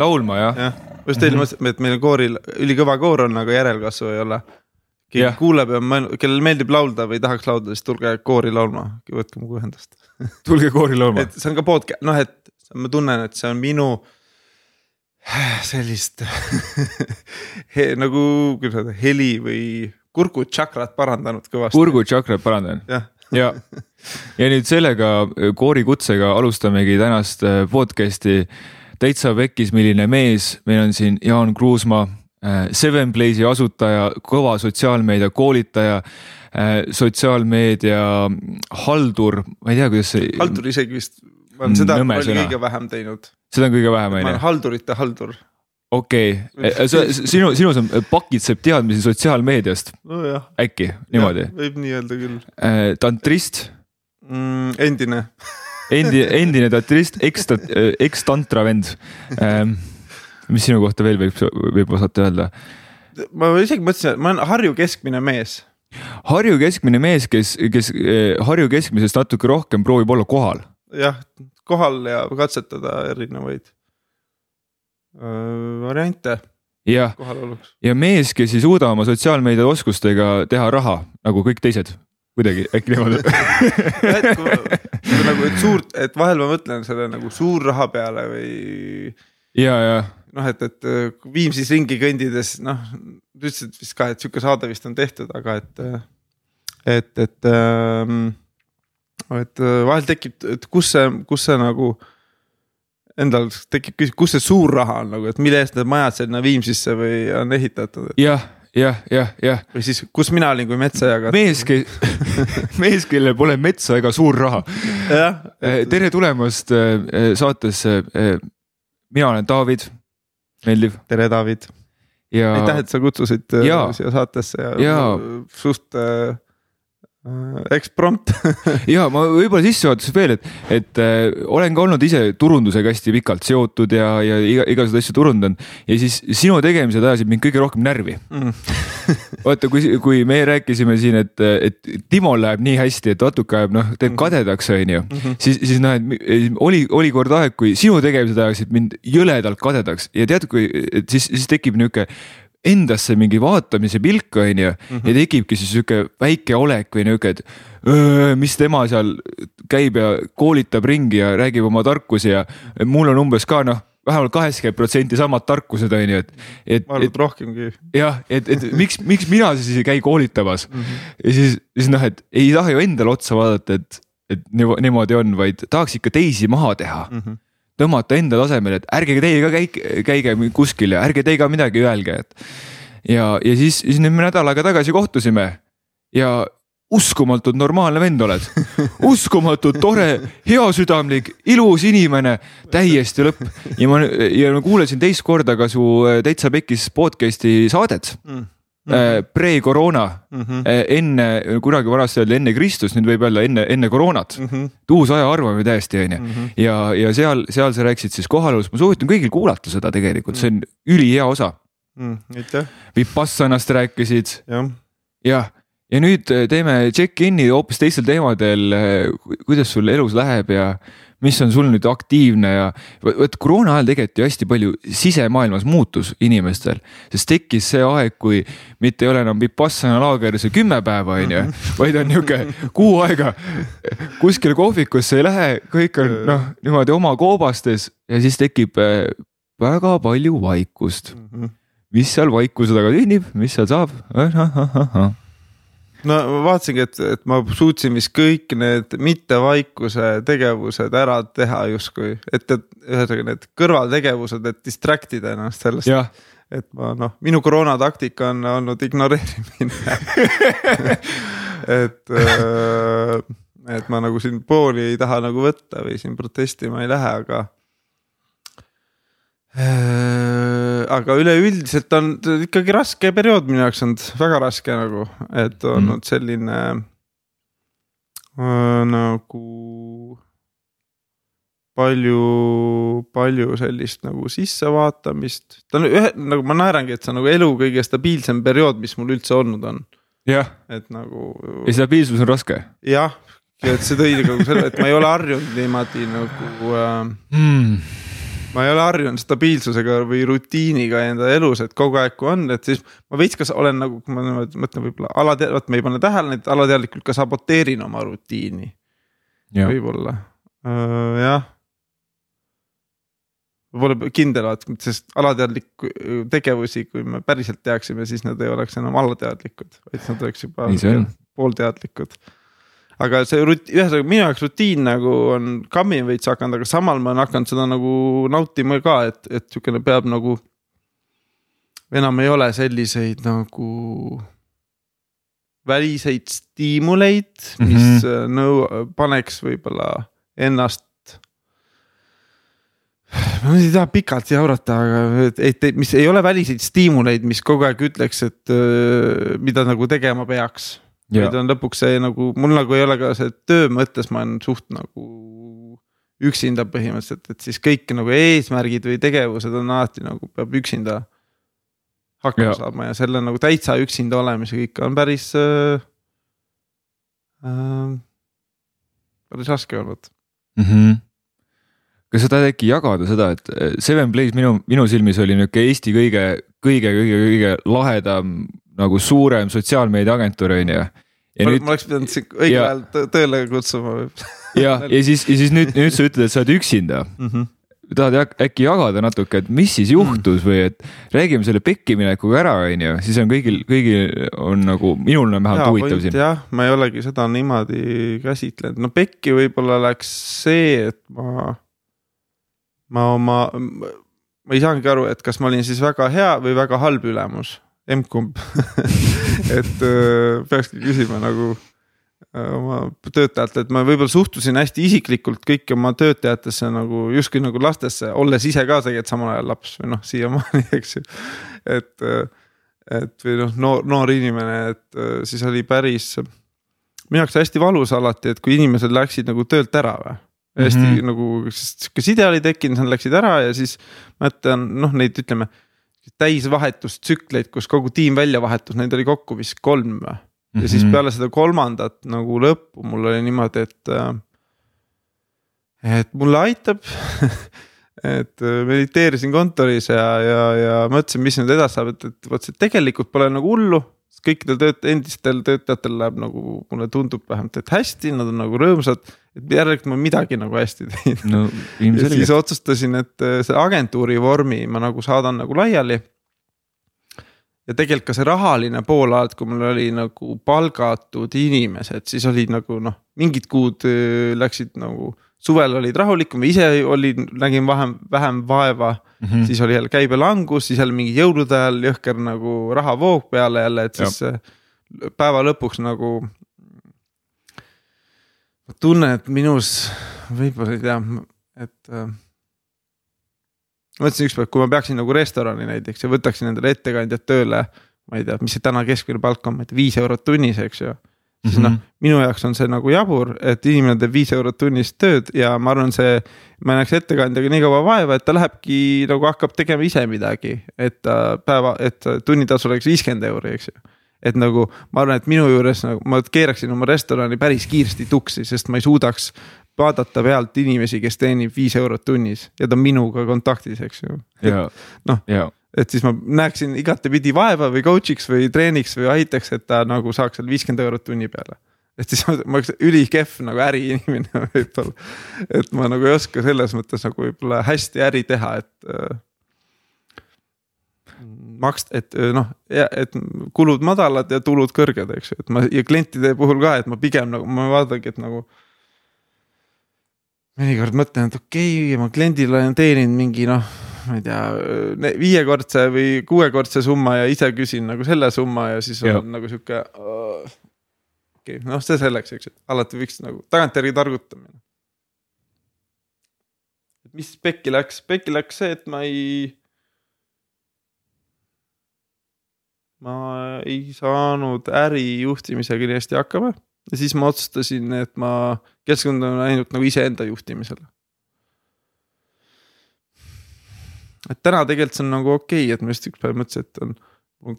laulma jah jah, just eile mõtlesime, et meil kooril ülikõva koor on, aga järelkasvu ei ole. keegi Jah. kuuleb ja mõel- kellel meeldib laulda või tahaks laulda, siis tulge koori laulma, võtke minuga ühendust. tulge koori laulma. et see on ka podcast, noh, et ma tunnen, et see on minu sellist he, nagu, kuidas öelda, heli või kurgutšakrat parandanud kõvasti. kurgutšakrat parandan jah, ja, ja nüüd sellega koorikutsega alustamegi tänast äh, podcast'i. Täitsa pekkis, milline mees, meil on siin Jaan Kruusmaa, Seven Place'i asutaja, kõva sotsiaalmeedia koolitaja, sotsiaalmeedia haldur, ma ei tea, kuidas see. haldur isegi vist, ma olen seda liiga vähem teinud. seda on kõige vähem, ma on olen ju, haldurite haldur. okei, sinu, sinus on pakitseb teadmisi sotsiaalmeediast, nojah. äkki niimoodi, võib nii öelda küll tantrist mm,. endine, endi, endine tantrist, eks, eks tantra vend. mis sinu kohta veel võib, võib osata öelda? ma isegi mõtlesin, et ma olen Harju keskmine mees. Harju keskmine mees, kes, kes eh, Harju keskmisest natuke rohkem proovib olla kohal. jah, kohal ja katsetada erinevaid öö, variante jah, ja mees, kes ei suuda oma sotsiaalmeedia oskustega teha raha nagu kõik teised, kuidagi äkki niimoodi. et kui, kui nagu, et suurt, et vahel ma mõtlen selle nagu suur-raha peale või ja, ja noh, et, et äh, Viimsis ringi kõndides, noh, ütlesid vist ka, et sihuke saade vist on tehtud, aga et, et, et ähm,, et äh, vahel tekib, et kus see, kus see nagu endal tekib küsimus, kus see suur raha on nagu, et mille eest need majad sinna Viimsisse või on ehitatud jah, jah, jah, jah, või siis, kus mina olin, kui metsa jagati. mees, mees, kellel pole metsa ega suur raha. jah, tere tulemast eh, saatesse. mina olen David, meeldiv tere, David, ja aitäh, et sa kutsusid Jaa. siia saatesse ja, Jaa. suht äh, eksprompt ja ma võib-olla sissejuhatuses veel, et, et äh, olen ka olnud ise turundusega hästi pikalt seotud ja, ja iga, igasuguseid asju turundanud ja siis sinu tegemised ajasid mind kõige rohkem närvi. mm. vaata, kui, kui me rääkisime siin, et, et Timol läheb nii hästi, et natuke ajab noh, teeb kadedaks, onju. siis, siis noh, et oli, oli kord aeg, kui sinu tegemised ajasid mind jõledalt kadedaks ja tead, kui, et siis, siis tekib nihuke endasse mingi vaatamise pilk, onju. ja tekibki siis sihuke väike olek või nihuke, et öö, mis tema seal käib ja koolitab ringi ja räägib oma tarkusi ja mul on umbes ka noh, vähemalt kaheksakümmend protsenti samad tarkused, onju, et, et, ma arvan, et rohkemgi. jah, et, et miks, miks mina siis ei käi koolitamas mm. -hmm. ja siis, siis noh, et ei taha ju endale otsa vaadata, et, et niimo- niimoodi on, vaid tahaks ikka teisi maha teha mm. -hmm. Tõmmata enda tasemele, et ärge teie ka käige, käige kuskil ja ärge teie ka midagi öelge, et. ja, ja siis, siis nüüd me nädal aega tagasi kohtusime ja uskumatult normaalne vend oled. uskumatult tore, heasüdamlik, ilus inimene, täiesti lõpp. ja ma, ja ma kuulasin teist korda ka su äh, Täitsa Pekkis podcast'i saadet Mm. Äh, pre-koroona Mhm. äh, enne, kunagi vanasti öeldi enne Kristust, nüüd võib öelda enne, enne koroonat mm. Mhm. -hmm. uus ajaarvamine täiesti onju. ja, ja seal, seal sa rääkisid siis kohalolust, ma soovitan kõigil kuulata seda tegelikult, see on ülihea osa. Mm, aitäh, Vipassanast rääkisid jah. jah, ja nüüd äh, teeme check-in'i hoopis teistel teemadel. kuidas sul elus läheb ja mis on sul nüüd aktiivne ja vot koroona ajal tegelikult ju hästi palju sisemaailmas muutus inimestel, sest tekkis see aeg, kui mitte ei ole enam Vipassana laager see kümme päeva on ju, vaid on nihuke kuu aega kuskile kohvikusse ei lähe, kõik on noh, niimoodi oma koobastes ja siis tekib äh, väga palju vaikust. Mhm. mis seal vaikuse taga sünnib, mis seal saab? No ma vaatasingi, et, et ma suutsin vist kõik need mittevaikuse tegevused ära teha justkui, et, et ühesõnaga need kõrvaltegevused, et distract ida ennast sellest, jah, et ma noh, minu koroonataktika on olnud ignoreerimine. Et, et ma nagu siin pooli ei taha nagu võtta või siin protestima ei lähe, aga. Aga üleüldiselt on ikkagi raske periood minu jaoks olnud, väga raske nagu, et olnud selline äh, nagu palju, palju sellist nagu sissevaatamist, ta on ühe nagu ma naerangi, et see on nagu elu kõige stabiilsem periood, mis mul üldse olnud on, jah, et nagu ja stabiilsus on raske jah, et see tõi nagu selle, et ma ei ole harjunud niimoodi nagu äh, mm.. Ma ei ole harjunud stabiilsusega või rutiiniga enda elus, et kogu aeg, kui on, et siis ma veits kas olen nagu, kui ma niimoodi mõtlen, võib-olla alatead-, vot me ei pane tähele, et alateadlikult ka saboteerin oma rutiini. võib-olla, jah Pole kindel, sest alateadlik tegevusi, kui me päriselt teaksime, siis nad ei oleks enam alateadlikud, vaid nad oleks juba poolteadlikud. Aga see rut-, ühesõnaga minu jaoks rutiin nagu on kammi veits hakanud, aga samal ma olen hakanud seda nagu nautima ka, et, et sihukene peab nagu. enam ei ole selliseid nagu väliseid stiimuleid, mis mm -hmm. nõu-, paneks võib-olla ennast ma ei taha pikalt jaurata, aga et, et, mis ei ole väliseid stiimuleid, mis kogu aeg ütleks, et mida nagu tegema peaks. Vaid on lõpuks see nagu, mul nagu ei ole ka see töö mõttes, ma olen suht nagu üksinda põhimõtteliselt, et siis kõik nagu eesmärgid või tegevused on alati nagu peab üksinda hakkama ja. saama ja selle nagu täitsa üksinda olemise kõik on päris äh,. Äh, päris raske olnud mm. -hmm kas sa tahad äkki jagada seda, et eh, Seven Plays minu, minu silmis oli nihuke Eesti kõige, kõige, kõige, kõige lahedam nagu suurem sotsiaalmeediaagentuur on ju. ma nüüd... oleks pidanud sind õigel ajal tööle kutsuma võib-olla. ja, ja siis, ja siis nüüd, nüüd sa ütled, et sa oled üksinda mm. -hmm tahad äkki jagada natuke, et mis siis juhtus mm. või et räägime selle pekkiminekuga ära, on ju, siis on kõigil, kõigil on nagu, minul on vähemalt huvitav siin. jah, ma ei olegi seda niimoodi käsitlenud, no pekki võib-olla läks see, et ma ma oma, ma ei saanudki aru, et kas ma olin siis väga hea või väga halb ülemus, emb-kumb et äh, peakski küsima nagu äh, oma töötajatelt, et ma võib-olla suhtusin hästi isiklikult kõiki oma töötajatesse nagu justkui nagu lastesse, olles ise ka tegelikult samal ajal laps või noh, siiamaani, eks ju. et, äh, et või noh, noor, noor inimene, et siis oli päris, minu jaoks hästi valus alati, et kui inimesed läksid nagu töölt ära või hästi mm -hmm. nagu sihuke side oli tekkinud, nad läksid ära ja siis mäletan noh, neid ütleme täisvahetustsükleid, kus kogu tiim välja vahetus, neid oli kokku vist kolm või. ja mm -hmm. siis mhm. peale seda kolmandat nagu lõppu mul oli niimoodi, et. Äh, et mulle aitab et äh, mediteerisin kontoris ja, ja, ja mõtlesin, mis nüüd edasi saab, et, et vot see tegelikult pole nagu hullu kõikidel tööt-, endistel töötajatel läheb nagu mulle tundub vähemalt, et hästi, nad on nagu rõõmsad. Et järelikult ma midagi nagu hästi teinud no,. ja siis otsustasin, et äh, selle agentuuri vormi ma nagu saadan nagu laiali. ja tegelikult ka see rahaline pool alati, kui mul oli nagu palgatud inimesed, siis oli nagu noh, mingid kuud äh, läksid nagu suvel olid rahulikum, ise olin, nägin vähem, vähem vaeva mm. -hmm. siis oli jälle käibelangus, siis jälle mingi jõulude ajal jõhker nagu rahavoog peale jälle, et siis ja. päeva lõpuks nagu. Ma tunnen, et minus võib-olla ei tea, et äh,. mõtlesin ükspäev, kui ma peaksin nagu restorani näiteks ja võtaksin endale ettekandjad tööle. ma ei tea, mis see täna keskmine palk on, ma ei tea, viis eurot tunnis, eks ju siis mm -hmm. noh, minu jaoks on see nagu jabur, et inimene teeb viis eurot tunnis tööd ja ma arvan, see. ma näeks ettekandjaga nii kaua vaeva, et ta lähebki nagu hakkab tegema ise midagi, et ta päeva, et tunnitasu oleks viiskümmend euri, eks ju et nagu ma arvan, et minu juures nagu ma keeraksin oma restorani päris kiiresti tuksi, sest ma ei suudaks vaadata pealt inimesi, kes teenib viis eurot tunnis ja ta on minuga kontaktis, eks ju. noh, et siis ma näeksin igatepidi vaeva või coach'iks või treeniks või aitaks, et ta nagu saaks seal viiskümmend eurot tunni peale. et siis ma, ma oleks ülikehv nagu äriinimene võib-olla. et ma nagu ei oska selles mõttes nagu võib-olla hästi äri teha, et äh,. Makst-, et äh, noh, et kulud madalad ja tulud kõrged, eks ju, et ma ja klientide puhul ka, et ma pigem nagu ma vaadangi, et nagu mõnikord mõtlen, et okei okay,, ma kliendile olen teeninud mingi noh ma ei tea, viiekordse või kuuekordse summa ja ise küsin nagu selle summa ja siis on ja. nagu sihuke okei okay,, noh, see selleks, eks ju, alati võiks nagu tagantjärgi targutamine. mis pekki läks, pekki läks see, et ma ei. Ma ei saanud ärijuhtimisega nii hästi hakkama ja siis ma otsustasin, et ma keskendun ainult nagu iseenda juhtimisele et täna tegelikult see on nagu okei okay,, et ma just üks päev mõtlesin, et on, on,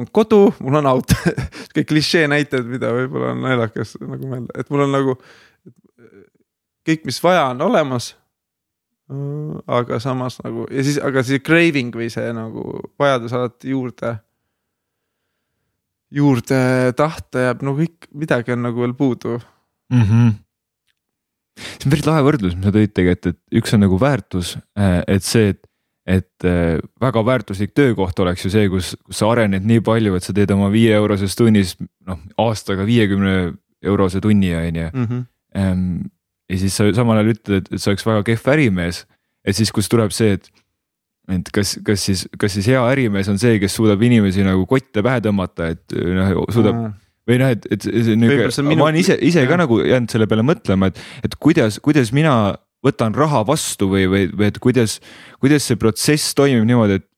on kodu, mul on auto kõik klišee näited, mida võib-olla on naljakas nagu mõelda, et mul on nagu. kõik, mis vaja, on olemas. aga samas nagu ja siis, aga see craving või see nagu vajadus alati juurde. Juurde tahta jääb nagu ikka, midagi on nagu veel puudu mm. -hmm. see on päris lahe võrdlus, mis sa tõid tegelikult, et üks on nagu väärtus, äh, et see, et et äh, väga väärtuslik töökoht oleks ju see, kus, kus sa arened nii palju, et sa teed oma viie eurosest tunnist noh aastaga viiekümne eurose tunni on ju. Mhm. Ehm, ja siis sa samal ajal ütled, et sa oleks väga kehv ärimees, et siis, kus tuleb see, et et kas, kas siis, kas siis hea ärimees on see, kes suudab inimesi nagu kotte pähe tõmmata, et noh, suudab mm. või noh, et, et see nihuke, ma olen ise, ise ka nagu jäänud selle peale mõtlema, et, et kuidas, kuidas mina võtan raha vastu või, või, või et kuidas, kuidas see protsess toimib niimoodi, et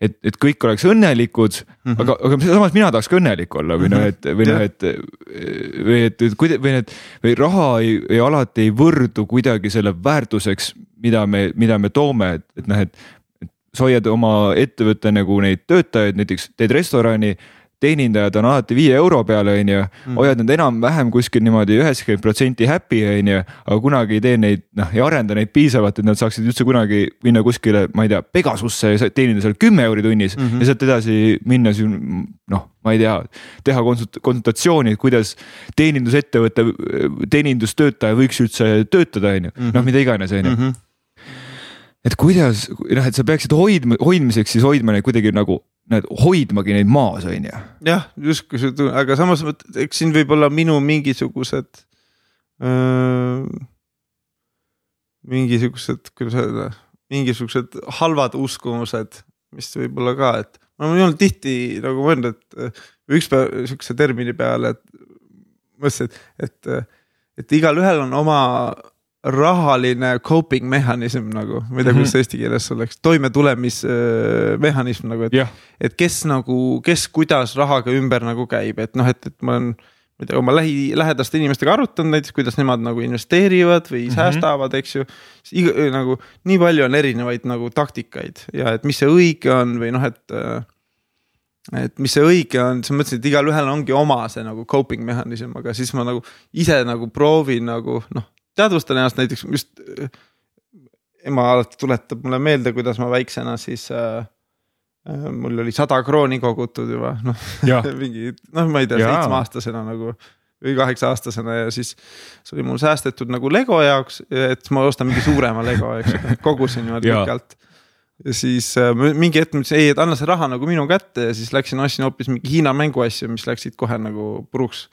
et, et kõik oleks õnnelikud mm, -hmm. aga, aga samas mina tahaks ka õnnelik olla või noh, et või noh, et või et, et kuida- või need või raha ei, ei alati ei võrdu kuidagi selle väärtuseks, mida me, mida me toome, et, et noh, et. sa hoiad oma ettevõtte nagu neid töötajaid, näiteks teed restorani teenindajad on alati viie euro peale, on ju, mm. hoiad nad enam-vähem kuskil niimoodi üheksakümmend protsenti happy, on ju, aga kunagi ei tee neid, noh, ei arenda neid piisavalt, et nad saaksid üldse kunagi minna kuskile, ma ei tea, Pegasusse ja teenida seal kümme euri tunnis mm -hmm. ja sealt edasi minna siin noh, ma ei tea, teha konsult-, konsultatsiooni, et kuidas teenindusettevõte, teenindustöötaja võiks üldse töötada, on ju, noh, mhm. mida iganes, on ju mhm. Et kuidas, noh, et sa peaksid hoidma, hoidmiseks siis hoidma neid kuidagi nagu näed hoidmagi neid maas, on ju. jah, justkui see aga samas eks siin võib olla minu mingisugused. mingisugused, kuidas öelda, mingisugused halvad uskumused, mis võib-olla ka, et ma olen tihti nagu mõelnud, et ükspäev sihukese termini peale, et mõtlesin, et, et, et igalühel on oma rahaline coping mehhanism nagu, ma ei tea, kuidas mhm. see eesti keeles oleks, toimetulemismehhanism nagu, et yeah.. et kes nagu, kes kuidas rahaga ümber nagu käib, et noh, et, et ma olen. ma ei tea, oma lähi, lähedaste inimestega arutanud näiteks, kuidas nemad nagu investeerivad või mm -hmm. säästavad, eks ju. iga nagu nii palju on erinevaid nagu taktikaid ja et mis see õige on või noh, et et mis see õige on, siis ma mõtlesin, et igalühel ongi oma see nagu coping mehhanism, aga siis ma nagu ise nagu proovin nagu noh teadvustan ennast näiteks just. ema alati tuletab mulle meelde, kuidas ma väiksena siis äh, mul oli sada krooni kogutud juba noh mingi noh, ma ei tea, seitsmeaastasena nagu või kaheksa aastasena ja siis see oli mul säästetud nagu Lego jaoks, et ma ostan mingi suurema Lego, eks ju, kogusin niimoodi pikalt. ja siis äh, mingi hetk mõtlesin, ei, et anna see raha nagu minu kätte ja siis läksin ostsin hoopis mingi Hiina mänguasju, mis läksid kohe nagu puruks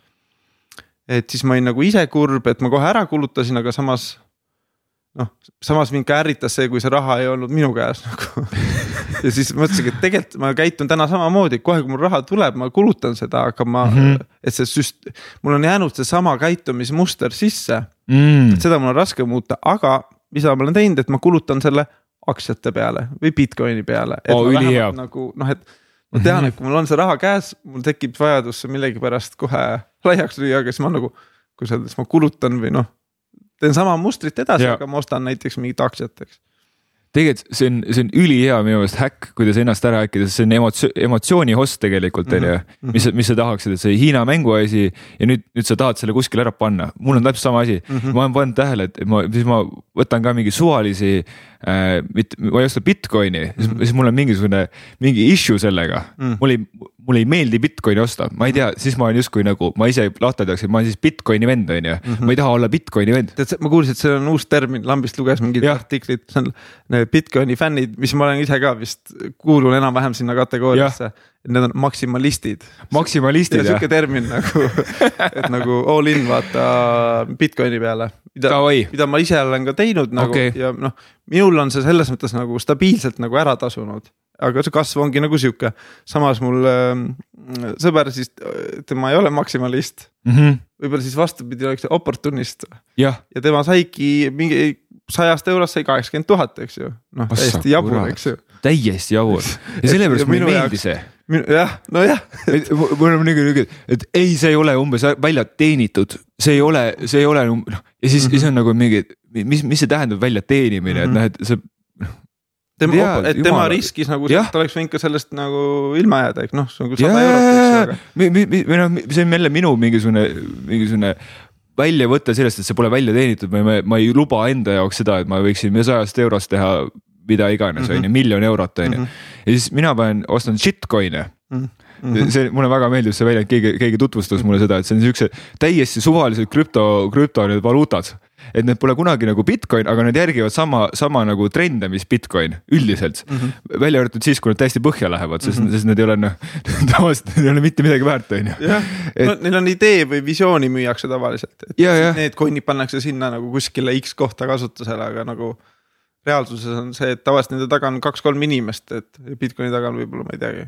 et siis ma olin nagu ise kurb, et ma kohe ära kulutasin, aga samas noh, samas mind ka ärritas see, kui see raha ei olnud minu käes nagu ja siis mõtlesingi, et tegelikult ma käitun täna samamoodi, kohe kui mul raha tuleb, ma kulutan seda, aga ma mm, -hmm. et see süst-, mul on jäänud seesama käitumismuster sisse mm.. et seda mul on raske muuta, aga mida ma olen teinud, et ma kulutan selle aktsiate peale või Bitcoini peale. Oh, nagu noh, et ma tean, et kui mul on see raha käes, mul tekib vajadus millegipärast kohe laiaks lüüa, aga siis ma nagu, kuidas öelda, siis ma kulutan või noh. teen sama mustrit edasi, aga ma ostan näiteks mingit aktsiat, eks tegelikult see on, see on ülihea minu meelest häkk, kuidas ennast ära häkkida, sest see on emotsio-, emotsiooni host tegelikult on ju. Mhm, mis, mhm. mis sa tahaksid, et see Hiina mänguasi ja nüüd, nüüd sa tahad selle kuskile ära panna, mul on täpselt sama asi mm. -hmm. ma olen pannud tähele, et ma, siis ma võtan ka mingi suvalisi äh,, mitte, ma ei osta Bitcoini mm, -hmm. siis, mul on mingisugune, mingi issue sellega mm. -hmm. mul ei mulle ei meeldi Bitcoini osta, ma ei tea, siis ma olen justkui nagu, ma ise lahterdaks, et ma olen siis Bitcoini vend, on ju. Mhm. ma ei taha olla Bitcoini vend. tead, ma kuulsin, et see on uus termin, lambist luges mingit artiklit, see on Bitcoini fännid, mis ma olen ise ka vist, kuulun enam-vähem sinna kategooriasse. Need on maksimalistid. maksimalistid jah? sihuke termin nagu et nagu all in vaata Bitcoini peale. mida, mida ma ise olen ka teinud nagu okay. ja noh, minul on see selles mõttes nagu stabiilselt nagu ära tasunud aga see kasv ongi nagu sihuke, samas mul äh, sõber siis, tema ei ole maksimalist mm -hmm.. võib-olla siis vastupidi oleks oportunist. ja tema saigi mingi sajast eurost sai kaheksakümmend tuhat, eks ju, noh täiesti jabur, eks ju. Täiesti jabur ja sellepärast mulle ei meeldi see jah, nojah mul on nagu niuke, et ei, see ei ole umbes välja teenitud, see ei ole, see ei ole noh ja siis mm, -hmm. siis on nagu mingi, mis, mis see tähendab välja teenimine mm, -hmm. et noh, et see tema, et tema jumal. riskis nagu, ta oleks võinud ka sellest nagu ilma jääda, ehk noh, see on küll sada eurot, või noh, see on jälle minu mingisugune, mingisugune välja võtta sellest, et see pole välja teenitud ma, ma ei luba enda jaoks seda, et ma võiksin sajast eurost teha mida iganes, on ju, miljon eurot, on ju. ja siis mina panen, ostan shitcoin'e mm. -hmm. see, mulle väga meeldib see väljend, keegi, keegi tutvustas mulle seda, et see on siukse täiesti suvalised krüpto, krüpto need valuutad et need pole kunagi nagu Bitcoin, aga nad järgivad sama, sama nagu trende, mis Bitcoin üldiselt mm. -hmm. välja arvatud siis, kui nad täiesti põhja lähevad, sest mm, -hmm. sest need ei ole noh, tavaliselt need ei ole mitte midagi väärt, on ju. jah, neil on idee või visiooni müüakse tavaliselt, et ja, ja. need coin'id pannakse sinna nagu kuskile X kohta kasutusele, aga nagu reaalsuses on see, et tavaliselt nende taga on kaks-kolm inimest, et Bitcoini taga on võib-olla, ma ei teagi,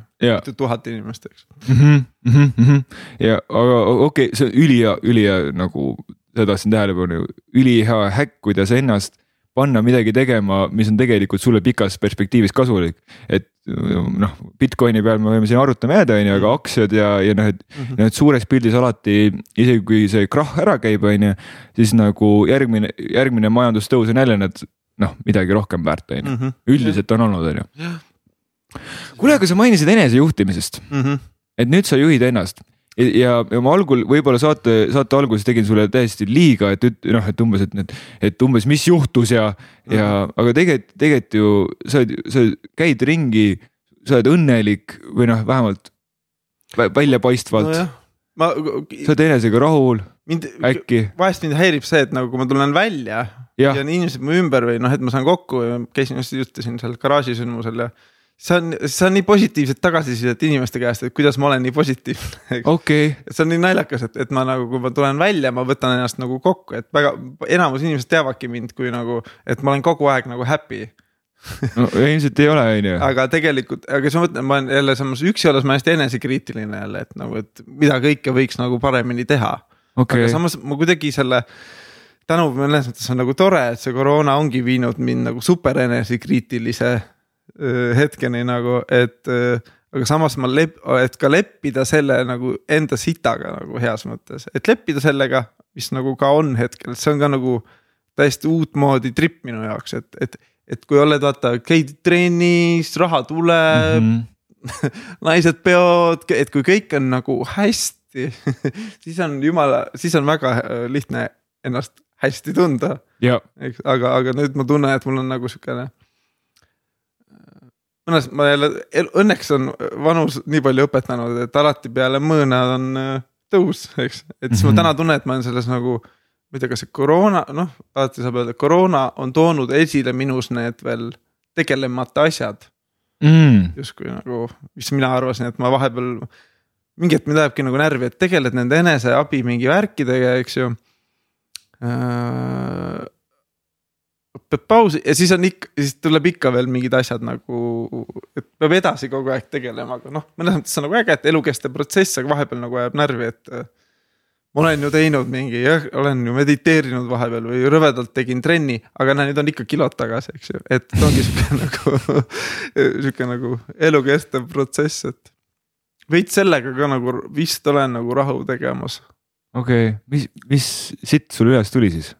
tuhat inimest, eks mm. -hmm, mm -hmm. ja aga okei okay,, see on ülihea, ülihea nagu seda tahtsin tähelepanu, ülihea häkk, kuidas ennast panna midagi tegema, mis on tegelikult sulle pikas perspektiivis kasulik. et noh, Bitcoini peal me võime siin arutama jääda, on ju, aga aktsiad ja, ja noh, et mm -hmm. need suures pildis alati, isegi kui see krahh ära käib, on ju, siis nagu järgmine, järgmine majandustõus on jälle need noh, midagi rohkem väärt, on ju, mhm. üldiselt on olnud, on ju. kuule, aga sa mainisid enesejuhtimisest mm, -hmm. et nüüd sa juhid ennast ja, ja ma algul võib-olla saate, saate alguses tegin sulle täiesti liiga, et noh, et umbes, et need, et umbes, mis juhtus ja, ja mm -hmm. aga tegelikult, tegelikult ju sa oled, sa käid ringi, sa oled õnnelik või noh, vähemalt väljapaistvalt no. Ma, sa oled enesega rahul, äkki. vahest mind häirib see, et nagu kui ma tulen välja ja, ja on inimesed mu ümber või noh, et ma saan kokku ja käisin just ütlesin seal garaažisündmusel ja see on, see on nii positiivset tagasisidet inimeste käest, et kuidas ma olen nii positiivne. Okay.. see on nii naljakas, et, et ma nagu, kui ma tulen välja, ma võtan ennast nagu kokku, et väga enamus inimesed teavadki mind kui nagu, et ma olen kogu aeg nagu happy. No ilmselt ei ole, on ju. aga tegelikult, aga siis ma mõtlen, ma olen jälle samas üksi olles ma hästi enesekriitiline jälle, et nagu, et mida kõike võiks nagu paremini teha okay.. aga samas ma kuidagi selle tänu mõnes mõttes on nagu tore, et see koroona ongi viinud mind nagu super enesekriitilise hetkeni nagu, et aga samas ma lep-, et ka leppida selle nagu enda sitaga nagu heas mõttes, et leppida sellega, mis nagu ka on hetkel, see on ka nagu täiesti uutmoodi trip minu jaoks, et, et, et kui oled, vaata, käid trennis, raha tuleb mm. -hmm. naised peod, et kui kõik on nagu hästi siis on jumala, siis on väga äh, lihtne ennast hästi tunda. eks, aga, aga nüüd ma tunnen, et mul on nagu sihukene mõnes, ma jälle, õnneks on vanus nii palju õpetanud, et alati peale mõõna on äh, tõus, eks, et siis mm -hmm. ma mhm. täna tunnen, et ma olen selles nagu. ma ei tea, kas see koroona, noh, alati saab öelda, koroona on toonud esile minus need veel tegelemata asjad mm.. justkui nagu, mis mina arvasin, et ma vahepeal, mingi hetk mind ajabki nagu närvi, et tegeled nende eneseabi mingi värkidega, eks ju äh, peab pausi ja siis on ikka, siis tuleb ikka veel mingid asjad nagu, et peab edasi kogu aeg tegelema, aga noh, mõnes mõttes on nagu äge, et elukestev protsess, aga vahepeal nagu ajab närvi, et. ma olen ju teinud mingi olen ju mediteerinud vahepeal või rõvedalt tegin trenni, aga näe, nüüd on ikka kilod tagasi, eks ju, et ongi sihuke nagu sihuke nagu elukestev protsess, et. Veits sellega ka nagu vist olen nagu rahu tegemas. okei okay., mis, mis sitt sul üles tuli siis?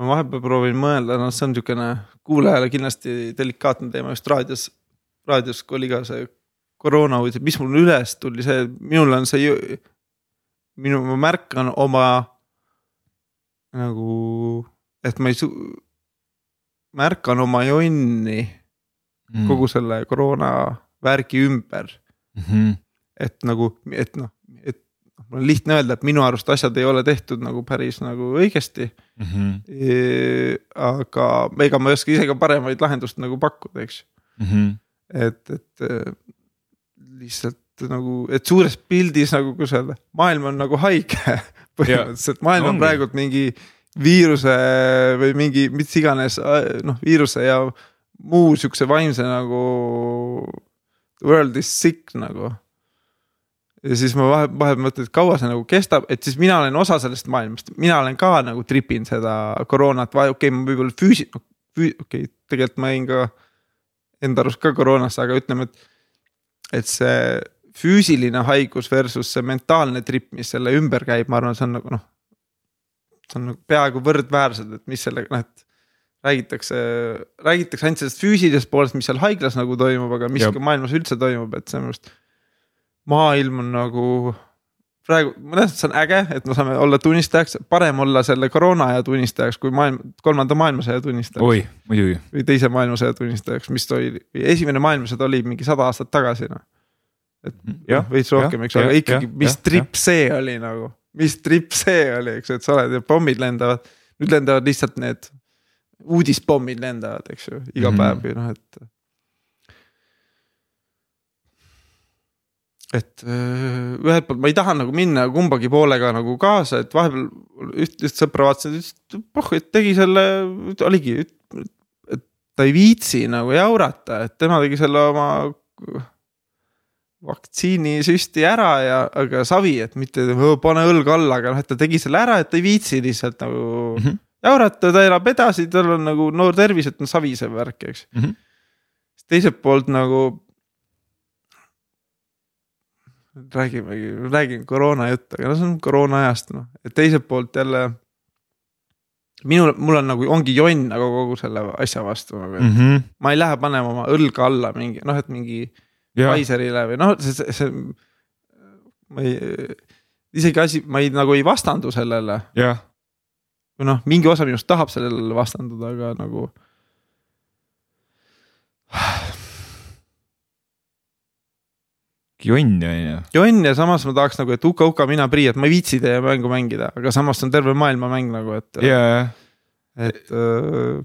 ma vahepeal proovin mõelda, noh, see on niisugune kuulajale kindlasti delikaatne teema just raadios, raadios, kui oli ka see koroona uudis, mis mul üles tuli, see, minul on see, minu, ma märkan oma nagu, et ma ei su-, märkan oma jonni mm. kogu selle koroona värgi ümber mm. -hmm. et nagu, et noh, et mul on lihtne öelda, et minu arust asjad ei ole tehtud nagu päris nagu õigesti mm. -hmm. Aga ega ma ei oska ise ka paremaid lahendust nagu pakkuda, eks mm. -hmm. et, et e, lihtsalt nagu, et suures pildis nagu, kuidas öelda, maailm on nagu haige põhimõtteliselt, maailm on praegult mingi viiruse või mingi mis iganes noh, viiruse ja muu siukse vaimse nagu. World is sick nagu ja siis ma vahe, vahepeal mõtlen, et kaua see nagu kestab, et siis mina olen osa sellest maailmast, mina olen ka nagu tripinud seda koroonat, okei okay,, ma võib-olla füüsi-, okei okay,, tegelikult ma jäin ka enda arust ka koroonasse, aga ütleme, et. et see füüsiline haigus versus see mentaalne trip, mis selle ümber käib, ma arvan, see on nagu noh. On nagu peaaegu võrdväärsed, et mis sellega noh, et räägitakse, räägitakse ainult sellest füüsilisest poolest, mis seal haiglas nagu toimub, aga mis Jab. maailmas üldse toimub, et see minu arust. maailm on nagu praegu, mõnes mõttes on äge, et me saame olla tunnistajaks, parem olla selle koroona aja tunnistajaks kui maailm, kolmanda maailmasõja tunnistajaks. oi, muidugi. või teise maailmasõja tunnistajaks, mis oli, esimene maailmasõda oli mingi sada aastat tagasi noh. et Jah, veits rohkem, eks ole, ikkagi, mis jah, trip see oli nagu, mis trip see oli, eks ju, et sa oled ja pommid lendavad. nüüd lendavad lihtsalt need uudispommid lendavad, eks ju, iga Mhm. mm -hmm. päev või noh, et. et öö, ühelt poolt ma ei taha nagu minna kumbagi poolega nagu kaasa, et vahepeal üht, üht sõpra vaatasin, ütles, et poh, et tegi selle, oligi, et ta ei viitsi nagu jaurata, et tema tegi selle oma vaktsiinisüsti ära ja, aga savi, et mitte "Õõ, pane õlg alla, aga noh, et ta tegi selle ära, et ta ei viitsi lihtsalt nagu mm. -hmm. jaurata, ta elab edasi, tal on nagu noor tervis, et noh savi see värk, eks mm. -hmm. teiselt poolt nagu. räägimegi, räägin koroona juttu, aga no see on koroona ajast noh, et teiselt poolt jälle. minul, mul on nagu, ongi jonn nagu kogu selle asja vastu nagu, et mm. Mm -hmm. ma ei lähe panema oma õlga alla mingi noh, et mingi Pfizerile või noh, see, see, see. ma ei, isegi asi, ma ei nagu ei vastandu sellele või noh, mingi osa minust tahab sellele vastanduda, aga nagu. jonn on ju. jonn ja samas ma tahaks nagu, et uka-uka mina prii, et ma ei viitsi teie mängu mängida, aga samas on terve maailma mäng nagu, et. ja et öö,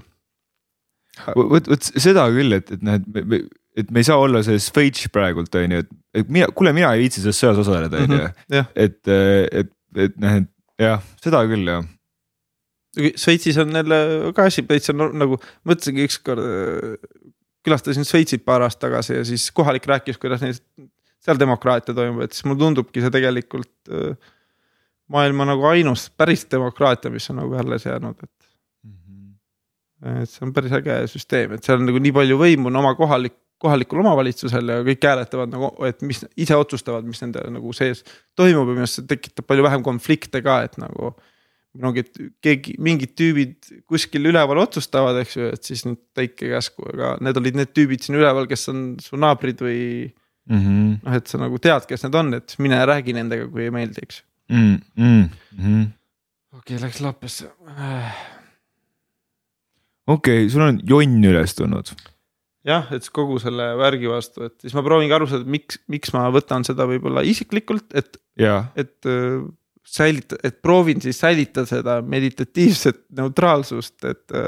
vot, vot seda küll, et, et noh, et et me ei saa olla see Sveits praegult on ju, et, et mina, kuule, mina ei viitsi selles sõjas osaleda, on ju. jah, et, et, et noh, et jah, seda küll jah. Šveitsis on jälle ka asi on nagu, mõtlesingi ükskord. külastasin Šveitsit paar aastat tagasi ja siis kohalik rääkis, kuidas neil seal demokraatia toimub, et siis mulle tundubki see tegelikult. öö, maailma nagu ainus päris demokraatia, mis on nagu alles jäänud, et. et see on päris äge süsteem, et seal on nagu nii palju võimu on oma kohalik, kohalikul omavalitsusel ja kõik hääletavad nagu, et mis ise otsustavad, mis nende nagu sees toimub ja minu arust see tekitab palju vähem konflikte ka, et nagu et keegi, mingid tüübid kuskil üleval otsustavad, eks ju, et siis nüüd täike käsku, aga need olid need tüübid siin üleval, kes on su naabrid või -hmm. noh, et sa nagu tead, kes need on, et mine räägi nendega, kui ei meeldi, eks. Mm -hmm. okei okay,, läks lappesse. okei okay,, sul on jonn üles tulnud. Jah, et kogu selle värgi vastu, et siis ma proovingi aru saada, miks, miks ma võtan seda võib-olla isiklikult, et, jaa, et öö, säilita, et proovin siis säilitada seda meditatiivset neutraalsust, et.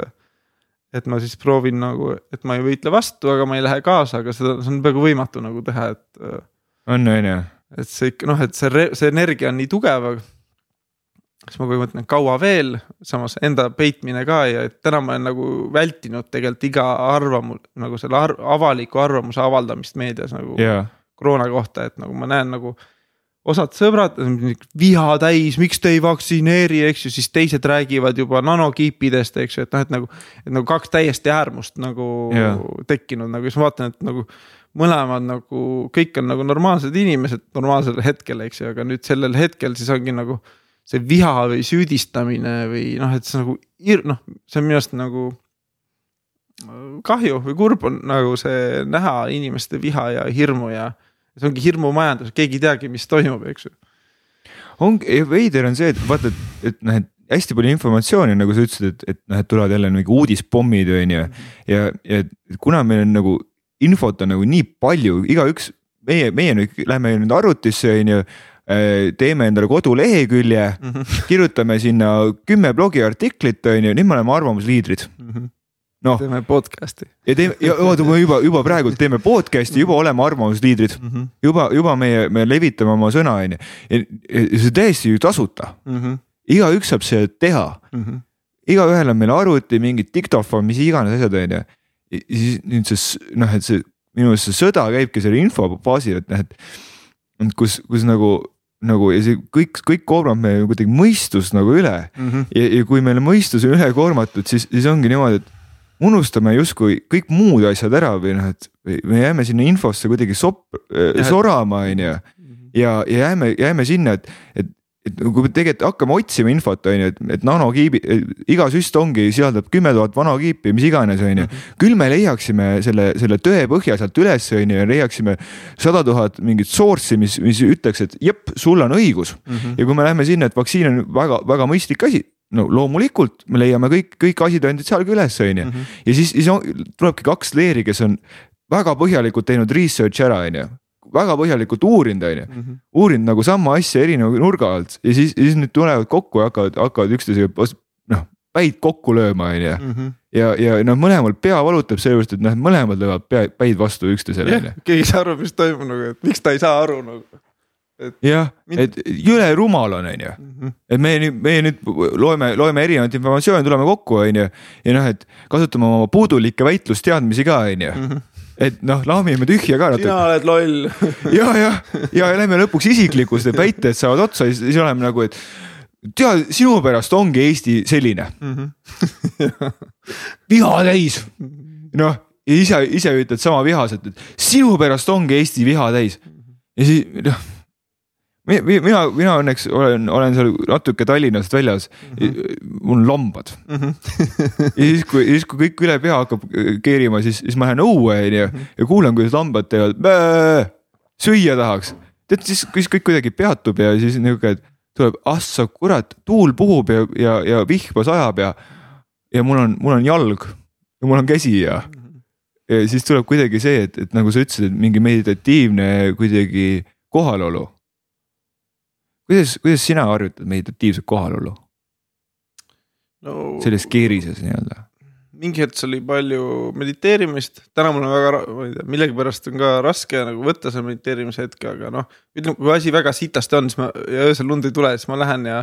et ma siis proovin nagu, et ma ei võitle vastu, aga ma ei lähe kaasa, aga seda, see on peaaegu võimatu nagu teha, et. on, on ju. et see ikka noh, et see, see energia on nii tugev, aga. Siis ma mõtlen, kaua veel, samas enda peitmine ka ja et täna ma olen nagu vältinud tegelikult iga arvamus, nagu selle ar avaliku arvamuse avaldamist meedias nagu jaa, koroona kohta, et nagu ma näen nagu osad sõbrad, viha täis, miks te ei vaktsineeri, eks ju, siis teised räägivad juba nanokiipidest, eks ju, et noh, et nagu. et nagu kaks täiesti äärmust nagu Jaa. tekkinud nagu, siis ma vaatan, et nagu mõlemad nagu kõik on nagu normaalsed inimesed normaalsel hetkel, eks ju, aga nüüd sellel hetkel siis ongi nagu. See viha või süüdistamine või noh, et see nagu hir- noh, see on minu arust nagu kahju või kurb on nagu see näha inimeste viha ja hirmu ja see ongi hirmumajandus, keegi ei teagi, mis toimub, eks ju. ongi veider on see, et vaata, et, et noh, et hästi palju informatsiooni, nagu sa ütlesid, et, et noh, et tulevad jälle mingi uudispommid on ju. ja, ja et kuna meil on nagu infot on nagu nii palju, igaüks, meie, meie nüüd lähme nüüd arvutisse on ju teeme endale kodulehekülje mm, -hmm. kirjutame sinna kümme blogiartiklit, on ju, nüüd me oleme arvamusliidrid mm -hmm. noh, teeme podcast'i ja teeme ja oota, me juba, juba praegult teeme podcast'i, juba oleme arvamusliidrid mm. -hmm. juba, juba meie, me levitame oma sõna, on ju. see täiesti ju tasuta, Mm -hmm. igaüks saab seda teha. Mm -hmm. igaühel on meil arvuti, mingid diktofon, mis iganes asjad, on ju. ja siis nüüd see noh, et see minu arust see sõda käibki selle info baasil, et noh, et kus, kus nagu, nagu ja see kõik, kõik koormab meie kuidagi mõistust nagu üle Mm -hmm. ja, ja kui meil mõistus on üle koormatud, siis, siis ongi niimoodi, et unustame justkui kõik muud asjad ära või noh, et me jääme sinna infosse kuidagi sop- sorama, on ju. ja, ja jääme, jääme sinna, et, et, et kui me tegelikult hakkame otsima infot, on ju, et, et nanokiibi, iga süst ongi, sisaldab kümme tuhat vanakiipi, mis iganes, on ju. küll me leiaksime selle, selle tõe põhja sealt üles, on ju, ja leiaksime sada tuhat mingit source'i, mis, mis ütleks, et jep, sul on õigus mm. -hmm. ja kui me läheme sinna, et vaktsiin on väga-väga mõistlik asi no loomulikult me leiame kõik, kõik asitõendid seal ka üles, on ju. Mhm. ja siis, siis on, tulebki kaks leeri, kes on väga põhjalikult teinud research ära, on ju väga põhjalikult uurinud, on ju. Mhm. uurinud nagu sama asja erineva nurga alt ja siis, siis nüüd tulevad kokku ja hakkavad, hakkavad üksteisega noh, päid kokku lööma, on ju. Mhm. ja, ja noh, mõlemal pea valutab sellepärast, et noh, mõlemad löövad pea, päid vastu üksteisele, keegi ei saa aru, mis toimub nagu, et miks ta ei saa aru nagu jah, et jõle rumal on, on ju, mhm. et me nüüd, meie nüüd loeme, loeme erinevat informatsiooni, tuleme kokku, on ju. ja noh, et kasutame oma puudulikke väitlusteadmisi ka, on ju et noh, laamime tühja ka natuke. sina oled loll ja, ja, ja lähme lõpuks isiklikuks, need väited saavad otsa ja siis, siis oleme nagu, et tead, sinu pärast ongi Eesti selline mm. -hmm. viha täis, noh ja ise, ise ütled sama vihaselt, et sinu pärast ongi Eesti viha täis ja siis noh mina, mina õnneks olen, olen seal natuke Tallinnast väljas mm. -hmm. mul on lambad mm. -hmm. ja siis, kui, siis kui kõik üle pea hakkab keerima, siis, siis ma lähen õue onju mm -hmm. ja kuulan, kuidas lambad teevad, süüa tahaks. tead siis, siis kõik kuidagi peatub ja siis niuke, et tuleb, ah sa kurat, tuul puhub ja, ja, ja vihma sajab ja. ja mul on, mul on jalg ja mul on käsi ja. -hmm. ja siis tuleb kuidagi see, et, et nagu sa ütlesid, et mingi meditatiivne kuidagi kohalolu kuidas, kuidas sina harjutad meditatiivset kohalolu no,? selles keerises nii-öelda. mingi hetk oli palju mediteerimist, täna mul on väga, ma ei tea, millegipärast on ka raske nagu võtta selle mediteerimise hetke, aga noh. ütleme, kui asi väga sitasti on, siis ma ja öösel lund ei tule, siis ma lähen ja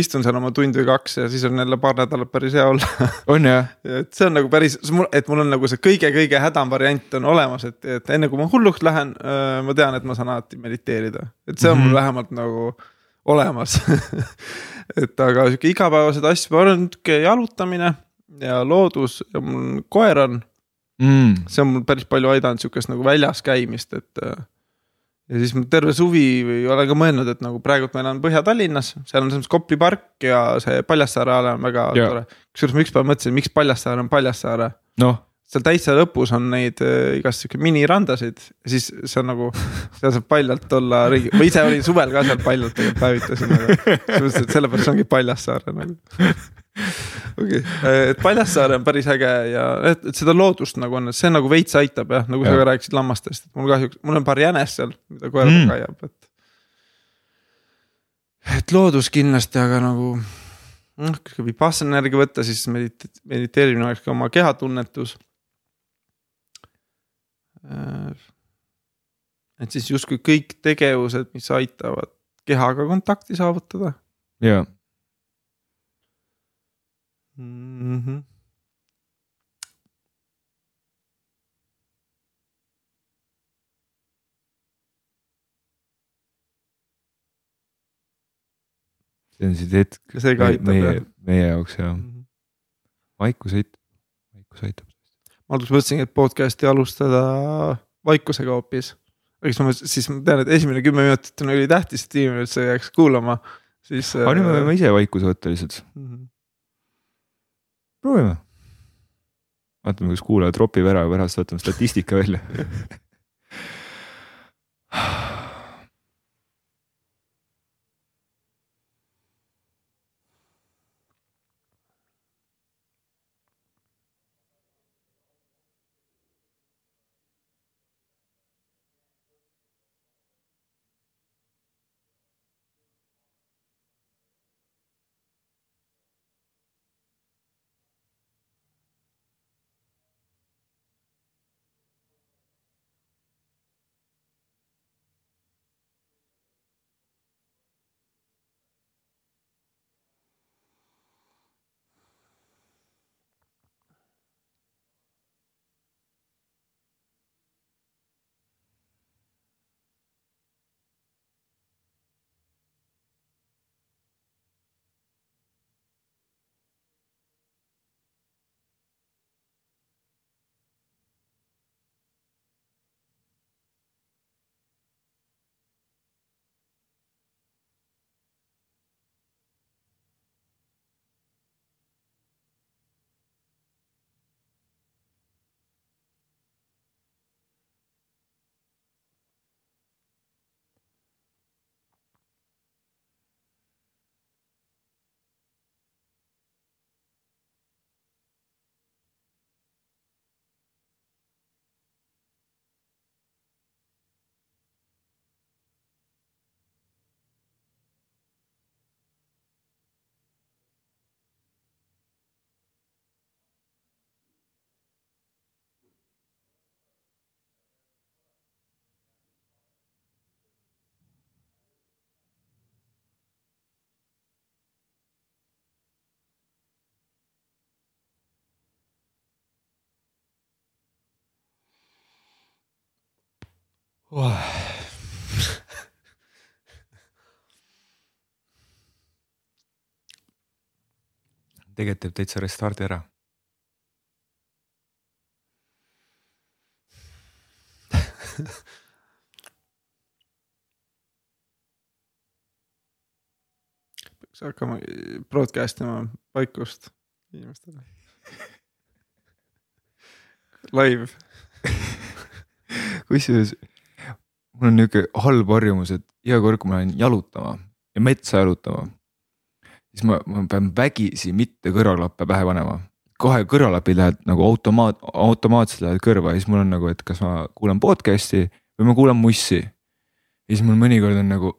istun seal oma tund või kaks ja siis on jälle paar nädalat päris hea olla. on jah? et see on nagu päris, et mul on nagu see kõige-kõige hädam variant on olemas, et, et enne kui ma hulluks lähen, ma tean, et ma saan alati mediteerida, et see on mm -hmm. mul mhm. vähemalt nagu olemas et aga sihuke igapäevased asjad, ma arvan, sihuke jalutamine ja loodus ja mul koer on mm.. see on mul päris palju aidanud sihukest nagu väljas käimist, et ja siis ma terve suvi olen ka mõelnud, et nagu praegult ma elan Põhja-Tallinnas, seal on selles Kopli park ja see Paljassaare ala on väga ja. tore. kusjuures ma ükspäev mõtlesin, miks Paljassaare on Paljassaare no.. Seal täitsa lõpus on neid äh, igast sihuke minirandasid siis see on nagu, seal saab paljalt olla ringi, ma ise olin suvel ka seal paljalt tegelikult päevitasin, aga mõttes, et sellepärast ongi Paljassaare nagu okei okay., et Paljassaare on päris äge ja et, et seda loodust nagu on, et see nagu veits aitab jah, nagu ja. sa ka rääkisid lammastest, et mul kahjuks, mul on paar jänest seal, mida koer mm. kaiab, et. et loodus kindlasti, aga nagu noh, kui vipassana järgi võtta, siis medit-, mediteerimine oleks ka oma kehatunnetus. Et siis justkui kõik tegevused, mis aitavad kehaga kontakti saavutada. jaa mm. -hmm. see on siis hetk. meie, meie jaoks jah mm -hmm.. vaikus aitab, vaikus aitab. Ma alguses mõtlesingi, et podcast'i alustada vaikusega hoopis. aga siis ma, siis ma tean, et esimene kümme minutit on ülitähtis, et inimene üldse jääks kuulama, siis. aga nüüd me võime ise vaikuse võtta lihtsalt mm. -hmm proovime. vaatame, kas kuulaja tropib ära, pärast võtame statistika välja oh.. tegelikult teeb täitsa restardi ära. Peaks hakkama broadcast ima vaikust inimestele. Live. Kusjuures mul on niuke halb harjumus, et iga kord, kui ma lähen jalutama ja metsa jalutama, siis ma, ma pean vägisi mitte kõrvaklappe pähe panema. kohe kõrvalapid lähevad nagu automaat, automaatselt lähevad kõrva ja siis mul on nagu, et kas ma kuulan podcast'i või ma kuulan mussi. ja siis mul mõnikord on nagu,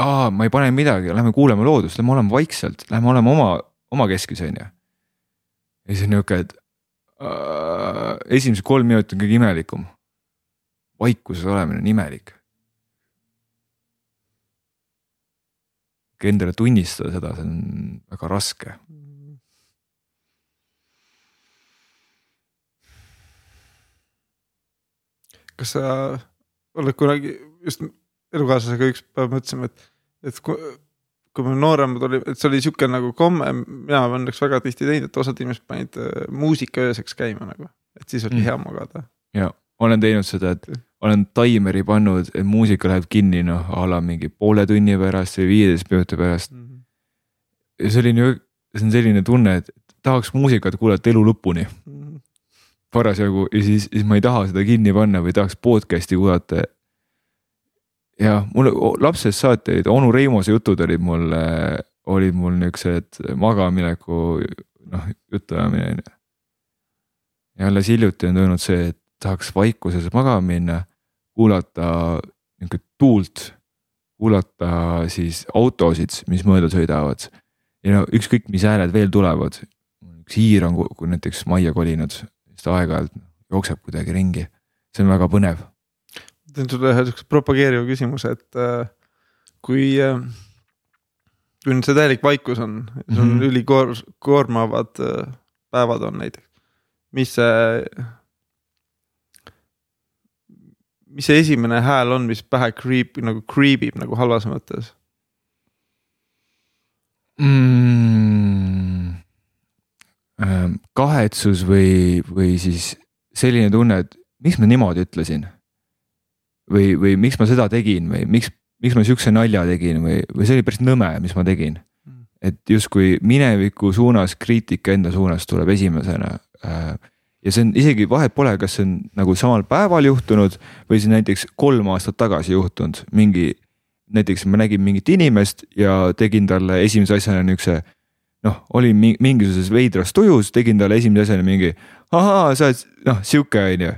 aa, ma ei pane midagi, lähme kuulame loodust, lähme oleme vaikselt, lähme oleme oma, omakeskis, on ju. ja siis on niuke, et äh, esimesed kolm minutit on kõige imelikum vaikuses olemine on imelik. Endale tunnistada seda, see on väga raske. kas sa oled kunagi just elukaaslasega üks päev mõtlesime, et, et kui, kui me nooremad olime, et see oli sihuke nagu komme, mina olen õnneks väga tihti teinud, et osad inimesed panid äh, muusika ööseks käima nagu, et siis oli mm. hea magada. ja olen teinud seda, et olen taimeri pannud, et muusika läheb kinni noh a la mingi poole tunni pärast või viieteist minuti pärast mm. -hmm. ja see oli nii, see on selline tunne, et tahaks muusikat kuulata elu lõpuni mm. -hmm. parasjagu ja siis, siis ma ei taha seda kinni panna või tahaks podcast'i kuulata. ja mul lapsest saati onu Reimose jutud olid mul, olid mul niuksed magamineku noh jutuajamine on ju. ja alles hiljuti on tulnud see, et tahaks vaikuses magama minna, kuulata nihuke tuult, kuulata siis autosid, mis mööda sõidavad. ja no ükskõik, mis hääled veel tulevad. üks hiir on kui näiteks majja kolinud, siis ta aeg-ajalt jookseb kuidagi ringi, see on väga põnev. teen sulle ühe siukse propageeriva küsimuse, et äh, kui äh, kui nüüd see täielik vaikus on, sul on mm -hmm. ülikoor-, koormavad äh, päevad on näiteks, mis see mis see esimene hääl on, mis pähe creep nagu creep ib nagu halvas mõttes mm,? Ähm, kahetsus või, või siis selline tunne, et miks ma niimoodi ütlesin. või, või miks ma seda tegin või miks, miks ma siukse nalja tegin või, või see oli päris nõme, mis ma tegin. Mm. et justkui mineviku suunas kriitika enda suunas tuleb esimesena äh, ja see on isegi vahet pole, kas see on nagu samal päeval juhtunud või see näiteks kolm aastat tagasi juhtunud mingi. näiteks ma nägin mingit inimest ja tegin talle esimese asjana niukse noh, olin mingisuguses veidras tujus, tegin talle esimese asjana mingi. ahaa, sa oled noh sihuke on ju,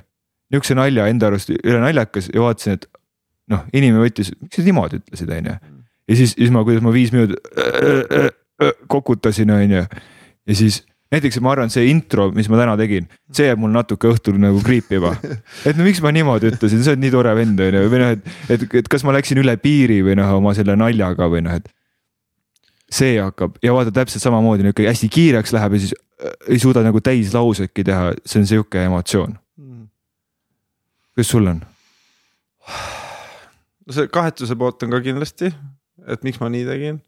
niukse nalja enda arust üle naljakas ja vaatasin, et noh, inimene võttis, miks sa niimoodi ütlesid, on ju. ja siis, siis ma, kuidas ma viis minutit äh, äh, äh, kokutasin, on ju ja siis näiteks ma arvan, see intro, mis ma täna tegin, see jääb mul natuke õhtul nagu kriipima. et no miks ma niimoodi ütlesin, sa oled nii tore vend on ju, või noh, et, et, et kas ma läksin üle piiri või noh, oma selle naljaga või noh, et. see hakkab ja vaata täpselt samamoodi nihuke hästi kiireks läheb ja siis äh, ei suuda nagu täislausetki teha, see on sihuke emotsioon. kuidas sul on? no see kahetsuse poolt on ka kindlasti, et miks ma nii tegin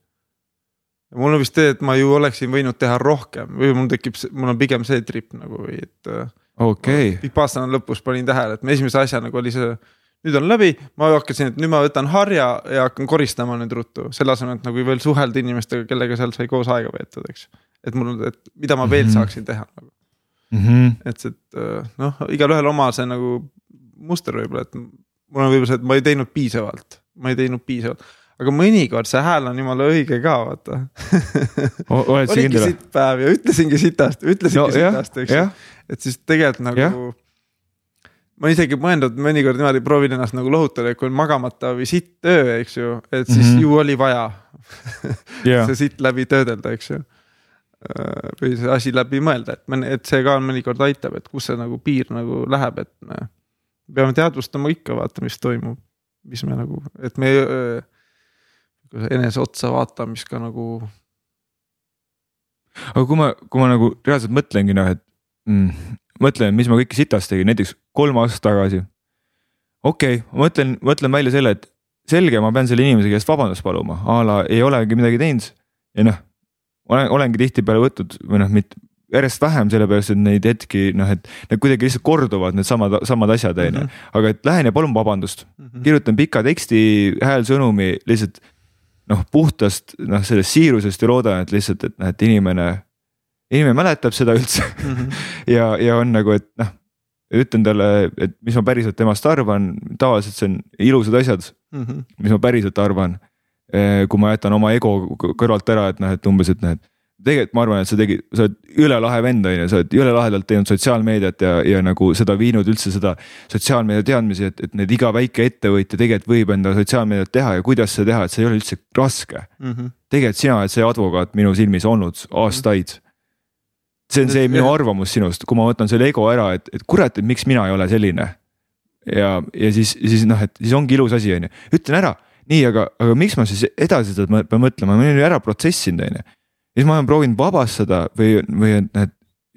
mul on vist see, et ma ju oleksin võinud teha rohkem või mul tekib, mul on pigem see trip nagu et. Äh, okei okay.. Vipassana lõpus panin tähele, et esimese asja nagu oli see, nüüd on läbi, ma hakkasin, et nüüd ma võtan harja ja hakkan koristama nüüd ruttu, selle asemel, et nagu veel suhelda inimestega, kellega seal sai koos aega veetud, eks. et mul, et mida ma veel mm -hmm. saaksin teha nagu mm. -hmm. et see, et äh, noh, igalühel oma see nagu muster võib-olla, et mul on võib-olla see, et ma ei teinud piisavalt, ma ei teinud piisavalt aga mõnikord see hääl on jumala õige ka, vaata kindel? sitt päev ja ütlesingi sitast, ütlesingi no, sitast, eks ju. et siis tegelikult nagu. ma olen isegi mõelnud mõnikord niimoodi, proovin ennast nagu lohutada, et kui on magamata või sitt öö, eks ju, et siis mm -hmm. ju oli vaja yeah. see sitt läbi töödelda, eks ju või see asi läbi mõelda, et, et see ka mõnikord aitab, et kus see nagu piir nagu läheb, et me peame teadvustama ikka vaata, mis toimub, mis me nagu, et me enese otsa vaatamist ka nagu. aga kui ma, kui ma nagu reaalselt mõtlengi noh, et mm, mõtlen, mis ma kõike sitast tegin, näiteks kolm aastat tagasi. okei okay,, ma mõtlen, mõtlen välja selle, et selge, ma pean selle inimese käest vabandust paluma, a la ei olegi midagi teinud ja noh. olen, olengi tihtipeale võtnud või noh, mitte järjest vähem, sellepärast et neid hetki noh, et need kuidagi lihtsalt korduvad, needsamad, samad asjad, on ju. Mhm. aga et lähen ja palun vabandust mm, Mhm. kirjutan pika teksti, häälsõnumi lihtsalt noh, puhtast noh, sellest siirusest ja loodan, et lihtsalt, et noh, et inimene, inimene mäletab seda üldse Mhm. ja, ja on nagu, et noh, ütlen talle, et mis ma päriselt temast arvan, tavaliselt see on ilusad asjad, Mhm. mis ma päriselt arvan. kui ma jätan oma ego kõrvalt ära, et noh, et umbes, et noh, et tegelikult ma arvan, et sa tegid, sa oled ülelahe vend on ju, sa oled jõle lahedalt teinud sotsiaalmeediat ja, ja nagu seda viinud üldse seda sotsiaalmeedia teadmisi, et, et need iga väike ettevõtja tegelikult võib enda sotsiaalmeediat teha ja kuidas seda teha, et see ei ole üldse raske. Mhm. tegelikult sina oled see advokaat minu silmis olnud aastaid. see on see minu arvamus sinust, kui ma võtan selle ego ära, et, et kurat, et miks mina ei ole selline. ja, ja siis, siis noh, et siis ongi ilus asi, on ju, ütlen ära, nii, aga, aga miks ma siis edasi seda pean mõtlema, ma olen ju ära protsessinud, on ju. Siis ma olen proovinud vabastada või, või et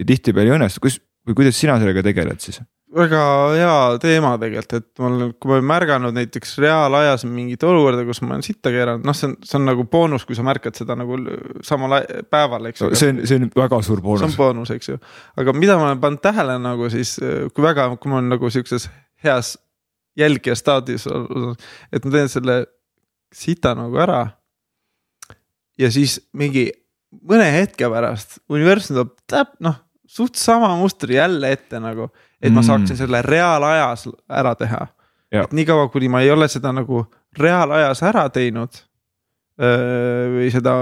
tihtipeale ei õnnestu, kus või kuidas sina sellega tegeled siis? väga hea teema tegelikult, et mul, kui ma olen märganud näiteks reaalajas mingit olukorda, kus ma olen sitta keeranud, noh, see on, see on nagu boonus, kui sa märkad seda nagu samal päeval, eks ju. see on, see on väga suur see on boonus. boonus, eks ju, aga mida ma olen pannud tähele nagu siis, kui väga, kui ma olen nagu siukses heas jälgija staadios, et ma teen selle sita nagu ära. ja siis mingi mõne hetke pärast universum toob täp-, noh, suht sama mustri jälle ette nagu, et ma Mm. saaksin selle reaalajas ära teha. Et niikaua, kuni ma ei ole seda nagu reaalajas ära teinud öö, või seda,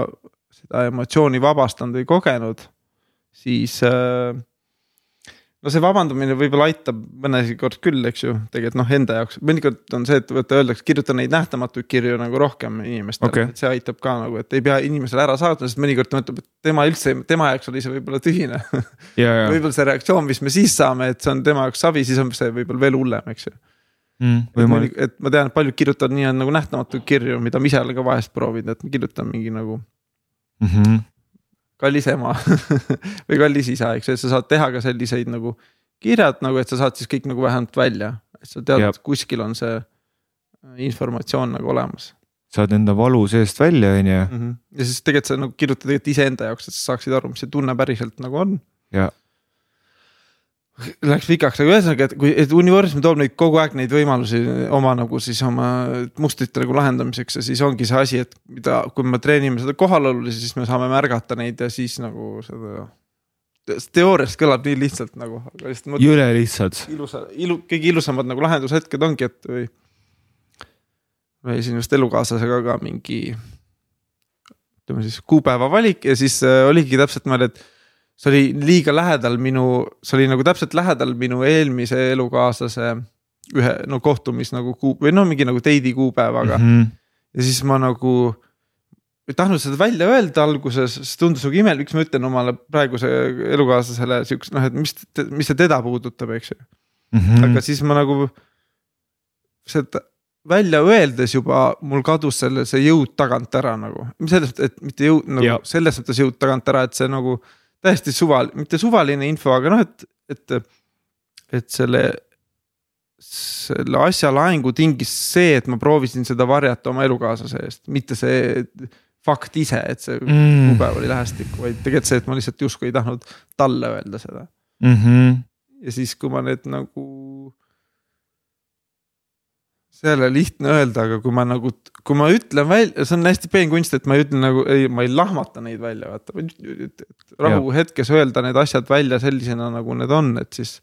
seda emotsiooni vabastanud või kogenud, siis öö, no see vabandamine võib-olla aitab mõnikord küll, eks ju, tegelikult noh, enda jaoks, mõnikord on see, et vaata öeldakse, kirjuta neid nähtamatuid kirju nagu rohkem inimestele okay., et see aitab ka nagu, et ei pea inimesele ära saatma, sest mõnikord ta mõtleb, et tema üldse, tema jaoks oli see võib-olla tühine ja võib-olla see reaktsioon, mis me siis saame, et see on tema jaoks savi, siis on see võib-olla veel hullem, eks ju. mm, et, et ma tean, et paljud kirjutavad nii nagu nähtamatuid kirju, mida ma ise ka vahest proovinud, et ma kirjutan mingi nagu mm -hmm. Kallis ema või kallis isa, eks ju, et sa saad teha ka selliseid nagu kirjad nagu, et sa saad siis kõik nagu vähemalt välja, et sa tead, et kuskil on see äh, informatsioon nagu olemas saad enda valu seest välja, on ju. -hmm. ja siis tegelikult sa nagu kirjutad tegelikult iseenda jaoks, et sa saaksid aru, mis see tunne päriselt nagu on. ja Läks pikaks, aga ühesõnaga, et kui, et universum toob neid kogu aeg neid võimalusi oma nagu siis oma mustrite nagu lahendamiseks ja siis ongi see asi, et mida, kui me treenime seda kohalolu, siis me saame märgata neid ja siis nagu seda. teoorias kõlab nii lihtsalt nagu, jõle lihtsalt. ilusa, ilu, kõige ilusamad nagu lahendushetked ongi, et või. ma käisin just elukaaslasega ka mingi. ütleme siis kuupäeva valik ja siis äh, oligi täpselt niimoodi, et see oli liiga lähedal minu, see oli nagu täpselt lähedal minu eelmise elukaaslase ühe no kohtumis nagu kuu või no mingi nagu date'i kuupäevaga mm. Mm -hmm. ja siis ma nagu ei tahtnud seda välja öelda alguses, sest tundus nagu imelik, miks ma ütlen omale praeguse elukaaslasele siukest noh, et mis, mis see teda puudutab, eks ju mm. -hmm. aga siis ma nagu seda välja öeldes juba mul kadus selle, see jõud tagant ära nagu, selles mõttes, et mitte jõud nagu Ja. selles mõttes jõud tagant ära, et see nagu täiesti suval-, mitte suvaline info, aga noh, et, et, et selle selle asja laengu tingis see, et ma proovisin seda varjata oma elukaaslase eest, mitte see fakt ise, et see Mm kuupäev oli lähestikku, vaid tegelikult see, et ma lihtsalt justkui ei tahtnud talle öelda seda -hmm. ja siis, kui ma need nagu. See ei ole lihtne öelda, aga kui ma nagu, kui ma ütlen välja, see on hästi peen kunst, et ma ei ütle nagu, ei, ma ei lahmata neid välja, vaata. rahuhetkes öelda need asjad välja sellisena, nagu need on, et siis.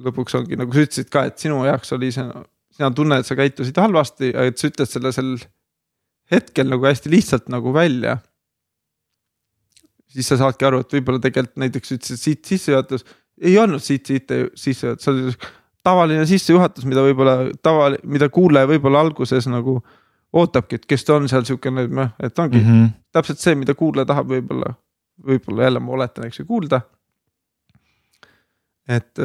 lõpuks ongi nagu sa ütlesid ka, et sinu jaoks oli see, sina tunned, et sa käitusid halvasti, et sa ütled selle sel hetkel nagu hästi lihtsalt nagu välja siis sa saadki aru, et võib-olla tegelikult näiteks ütlesid siit sissejuhatus, ei olnud siit siit sissejuhatus, see oli tavaline sissejuhatus, mida võib-olla tava, mida kuulaja võib-olla alguses nagu ootabki, et kes ta on seal siukene, noh, et ongi mm Mm -hmm. täpselt see, mida kuulaja tahab võib-olla, võib-olla jälle ma oletan, eks ju, kuulda. et,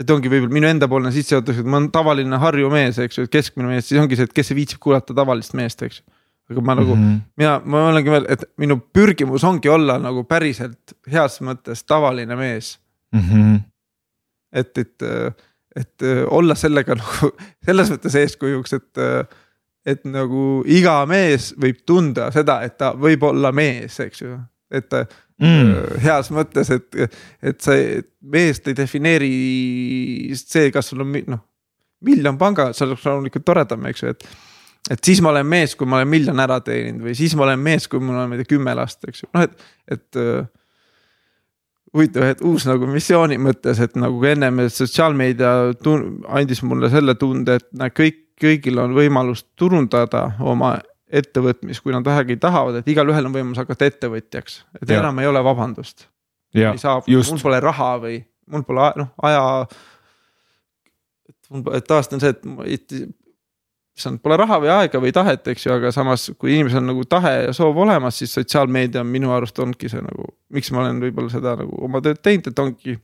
et ongi võib-olla minu endapoolne sissejuhatus, et ma olen tavaline Harju mees, eks ju, keskmine mees, siis ongi see, et kes see viitsib kuulata tavalist meest, eks ju aga ma nagu mm. -hmm. mina, ma olengi veel, et minu pürgimus ongi olla nagu päriselt heas mõttes tavaline mees. Mm -hmm. Et, et, et äh, olla sellega nagu selles mõttes eeskujuks, et äh, et nagu iga mees võib tunda seda, et ta võib olla mees, eks ju, et mm. heas mõttes, et, et see meest ei defineeri see, kas sul on noh, miljon panga, see oleks loomulikult toredam, eks ju, et et siis ma olen mees, kui ma olen miljon ära teeninud või siis ma olen mees, kui mul on, ma ei tea, kümme last, eks ju, noh, et, et huvitav, et uus nagu missiooni mõttes, et nagu ennem sotsiaalmeedia andis mulle selle tunde, et näe, kõik, kõigil on võimalus turundada oma ettevõtmist, kui nad vähegi tahavad, et igalühel on võimalus hakata ettevõtjaks, et ja. enam ei ole vabandust. ei saa, mul pole raha või mul pole noh aja. et tavaliselt on see, et issand, pole raha või aega või tahet, eks ju, aga samas, kui inimesel on nagu tahe ja soov olemas, siis sotsiaalmeedia minu arust ongi see nagu, miks ma olen võib-olla seda nagu oma tööd teinud, et ongi.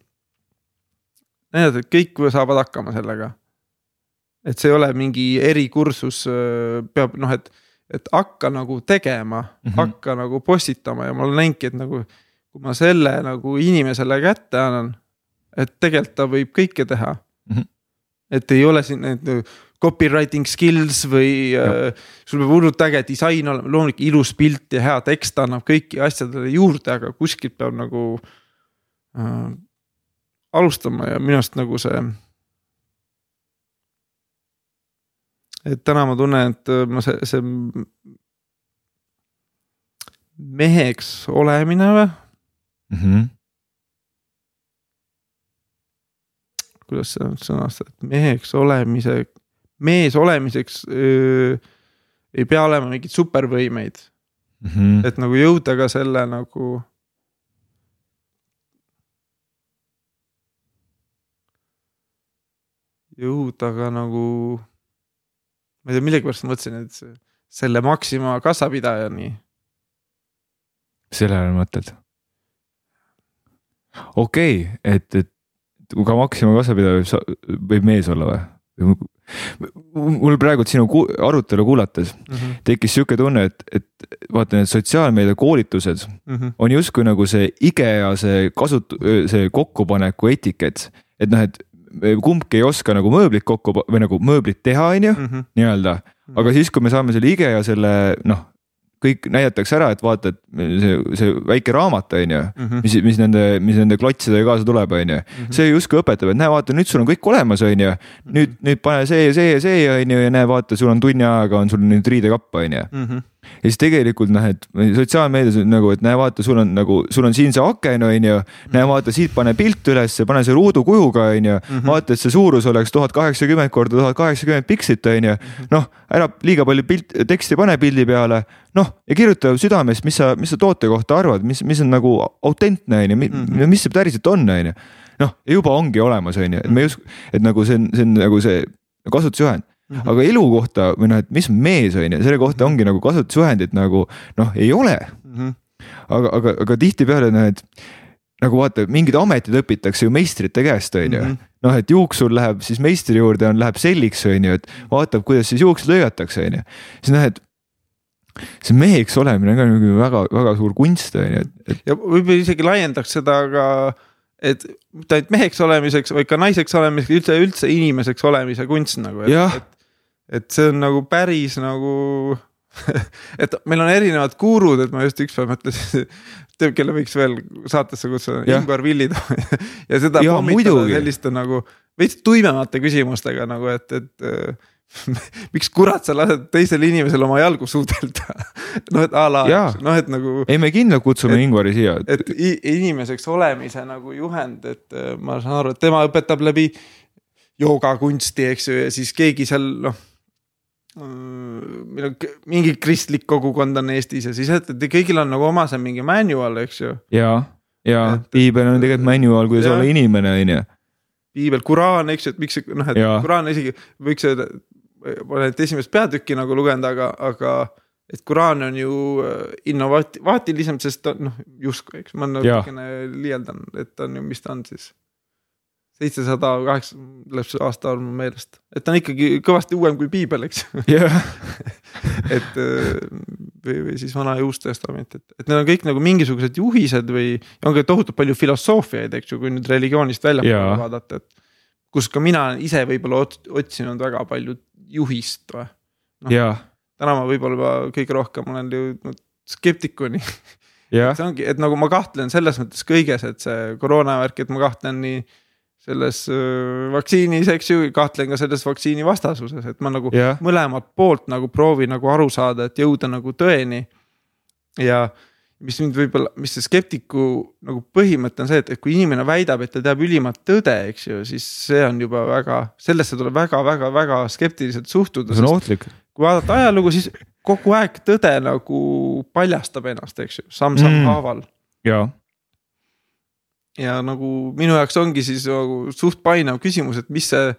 näidata, et kõik saavad hakkama sellega. et see ei ole mingi erikursus, peab noh, et et hakka nagu tegema mm, -hmm. hakka nagu postitama ja ma olen näinudki, et nagu. kui ma selle nagu inimesele kätte annan, et tegelikult ta võib kõike teha mm. -hmm. Et ei ole siin need copywriting skills või äh, sul peab hullult äge disain olema, loomulikult ilus pilt ja hea tekst annab kõiki asjadele juurde, aga kuskilt peab nagu äh, alustama ja minu arust nagu see et täna ma tunnen, et äh, ma see, see meheks olemine või mm? -hmm. Kuidas sõnastada, et meheks olemise, mees olemiseks öö, ei pea olema mingeid supervõimeid mm. -hmm. et nagu jõuda ka selle nagu. jõuda ka nagu ma ei tea, millegipärast mõtlesin, et selle Maxima kassapidajani. selle all mõtled? okei okay,, et, et ka Maxima kassapidaja võib, võib mees olla või? mul praegu sinu arutelu kuulates mm -hmm. tekkis sihuke tunne, et, et vaata need sotsiaalmeedia koolitused mm -hmm. on justkui nagu see IKEA see kasut-, see kokkupaneku etikett. et noh, et kumbki ei oska nagu mööblit kokku või nagu mööblit teha, on ju, mhm. nii-öelda. aga siis, kui me saame selle ige ja selle noh, kõik näidatakse ära, et vaata, et see, see väike raamat, on ju, mhm. mis, mis nende, mis nende klotsidega kaasa tuleb, on ju. Mhm. see justkui õpetab, et näe, vaata nüüd sul on kõik olemas, on ju. nüüd, nüüd pane see ja see ja see, on ju, ja näe, vaata, sul on tunni ajaga on sul nüüd riidekapp, on ju ja siis tegelikult noh, et sotsiaalmeedias nagu, et näe, vaata, sul on nagu, sul on siin see aken, on ju. näe, vaata siit pane pilt ülesse, pane see ruudukujuga, on ju. Mhm. vaata, et see suurus oleks tuhat kaheksakümmend korda tuhat kaheksakümmend pikslit, on ju. Mhm. noh, ära liiga palju pilt, teksti pane pildi peale. noh, ja kirjuta südamest, mis sa, mis sa toote kohta arvad, mis, mis on nagu autentne, on ju, mhm. mis see päriselt on, on ju. noh, juba ongi olemas, on ju, et me ei usu, et nagu see on, see on nagu see kasutusjuhend Mm -hmm. aga elu kohta või noh, et mis on mees on ju, selle kohta ongi nagu kasutusjuhendit nagu noh, ei ole mm. -hmm. aga, aga, aga tihtipeale noh, et nagu vaata, mingid ametid õpitakse ju meistrite käest, on ju. Mhm. noh, et juuksur läheb siis meistri juurde, on, läheb selliks, on ju, et vaatab, kuidas siis juuksed lõigatakse, on ju. siis noh, et see meheks olemine on ka nagu väga-väga suur kunst, on ju, et, et. ja võib-olla isegi laiendaks seda ka et mitte ainult meheks olemiseks, vaid ka naiseks olemiseks, üldse, üldse inimeseks olemise kunst nagu, et, et et see on nagu päris nagu et meil on erinevad gurud, et ma just ükspäev mõtlesin, kelle võiks veel saatesse kutsuda, Ingvar Villitoo ja seda ja, selliste nagu veits tuimemate küsimustega nagu, et, et miks kurat sa lased teisel inimesel oma jalgu suudelda noh, et a la, noh, et nagu. ei, me kindlalt kutsume et, Ingvari siia. et inimeseks olemise nagu juhend, et ma saan aru, et tema õpetab läbi joogakunsti, eks ju, ja siis keegi seal noh meil on mingi kristlik kogukond on Eestis ja siis, et kõigil on nagu oma see mingi manual, eks ju. ja, ja piibel on tegelikult manual, kuidas ja. olla inimene, on ju. piibel, Kuraan, eks ju, et miks see noh, et ja. Kuraan isegi võiks öelda, pole ainult esimest peatükki nagu lugenud, aga, aga et Kuraan on ju äh, innovaatilisem, sest ta noh, justkui, eks ma natukene liialdan, et ta on ju, mis ta on siis seitsesada kaheksa, läheb see aasta arv meelest, et ta on ikkagi kõvasti uuem kui piibel, eks yeah. et äh, või, või siis Vana ja Uus Testament, et, et need on kõik nagu mingisugused juhised või on ka tohutult palju filosoofiaid, eks ju, kui nüüd religioonist väljapoole yeah. vaadata, et. kus ka mina ise võib-olla otsinud väga palju juhist või no,. jaa. täna ma võib-olla kõige rohkem olen jõudnud skeptikuni see ongi, et nagu ma kahtlen selles mõttes kõiges, et see koroona värk, et ma kahtlen nii selles vaktsiinis, eks ju, kahtlen ka selles vaktsiini vastasuses, et ma nagu yeah. mõlemat poolt nagu proovin nagu aru saada, et jõuda nagu tõeni. ja mis mind võib-olla, mis see skeptiku nagu põhimõte on see, et, et kui inimene väidab, et ta teab ülimat tõde, eks ju, siis see on juba väga, sellesse tuleb väga-väga-väga skeptiliselt suhtuda. see on ohtlik. kui vaadata ajalugu, siis kogu aeg tõde nagu paljastab ennast, eks ju, samm-samm mm. haaval. jaa ja nagu minu jaoks ongi siis nagu suht painav küsimus, et mis see,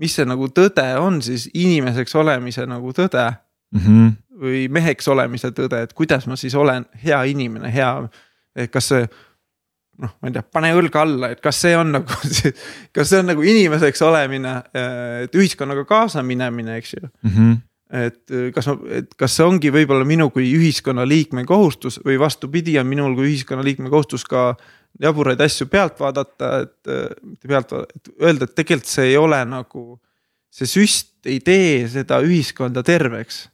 mis see nagu tõde on siis inimeseks olemise nagu tõde mm. -hmm. või meheks olemise tõde, et kuidas ma siis olen hea inimene, hea, et kas see noh, ma ei tea, pane õlg alla, et kas see on nagu, kas see on nagu inimeseks olemine, et ühiskonnaga kaasa minemine, eks ju mm. -hmm et kas ma, et kas see ongi võib-olla minu kui ühiskonnaliikme kohustus või vastupidi, on minul kui ühiskonnaliikme kohustus ka jaburaid asju pealt vaadata, et mitte pealt vaadata, et öelda, et tegelikult see ei ole nagu. see süst ei tee seda ühiskonda terveks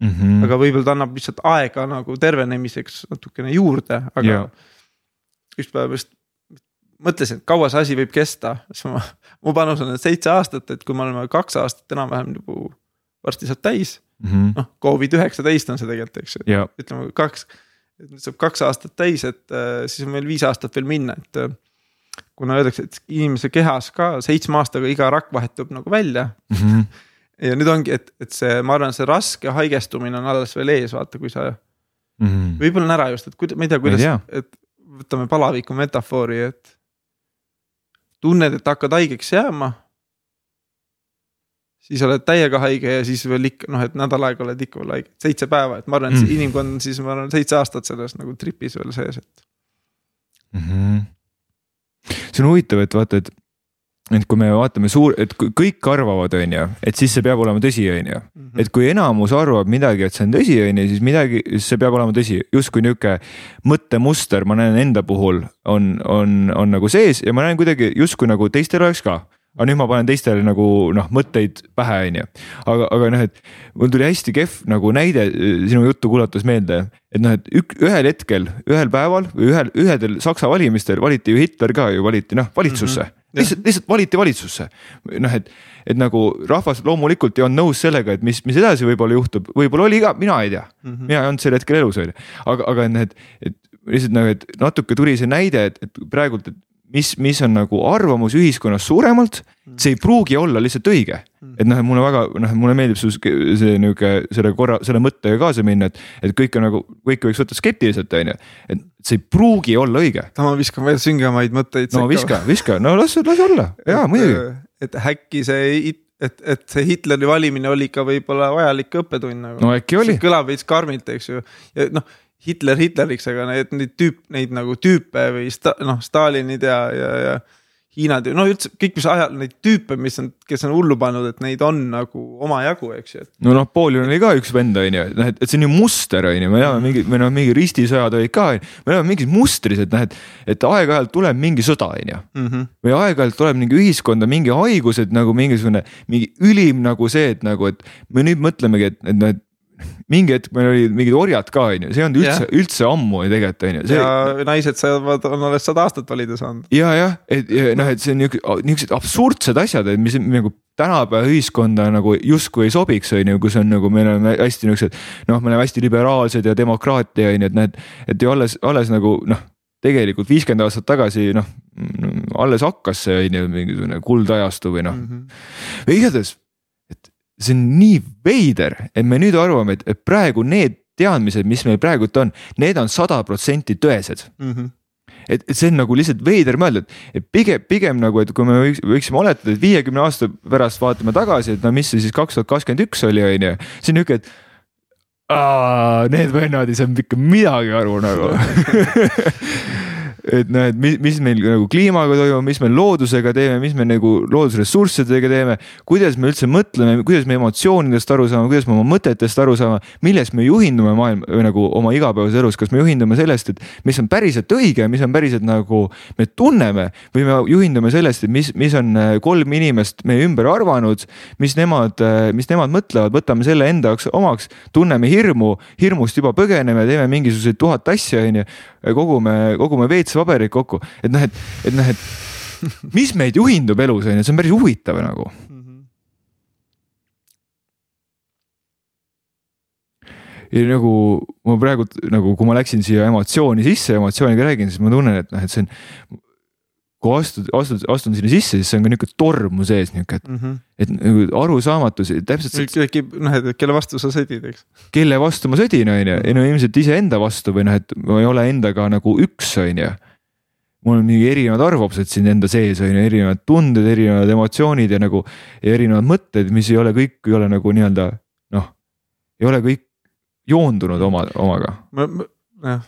mm. -hmm. aga võib-olla ta annab lihtsalt aega nagu tervenemiseks natukene juurde, aga yeah. üks päev just mõtlesin, et kaua see asi võib kesta, siis ma, mu panus on seitse aastat, et kui me oleme kaks aastat enam-vähem nagu varsti saab täis mm -hmm.. noh, Covid üheksateist on see tegelikult, eks ju yeah., ütleme kaks et nüüd saab kaks aastat täis, et äh, siis on meil viis aastat veel minna, et. Äh, kuna öeldakse, et inimese kehas ka seitsme aastaga iga rakk vahetub nagu välja mm. -hmm. ja nüüd ongi, et, et see, ma arvan, see raske haigestumine on alles veel ees, vaata, kui sa mm -hmm.. võib-olla on ära just, et kuida-, ma ei tea, kuidas, et võtame palaviku metafoori, et. tunned, et hakkad haigeks jääma siis oled täiega haige ja siis veel ikka noh, et nädal aega oled ikka veel haige, seitse päeva, et ma arvan, et see mm. inimkond on siis ma arvan seitse aastat selles nagu tripis veel sees, et mm. -hmm. see on huvitav, et vaata, et, et kui me vaatame suur, et kui kõik arvavad, on ju, et siis see peab olema tõsi, on ju. Mhm. et kui enamus arvab midagi, et see on tõsi, on ju, siis midagi, see peab olema tõsi, justkui nihuke mõttemuster, ma näen enda puhul on, on, on nagu sees ja ma näen kuidagi justkui nagu teistel oleks ka aga nüüd ma panen teistele nagu noh, mõtteid pähe, on ju. aga, aga noh, et mul tuli hästi kehv nagu näide sinu juttu kuulates meelde, et noh, et ük, ühel hetkel, ühel päeval või ühel, ühedel Saksa valimistel valiti ju Hitler ka ju valiti noh valitsusse mm. -hmm lihtsalt, lihtsalt valiti valitsusse. noh, et, et nagu rahvas loomulikult ei olnud nõus sellega, et mis, mis edasi võib-olla juhtub, võib-olla oli ka, mina ei tea mm. -hmm. mina ei olnud sel hetkel elus, on ju. aga, aga noh, et, et lihtsalt nagu, et natuke tuli see näide, et, et praegult, et mis, mis on nagu arvamus ühiskonnas suuremalt, mm. see ei pruugi olla lihtsalt õige. Mm. et noh, et mulle väga noh, mulle meeldib su see nihuke selle korra, selle mõttega kaasa minna, et, et kõik on nagu, kõike võiks võtta skeptiliselt, on ju. et see ei pruugi olla õige. ma viskan veel süngemaid mõtteid. no viska, viska, no las, las olla, jaa muidugi. et äkki see et, et see Hitleri valimine oli ikka võib-olla vajalik õppetund nagu. no äkki oli. kõlab veits karmilt, eks ju, ja noh Hitler Hitleriks, aga need, neid tüüp, neid nagu tüüpe või sta, noh, Stalinid ja, ja, ja Hiinad ja no üldse kõik, mis ajal neid tüüpe, mis on, kes on hullu pannud, et neid on nagu omajagu, eks ju. no Napoleon oli ka üks vend, on ju, et noh, et see on ju muster, on ju, me elame mingi, meil on mingi ristisõjad olid ka, me elame mingis mustris, et noh, et. et aeg-ajalt tuleb mingi sõda, on ju. Mhm. või aeg-ajalt tuleb mingi ühiskonda mingi haigus, et nagu mingisugune, mingi ülim nagu see, et nagu, et me nüüd mõtlemegi, et, et noh, et mingi hetk meil olid mingid orjad ka on ju, see ei olnud üldse üldse ammu tegelikult on ju. ja naised saavad, on alles sada aastat valida saanud. ja, jah, et ja, noh, et see on niuksed absurdsed asjad, et mis nagu tänapäeva ühiskonda nagu justkui ei sobiks, on ju, kus on nagu meil on hästi niuksed. noh, me oleme hästi liberaalsed ja demokraatia on ju, et näed, et ju alles, alles nagu noh tegelikult viiskümmend aastat tagasi noh, alles hakkas see on ju mingisugune kuldajastu või noh mm -hmm.. igatahes see on nii veider, et me nüüd arvame, et, praegu need teadmised, mis meil praegult on, need on sada protsenti tõesed mm. -hmm et, et see on nagu lihtsalt veider mõelda, et pigem, pigem nagu, et kui me võiks, võiksime oletada, et viiekümne aasta pärast vaatame tagasi, et no mis see siis kaks tuhat kakskümmend üks oli, on ju. see on nihuke, et aa, need vennad ei saanud ikka midagi aru nagu et noh, et mis, mis meil nagu kliimaga toimub, mis me loodusega teeme, mis me nagu loodusressurssidega teeme. kuidas me üldse mõtleme, kuidas me emotsioonidest aru saame, kuidas me oma mõtetest aru saame, millest me juhindume maailma või nagu oma igapäevases elus, kas me juhindume sellest, et mis on päriselt õige, mis on päriselt nagu me tunneme. või me juhindume sellest, et mis, mis on äh, kolm inimest meie ümber arvanud, mis nemad, äh, mis nemad mõtlevad, võtame selle enda jaoks omaks, tunneme hirmu, hirmust juba põgeneme, teeme mingisuguseid tuhat asja, on ju. Kogume, kogume WC-pabereid kokku, et noh, et, et noh, et mis meid juhindub elus, on ju, see on päris huvitav nagu ja nagu ma praegu nagu, kui ma läksin siia emotsiooni sisse, emotsiooniga räägin, siis ma tunnen, et noh, et see on. Kui astud, astud, astun sinna sisse, siis see on ka nihuke torm mu sees nihuke, et mm, -hmm. et nagu arusaamatus, täpselt. tekib noh, et kelle vastu sa sõdid, eks. kelle vastu ma sõdin, on ju, ei no ilmselt iseenda vastu või noh, et ma ei ole endaga nagu üks, on ju mul on mingi erinevad arvamused siin enda sees on ju, erinevad tunded, erinevad emotsioonid ja nagu ja erinevad mõtted, mis ei ole kõik, ei ole nagu nii-öelda noh, ei ole kõik joondunud oma, omaga. jah,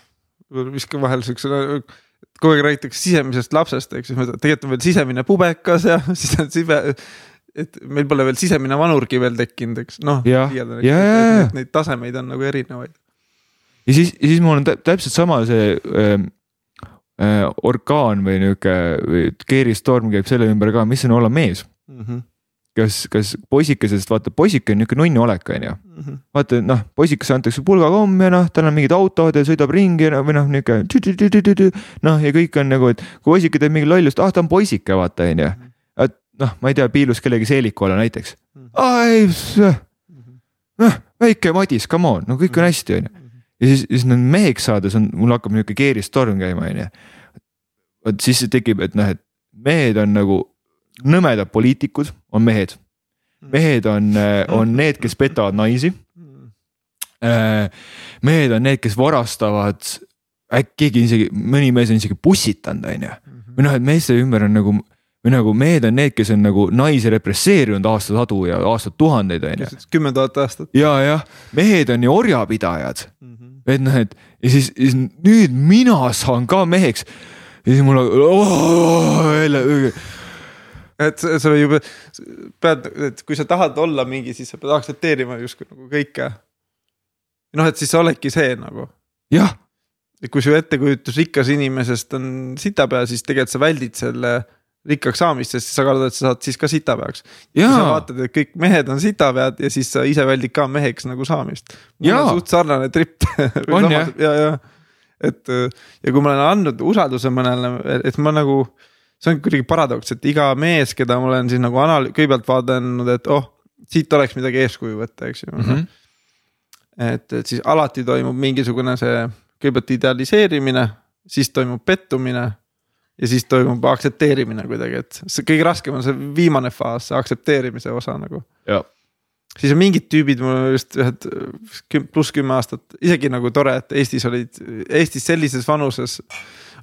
viskan vahele siukse, kogu aeg räägitakse sisemisest lapsest, eks ju, tegelikult on veel sisemine pubekas ja siis on sibe et meil pole veel sisemine vanurgi veel tekkinud, eks noh. Neid tasemeid on nagu erinevaid. ja siis, ja siis mul on täpselt sama see äh, äh, orkaan või nihuke keeristorm käib selle ümber ka, mis on olla mees mm. -hmm kas, kas poisikesest vaata, poisike on nihuke nunnu olek, on ju. Mhm. vaata noh, poisikesele antakse pulgakomm ja noh, tal on mingid autod ja sõidab ringi või noh, nihuke. noh, ja kõik on nagu, et kui poisike teeb mingi lollust, ah ta on poisike, vaata on ju. Mhm. et noh, ma ei tea, piilus kellegi seeliku alla näiteks. Mhm. ei, noh väike Madis, come on, no kõik on hästi, on ju. ja siis, siis nüüd meheks saades on, mul hakkab nihuke keeristorm käima, on ju. vot siis tekib, et noh, et mehed on nagu nõmedad poliitikud on mehed. mehed on, äh, on need, kes petavad naisi. Äh, mehed on need, kes varastavad, äkki keegi isegi, mõni mees on isegi pussitanud, on ju. või noh, et meeste ümber on nagu või nagu mehed on need, kes on nagu naisi represseerinud aastasadu ja aastatuhandeid on ju. kümme tuhat aastat. ja, jah, mehed on ju orjapidajad mm. -hmm. et noh, et ja siis, siis nüüd mina saan ka meheks. ja siis mul oh, jälle et sa juba pead, et kui sa tahad olla mingi, siis sa pead aktsepteerima justkui nagu kõike. noh, et siis sa oledki see nagu. jah. et kui su ettekujutus rikas inimesest on sitapea, siis tegelikult sa väldid selle rikkaks saamist, sest sa kardad, et sa saad siis ka sitapeaks. sa vaatad, et kõik mehed on sitapead ja siis sa ise väldid ka meheks nagu saamist. mul on suht sarnane trip on jah? ja, ja et ja kui ma olen andnud usalduse mõnele, et ma nagu see on kuidagi paradoks, et iga mees, keda ma olen siis nagu anal-, kõigepealt vaadanud, et oh, siit oleks midagi eeskuju võtta, eks ju mm. -hmm. et, et siis alati toimub mingisugune see kõigepealt idealiseerimine, siis toimub pettumine ja siis toimub aktsepteerimine kuidagi, et see kõige raskem on see viimane faas, see aktsepteerimise osa nagu. siis on mingid tüübid, mul just ühed pluss kümme aastat, isegi nagu tore, et Eestis olid, Eestis sellises vanuses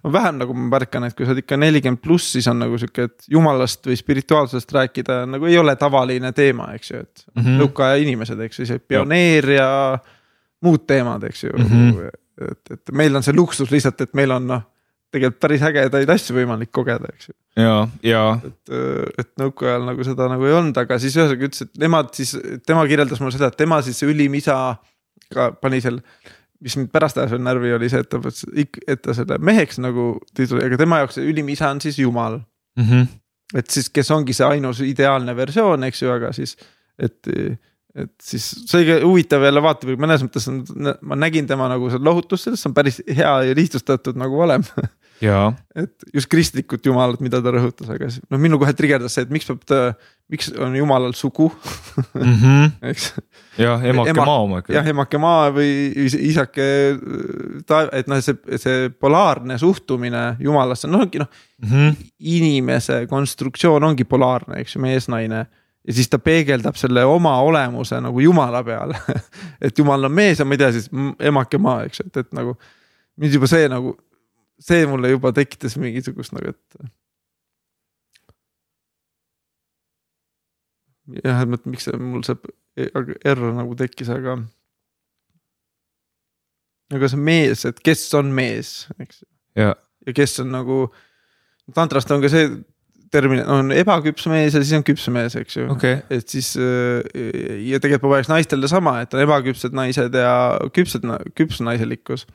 on vähem nagu ma märkan, et kui sa oled ikka nelikümmend pluss, siis on nagu sihuke, et jumalast või spirituaalsusest rääkida nagu ei ole tavaline teema, eks ju, et mm -hmm. nõukaaja inimesed, eks ju, see pioneer ja muud teemad, eks ju mm. -hmm. et, et meil on see luksus lihtsalt, et meil on noh, tegelikult päris ägedaid asju võimalik kogeda, eks ju. ja, ja. et, et nõukaajal nagu seda nagu ei olnud, aga siis ühesõnaga ütles, et nemad siis, tema kirjeldas mulle seda, et tema siis ülim isa ka pani seal mis mind pärast ajas veel närvi, oli see, et ta, et ta selle meheks nagu tituli, aga tema jaoks ülim isa on siis jumal mm. -hmm. et siis, kes ongi see ainus ideaalne versioon, eks ju, aga siis, et, et siis see huvitav jälle vaatepilt, mõnes mõttes on, ma nägin tema nagu seda lohutust, sellest on päris hea ja lihtsustatud nagu valem et just kristlikut jumalat, mida ta rõhutas, aga noh, minu kohe trigerdas see, et miks peab ta, miks on jumalal sugu mm. -hmm. eks. jah, emake Ema, maa oma jah, emake maa või isake, et noh, see, see polaarne suhtumine jumalasse, noh ongi noh mm -hmm. inimese konstruktsioon ongi polaarne, eks ju, mees-naine ja siis ta peegeldab selle oma olemuse nagu jumala peale et jumal on mees ja ma ei tea siis emake maa, eks ju, et, et nagu mind juba see nagu see mulle juba tekitas mingisugust nagu, et. jah, et miks see mul see R nagu tekkis, aga. aga see mees, et kes on mees, eks. ja, ja kes on nagu. tantrast on ka see termin on ebaküps mees ja siis on küps mees, eks ju okay.. et siis ja tegelikult ma paneks naistele sama, et on ebaküpsed naised ja küpsed, küps naiselikkus.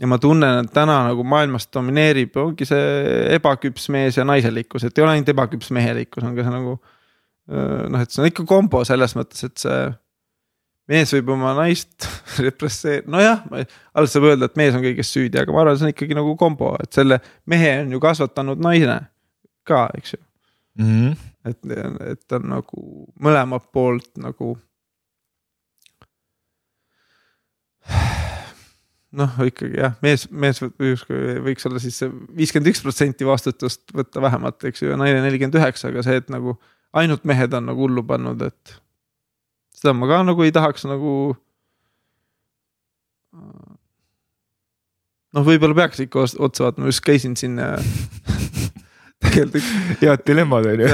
Ja ma tunnen, et täna nagu maailmas domineerib, ongi see ebaküps mees ja naiselikkus, et ei ole ainult ebaküps mehelikkus, on ka see nagu. noh, et see on ikka kombo selles mõttes, et see mees võib oma naist represseerida, nojah, alles saab öelda, et mees on kõiges süüdi, aga ma arvan, see on ikkagi nagu kombo, et selle mehe on ju kasvatanud naine ka, eks ju mm. -hmm. et, et on nagu mõlemalt poolt nagu. Noh, ikkagi jah, mees, mees justkui võiks olla siis see viiskümmend üks protsenti vastutust võtta vähemalt, eks ju, ja naine nelikümmend üheksa, aga see, et nagu ainult mehed on nagu hullu pannud, et seda ma ka nagu ei tahaks nagu. noh, võib-olla peaks ikka otsa vaatama, just käisin siin tegelikult. head dilemmad on ju.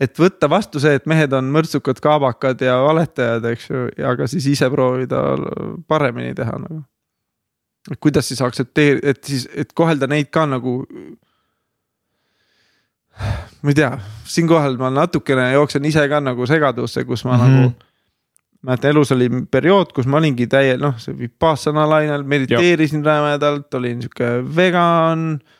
Et võtta vastu see, et mehed on mõrtsukad, kaabakad ja valetajad, eks ju, aga siis ise proovida paremini teha nagu. et kuidas siis aktsepteerida, et siis, et kohelda neid ka nagu ma ei tea, siinkohal ma natukene jooksen ise ka nagu segadusse, kus ma mm -hmm. nagu. mäletan elus oli periood, kus ma olingi täie-, noh, see vipassana lainel, mediteerisin rämedalt, olin sihuke vegan äh,.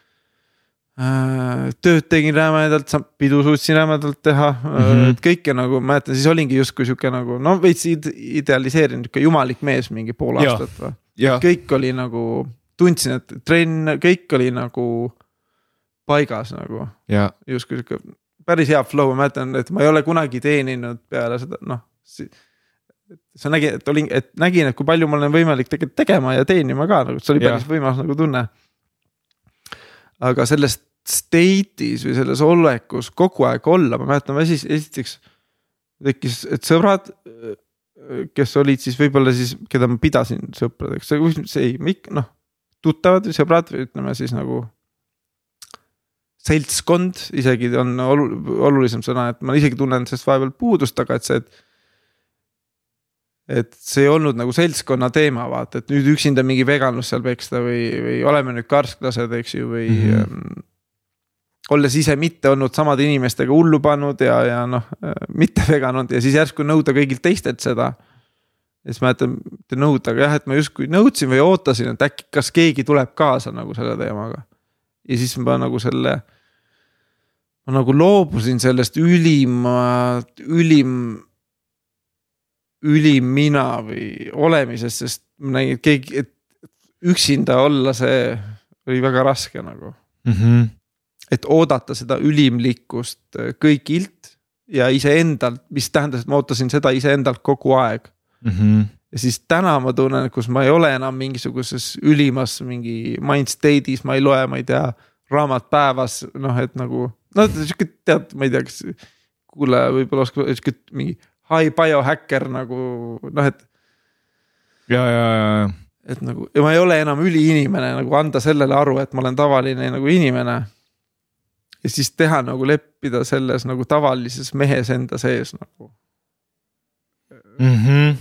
Tööd tegin rämedalt, pidu suutsin rämedalt teha mm, -hmm. et kõike nagu mäletan, siis olingi justkui sihuke nagu no veits idealiseerinud sihuke jumalik mees mingi pool aastat või. kõik oli nagu, tundsin, et trenn, kõik oli nagu paigas nagu. justkui sihuke päris hea flow, ma mäletan, et ma ei ole kunagi teeninud peale seda, noh. sa nägid, et olin, et nägin, et kui palju mul on võimalik tegelikult tegema ja teenima ka nagu, see oli päris ja. võimas nagu tunne. aga selles state'is või selles olekus kogu aeg olla, ma mäletan, ma siis esiteks tekkis, et sõbrad, kes olid siis võib-olla siis, keda ma pidasin sõpradeks, see ei, noh, tuttavad või sõbrad või ütleme siis nagu seltskond isegi on olulisem sõna, et ma isegi tunnen sellest vahepeal puudust, aga et see, et. et see ei olnud nagu seltskonna teema, vaata, et nüüd üksinda mingi veganlus seal peksta või, või oleme nüüd karsklased, eks ju, või mm. -hmm. Olles ise mitte olnud samade inimestega hullu pannud ja, ja noh, mitte vegan olnud ja siis järsku nõuda kõigilt teistelt seda ja siis mäletan, mitte nõuda, aga jah, et ma justkui nõudsin või ootasin, et äkki, kas keegi tuleb kaasa nagu selle teemaga. ja siis ma nagu selle ma nagu loobusin sellest ülima, ülim, ülim mina või olemisest, sest ma nägin, et keegi, et üksinda olla, see oli väga raske nagu mm. -hmm. Et oodata seda ülimlikkust kõigilt ja iseendalt, mis tähendas, et ma ootasin seda iseendalt kogu aeg mm. -hmm. ja siis täna ma tunnen, kus ma ei ole enam mingisuguses ülimas mingi mind state'is, ma ei loe, ma ei tea, raamat päevas, noh, et nagu no sihuke tead, ma ei tea, kas kuulaja võib-olla oskab sihuke mingi high biohäkker nagu noh, et. ja, ja, ja, ja. et nagu ja ma ei ole enam üliinimene nagu anda sellele aru, et ma olen tavaline nagu inimene. Ja siis teha nagu leppida selles nagu tavalises mehes enda sees nagu mm. -hmm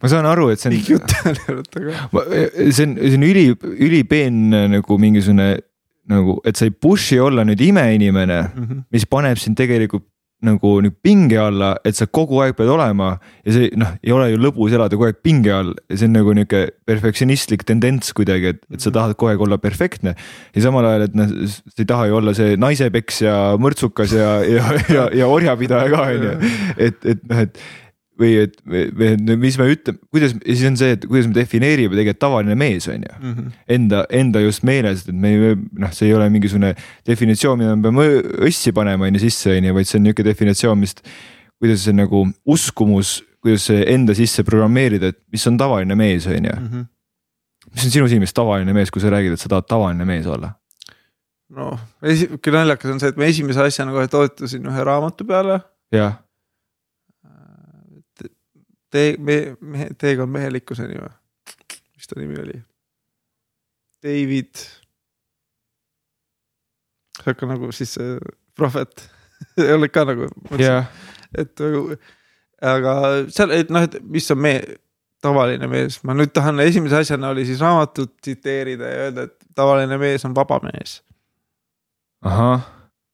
ma saan aru, et see on. jutt on ainult, aga. see on, see on üli, ülipeen nagu mingisugune nagu, et sa ei push'i olla nüüd imeinimene mm, -hmm. mis paneb sind tegelikult nagu nüüd pinge alla, et sa kogu aeg pead olema ja see noh, ei ole ju lõbus elada kogu aeg pinge all ja see on nagu nihuke perfektsionistlik tendents kuidagi, et, et sa mhm. tahad kogu aeg olla perfektne. ja samal ajal, et noh, sa ei taha ju olla see naisepeksja, mõrtsukas ja, ja, ja, ja orjapidaja ka on ju, et, et noh, et või et või mis me ütleme, kuidas, siis on see, et kuidas me defineerime tegelikult tavaline mees, on ju mm. -hmm. Enda, enda just meeles, et me noh, see ei ole mingisugune definitsioon, mida me peame õssi panema on ju sisse, on ju, vaid see on nihuke definitsioon, mis. kuidas see nagu uskumus, kuidas see enda sisse programmeerida, et mis on tavaline mees, on ju. Mhm. mis on sinu silmis tavaline mees, kui sa räägid, et sa tahad tavaline mees olla? noh, sihuke naljakas on see, et ma esimese asjana kohe toetusin ühe raamatu peale. jah tee, me, mehe, teekond mehelikkuseni või? mis ta nimi oli? David. see on ka nagu siis see prohvet oled ka nagu yeah.. et nagu, aga seal, et noh, et mis on mehe, tavaline mees, ma nüüd tahan esimese asjana oli siis raamatut tsiteerida ja öelda, et tavaline mees on vaba mees. ahah,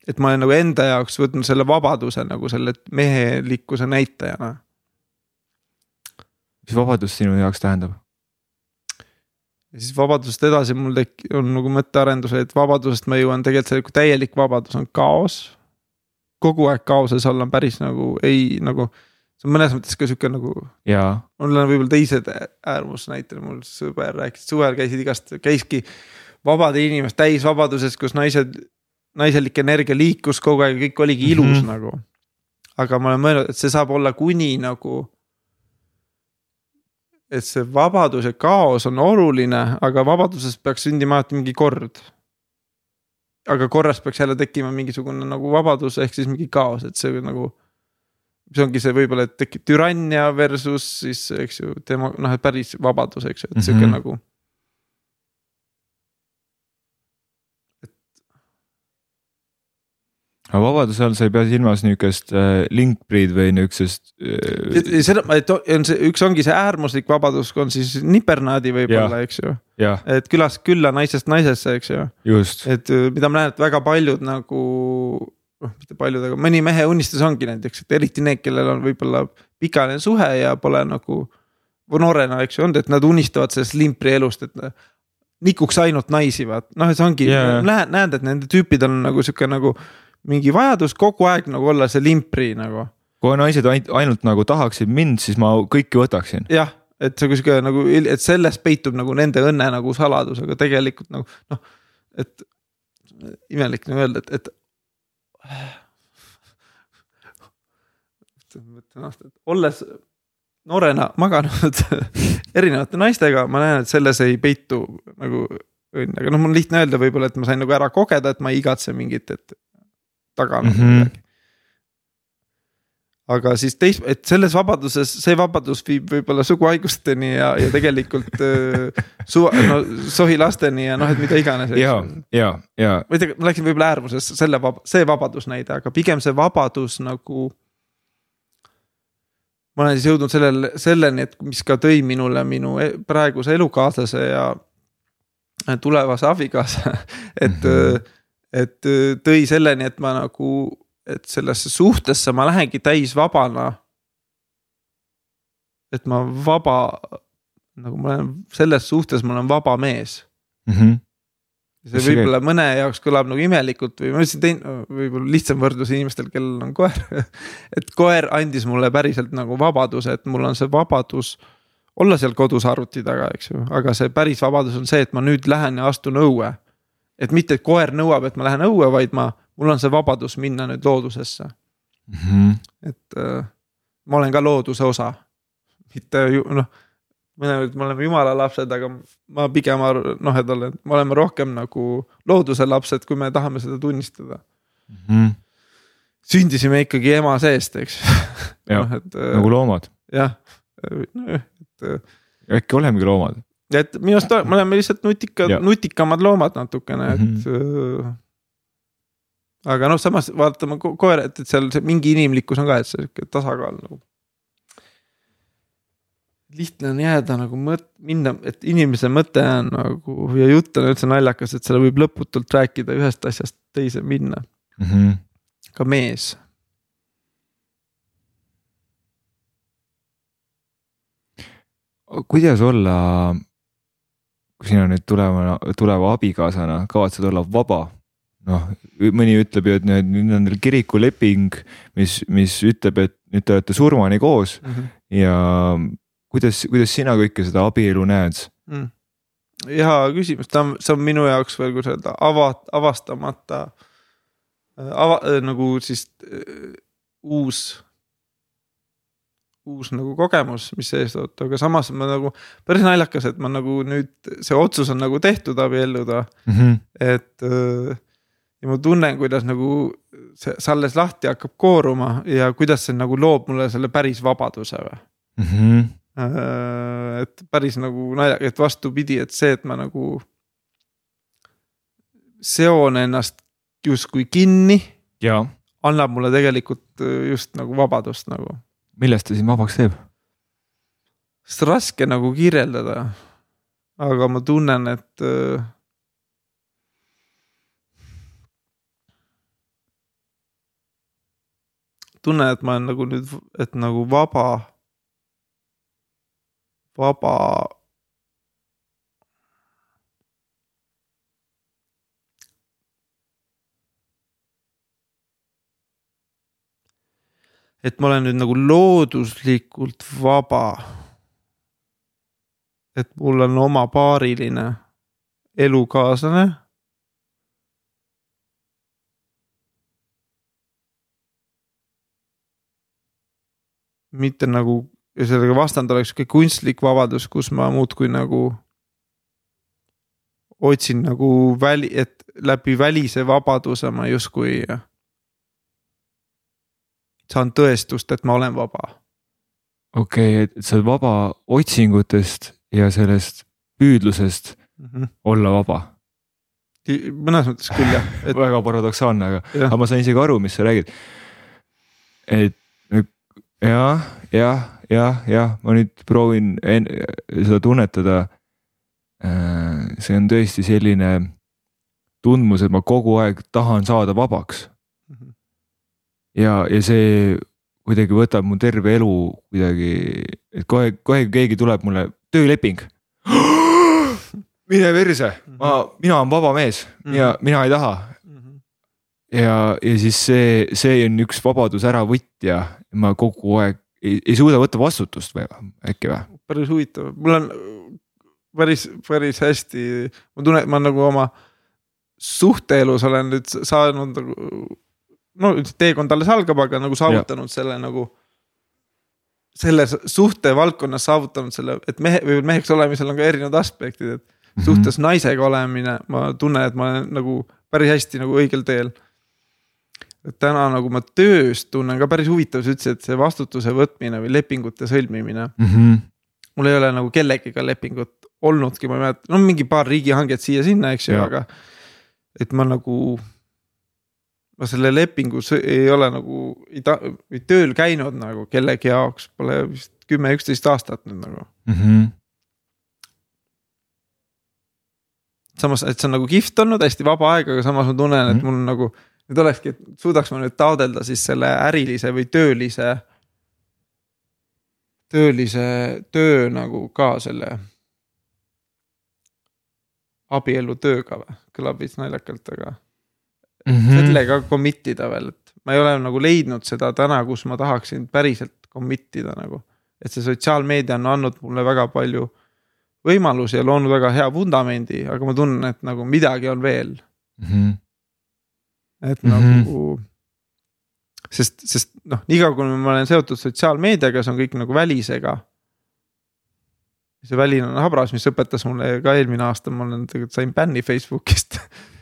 et ma olen nagu enda jaoks võtnud selle vabaduse nagu selle mehelikkuse näitajana. Mis vabadus sinu jaoks tähendab? ja siis vabadusest edasi mul tek-, on nagu mõttearendus, et vabadusest ma jõuan tegelikult selle, kui täielik vabadus on kaos. kogu aeg kaoses olla on päris nagu ei nagu, see on mõnes mõttes ka sihuke nagu mul on võib-olla teised äärmusnäited, mul sõber rääkis, suvel käisid igast, käiski vabade inimest täisvabaduses, kus naised, naiselik energia liikus kogu aeg, kõik oligi ilus mm -hmm. nagu. aga ma olen mõelnud, et see saab olla kuni nagu. Et see vabadus ja kaos on oluline, aga vabadusest peaks sündima alati mingi kord. aga korrast peaks jälle tekkima mingisugune nagu vabadus ehk siis mingi kaos, et see nagu see ongi see võib-olla, et tekib türannia versus siis, eks ju, tema noh, et päris vabadus, eks ju, et sihuke mm Mhm. -hmm. nagu. Aga vabaduse all sa ei pea silmas niukest äh, linkbreed või niuksest äh, seda, et on see, üks ongi see äärmuslik vabadus, on siis nipernaadi võib-olla, eks ju. et külas külla naisest naisesse, eks ju, et äh, mida ma näen, et väga paljud nagu. noh, mitte paljud, aga mõni mehe unistus ongi näiteks, et eriti need, kellel on võib-olla pikaajaline suhe ja pole nagu. noorena, eks ju, olnud, et nad unistavad sellest limpri elust, et nikuks ainult naisi, vaat noh, et see ongi yeah., näed, näed, et nende tüüpidel on nagu sihuke nagu mingi vajadus kogu aeg nagu olla see limpri nagu kui naised ainult, ainult nagu tahaksid mind, siis ma kõiki võtaksin. jah, et see sihuke nagu, et selles peitub nagu nende õnne nagu saladus, aga tegelikult nagu noh, et imelik nagu öelda, et, et. mõtlen aastat, olles noorena maganud erinevate naistega, ma näen, et selles ei peitu nagu õnn, aga noh, mul on lihtne öelda võib-olla, et ma sain nagu ära kogeda, et ma ei igatse mingit, et taga nagu Mhm. midagi aga siis teist, et selles vabaduses, see vabadus viib võib-olla suguhaigusteni ja, ja tegelikult äh, su, no sohilasteni ja noh, et mida iganes. ja, ja, ja ma ei tea, ma läksin võib-olla äärmusesse selle vab-, see vabadusnäide, aga pigem see vabadus nagu. ma olen siis jõudnud sellele, selleni, et mis ka tõi minule minu e- praeguse elukaaslase ja tulevase abikaasa, et mm. -hmm. Et tõi selleni, et ma nagu et sellesse suhtesse ma lähengi täisvabana. et ma vaba, nagu ma olen selles suhtes, ma olen vaba mees mm. -hmm. see võib-olla mõne jaoks kõlab nagu imelikult või ma ütlesin teine, võib-olla lihtsam võrdlus inimestel, kellel on koer. et koer andis mulle päriselt nagu vabaduse, et mul on see vabadus olla seal kodus arvuti taga, eks ju, aga see päris vabadus on see, et ma nüüd lähen ja astun õue. Et mitte, et koer nõuab, et ma lähen õue, vaid ma, mul on see vabadus minna nüüd loodusesse, Mm -hmm. et äh, ma olen ka looduse osa. mitte noh, mõlemad, me oleme jumala lapsed, aga ma pigem noh, et olen, me oleme rohkem nagu looduse lapsed, kui me tahame seda tunnistada. Mm -hmm. sündisime ikkagi ema seest, eks Jah, noh, et nagu loomad, jah, nojah, et äkki olemegi loomad. Et minu arust me oleme lihtsalt nutikad, Jah. nutikamad loomad natukene, et mm. aga noh, samas vaatame ko koera, et, et seal see mingi inimlikkus on ka, et see sihuke tasakaal nagu. lihtne on jääda nagu mõt-, minna, et inimese mõte on nagu ja jutt on üldse naljakas, et selle võib lõputult rääkida ühest asjast teise minna, Mm -hmm. ka mees. kuidas olla, kui sina nüüd tuleva, tuleva abikaasana kavatsed olla vaba? noh, mõni ütleb ju, et nüüd nüüd on teil kirikuleping, mis, mis ütleb, et nüüd te olete surmani koos Mm -hmm. ja kuidas, kuidas sina kõike seda abielu näed? mm. hea küsimus, ta on, see on minu jaoks veel, kuidas öelda, ava-, avastamata ava- nagu siis äh, uus. Uus nagu kogemus, mis ees ootab, aga samas ma nagu päris naljakas, et ma nagu nüüd see otsus on nagu tehtud abielluda, Mm -hmm. et. äh, ja ma tunnen, kuidas nagu see, see alles lahti hakkab kooruma ja kuidas see nagu loob mulle selle päris vabaduse või Mm -hmm. Et päris nagu nalja, et vastupidi, et see, et ma nagu. seon ennast justkui kinni, annab mulle tegelikult äh, just nagu vabadust nagu. Millest ta sind vabaks teeb? sest raske nagu kirjeldada. aga ma tunnen, et äh, tunnen, et ma olen nagu nüüd, et nagu vaba, vaba. Et ma olen nüüd nagu looduslikult vaba. et mul on oma paariline elukaaslane mitte nagu ja sellega vastand oleks sihuke kunstlik vabadus, kus ma muudkui nagu otsin nagu väli, et läbi välise vabaduse ma justkui saan tõestust, et ma olen vaba. okei okay,, et sa oled vaba otsingutest ja sellest püüdlusest mm -hmm. olla vaba. mõnes mõttes küll jah et.... väga paradoksaalne, aga, aga ma sain isegi aru, mis sa räägid. et jah, jah, jah, jah, ma nüüd proovin en, seda tunnetada. Äh, see on tõesti selline tundmus, et ma kogu aeg tahan saada vabaks. Mhm. ja, ja see kuidagi võtab mu terve elu kuidagi, et kohe, kohe keegi tuleb mulle, tööleping. mine perse, ma, mhm. mina olen vaba mees ja mhm. mina ei taha ja, ja siis see, see on üks vabaduse äravõtja, ma kogu aeg ei, ei suuda võtta vastutust või äkki või? päris huvitav, mul on päris, päris hästi, ma tunnen, et ma nagu oma suhteelus olen nüüd saanud nagu. No teekond alles algab, aga nagu saavutanud ja. selle nagu. selles suhtevaldkonnas saavutanud selle, et mehe või meheks olemisel on ka erinevad aspektid, et mm -hmm. suhtes naisega olemine, ma tunnen, et ma olen nagu päris hästi nagu õigel teel et täna nagu ma töös tunnen ka päris huvitav, sa ütlesid, et see vastutuse võtmine või lepingute sõlmimine mm. -hmm. mul ei ole nagu kellegiga lepingut olnudki, ma ei mäleta, no mingi paar riigihanget siia-sinna, eks ju, aga. et ma nagu, ma selle lepingu ei ole nagu, ei ta-, või tööl käinud nagu kellegi jaoks, pole vist kümme, üksteist aastat nüüd nagu mm. -hmm. samas, et see on nagu kihvt olnud, hästi vaba aeg, aga samas ma tunnen, et mhm. mul nagu nüüd olekski, et suudaks ma nüüd taodelda siis selle ärilise või töölise. töölise töö nagu ka selle. abielutööga või, kõlab veits naljakalt, aga mm. -hmm. sellega commit ida veel, et ma ei ole nagu leidnud seda täna, kus ma tahaksin päriselt commit ida nagu. et see sotsiaalmeedia on andnud mulle väga palju võimalusi ja loonud väga hea vundamendi, aga ma tunnen, et nagu midagi on veel mm. -hmm et mm -hmm. nagu. sest, sest noh, niikaua kui ma olen seotud sotsiaalmeediaga, see on kõik nagu välisega. see väline on habras, mis õpetas mulle ka eelmine aasta, ma olen tegelikult sain bänni Facebookist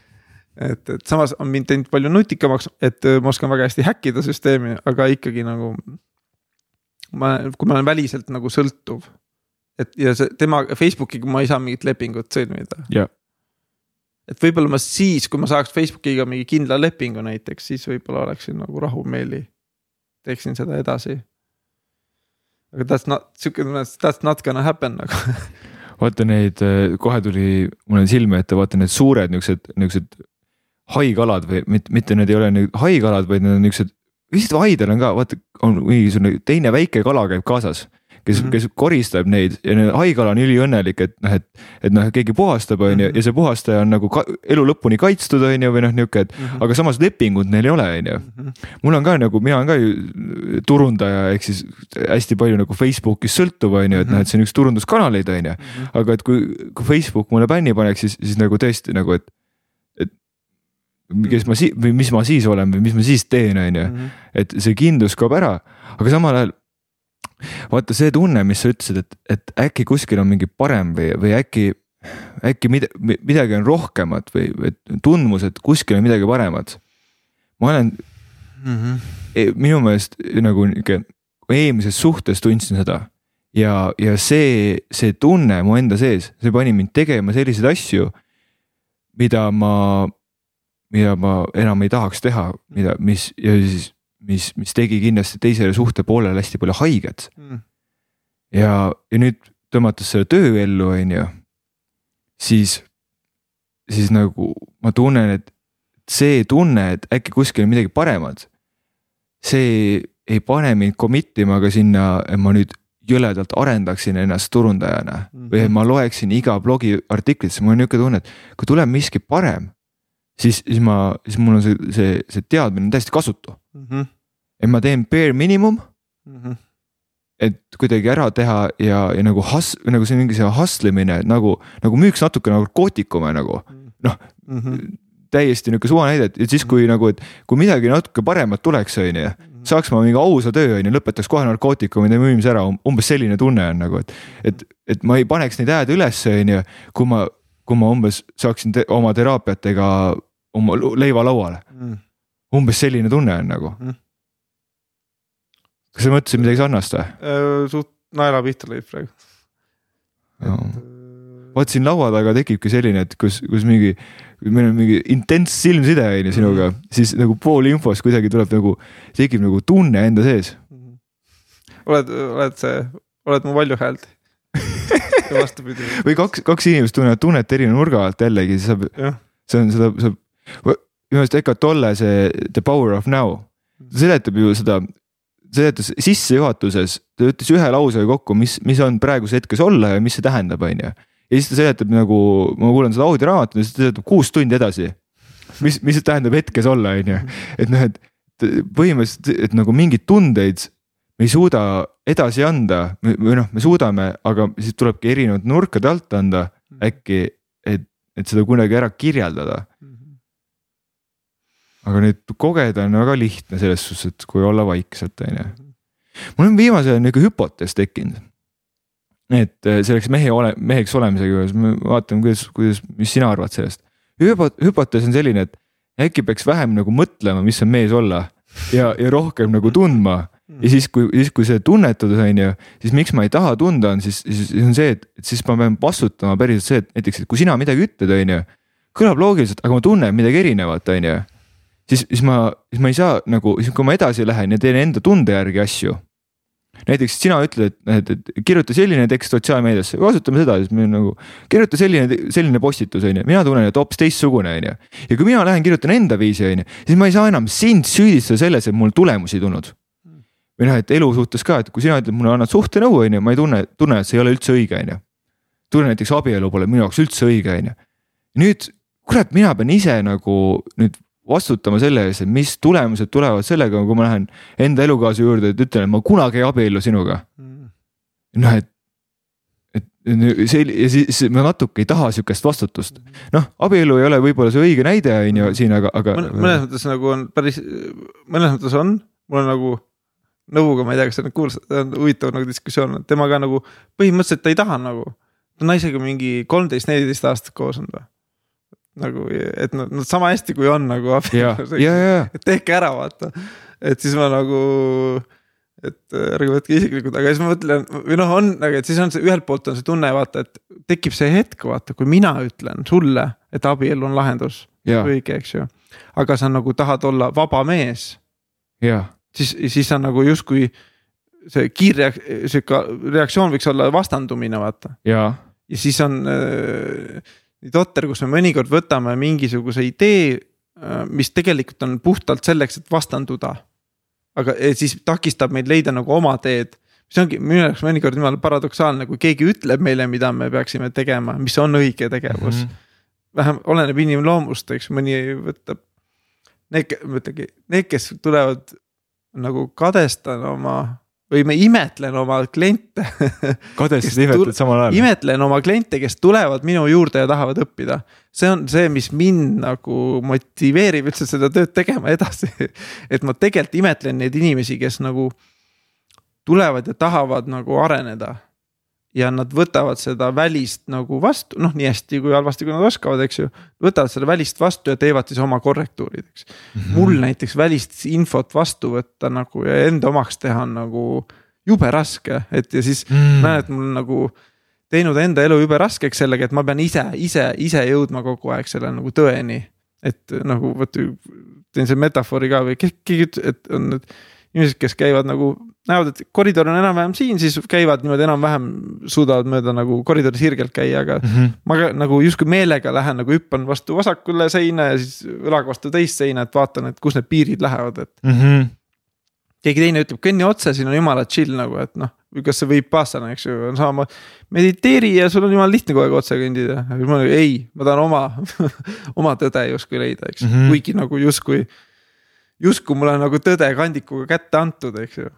et, et samas on mind teinud palju nutikamaks, et äh, ma oskan väga hästi häkkida süsteemi, aga ikkagi nagu. ma, kui ma olen väliselt nagu sõltuv. et ja see tema Facebookiga ma ei saa mingit lepingut sõlmida yeah et võib-olla ma siis, kui ma saaks Facebookiga mingi kindla lepingu näiteks, siis võib-olla oleksin nagu rahumeeli. teeksin seda edasi. aga that's not, sihuke that's not gonna happen nagu vaata neid, äh, kohe tuli mulle silme ette, vaata need suured niuksed, niuksed haikalad või mitte, mitte need ei ole nüüd haikalad, vaid need on niuksed, lihtsalt haidel on ka, vaata, on mingisugune teine väike kala käib kaasas kes mm, -hmm. kes koristab neid ja haigala on üliõnnelik, et noh, et, et noh, keegi puhastab, on ju, mhm. ja see puhastaja on nagu ka, elu lõpuni kaitstud, on ju, või noh, nihuke, et mm -hmm. aga samas lepingut neil ei ole, on ju. Mhm. mul on ka nagu, mina olen ka ju turundaja, ehk siis hästi palju nagu Facebookis sõltuv, on ju, et noh, et see on üks turunduskanaleid, on ju. Mhm. aga et kui, kui Facebook mulle bänni paneks, siis, siis nagu tõesti nagu, et kes ma siis või mis ma siis olen või mis ma siis teen, on ju, et see kindlus kaob ära, aga samal ajal vaata see tunne, mis sa ütlesid, et, et äkki kuskil on mingi parem või, või äkki, äkki mida, midagi on rohkemat või, või tundmus, et kuskil on midagi paremat. ma olen mm, -hmm. minu meelest nagu nihuke eelmises suhtes tundsin seda. Ja, ja see, see tunne mu enda sees, see pani mind tegema selliseid asju, mida ma, mida ma enam ei tahaks teha, mida, mis ja siis mis, mis tegi kindlasti teisele suhtepoolele hästi palju haiget mm.. ja, ja nüüd tõmmates selle tööellu, on ju, siis, siis nagu ma tunnen, et see tunne, et äkki kuskil on midagi paremat. see ei pane mind commit ima ka sinna, et ma nüüd jõledalt arendaksin ennast turundajana mm -hmm. või et ma loeksin iga blogi artiklit, siis mul on niisugune tunne, et kui tuleb miski parem, siis, siis ma, siis mul on see, see, see teadmine täiesti kasutu mm. -hmm. et ma teen bare minimum mm. -hmm et kuidagi ära teha ja, ja nagu has-, nagu see mingi see hustle imine nagu, nagu müüks natuke nagu narkootikume nagu noh mm -hmm. täiesti nihuke suva näide, et siis kui nagu, et kui midagi natuke paremat tuleks, on ju saaks ma mingi ausa töö on ju, lõpetaks kohe narkootikumide müümise ära, umbes selline tunne on nagu, et. et, et ma ei paneks neid hääd üles, on ju, kui ma, kui ma umbes saaksin te oma teraapiatega oma leiva lauale mm.. umbes selline tunne on nagu mm.. kas sa mõtlesid midagi sarnast või? Äh, suht naela pihta lõid praegu no.. Äh, vot siin laua taga tekibki selline, et kus, kus mingi meil on mingi intens silmside on ju sinuga, mhm. siis nagu pool infost kuidagi tuleb nagu, tekib nagu tunne enda sees. Mhm. oled, oled see, oled mu valjuhääld ja vastupidi. või kaks, kaks inimest tunnevad tunnet erineva nurga alt jällegi, siis saab, see on seda, saab, minu meelest Eckart Tolle see The Power of Now, ta seletab ju seda, seletas sissejuhatuses, ta ütles ühe lausega kokku, mis, mis on praeguses hetkes olla ja mis see tähendab, on ju ja siis ta seletab nagu, ma kuulan seda audioraamatut ja siis ta seletab kuus tundi edasi. mis, mis tähendab hetkes olla, on ju, et noh, et põhimõtteliselt, et nagu mingeid tundeid me ei suuda edasi anda või noh, me suudame, aga siis tulebki erinevate nurkade alt anda äkki, et, et seda kunagi ära kirjeldada. Aga neid kogeda on väga lihtne selles suhtes, et kui olla vaikselt, on ju. mul on viimasel ajal nihuke hüpotees tekkinud et äh, selleks mehe ole, meheks olemisega juures, me vaatame, kuidas, kuidas, mis sina arvad sellest. hüpotees on selline, et äkki peaks vähem nagu mõtlema, mis on mees olla ja, ja rohkem nagu tundma. ja siis, kui, siis kui see tunnetada on ju, siis miks ma ei taha tunda, on siis, siis on see, et, et siis ma pean vastutama päriselt see, et näiteks, et kui sina midagi ütled, on ju. kõlab loogiliselt, aga ma tunnen midagi erinevat, on ju. Siis, siis ma, siis ma ei saa nagu, siis kui ma edasi lähen ja teen enda tunde järgi asju näiteks sina ütled, et, et, et kirjuta selline tekst sotsiaalmeediasse, kasutame seda, siis me nagu. kirjuta selline, selline postitus on ju, mina tunnen, et hoopis teistsugune on ju. ja kui mina lähen kirjutan enda viisi on ju, siis ma ei saa enam sind süüdistada selles, et mul tulemusi ei tulnud. või noh, et elu suhtes ka, et kui sina ütled mulle, annad suhtenõu on ju, ma ei tunne, tunnen, et see ei ole üldse õige, on ju. tunnen näiteks abielu pole minu jaoks üldse õige, on ju. nüüd kurat, mina pean ise nagu nüüd vastutama selle eest, et mis tulemused tulevad sellega, kui ma lähen enda elukaasa juurde, et ütlen, et ma kunagi ei abiellu sinuga mm.. noh, et, et see ja siis ma natuke ei taha sihukest vastutust. noh, abielu ei ole võib-olla see õige näide on ju siin, aga, aga. mõnes mõttes nagu on päris, mõnes mõttes on, mul on nagu nõuga, ma ei tea, kas sa nüüd kuulsid, on huvitav nagu diskussioon, et temaga nagu põhimõtteliselt ta ei taha nagu. ta on naisega mingi kolmteist, neliteist aastat koos olnud või nagu, et nad, nad sama hästi kui on nagu abielus, et tehke ära, vaata. et siis ma nagu, et ärge võtke isiklikult, aga siis ma mõtlen või noh, on, aga et siis on see ühelt poolt on see tunne, vaata, et tekib see hetk, vaata, kui mina ütlen sulle, et abielu on lahendus, õige, eks ju. aga sa nagu tahad olla vaba mees. siis, siis on nagu justkui see kiirreak-, sihuke reaktsioon võiks olla vastandumine, vaata. ja siis on äh, totter, kus me mõnikord võtame mingisuguse idee, äh, mis tegelikult on puhtalt selleks, et vastanduda. aga siis takistab meid leida nagu oma teed. see ongi minu jaoks mõnikord jumala paradoksaalne, kui keegi ütleb meile, mida me peaksime tegema, mis on õige tegevus mm. -hmm. vähem oleneb inimloomust, eks mõni võtab. Need, ma ütlengi, need, kes tulevad nagu kadestan oma või ma imetlen oma kliente kadestad ja imetled samal ajal? imetlen oma kliente, kes tulevad minu juurde ja tahavad õppida. see on see, mis mind nagu motiveerib üldse seda tööd tegema edasi et ma tegelikult imetlen neid inimesi, kes nagu tulevad ja tahavad nagu areneda ja nad võtavad seda välist nagu vastu, noh, nii hästi kui halvasti, kui nad oskavad, eks ju. võtavad selle välist vastu ja teevad siis oma korrektuurid, eks mm. -hmm. mul näiteks välist infot vastu võtta nagu ja enda omaks teha on nagu jube raske, et ja siis mm. näen, et mul nagu teinud enda elu jube raskeks sellega, et ma pean ise, ise, ise jõudma kogu aeg selle nagu tõeni. et nagu vot teen selle metafoori ka või keegi, et on, et inimesed, kes käivad nagu, näevad, et koridor on enam-vähem siin, siis käivad niimoodi enam-vähem, suudavad mööda nagu koridori sirgelt käia, aga mm. -hmm. ma ka, nagu justkui meelega lähen nagu hüppan vastu vasakule seina ja siis õlaga vastu teist seina, et vaatan, et kus need piirid lähevad, et mm. -hmm. keegi teine ütleb, kõnni otse, siin on jumala chill nagu, et noh, kas see võib passana, eks ju, on sama. mediteeri ja sul on jumala lihtne kogu aeg otse kõndida, ma nagu ei, ma tahan oma oma tõde justkui leida, eks mm, -hmm. kuigi nagu justkui justkui mulle on nagu tõde kandikuga kätte antud, eks ju.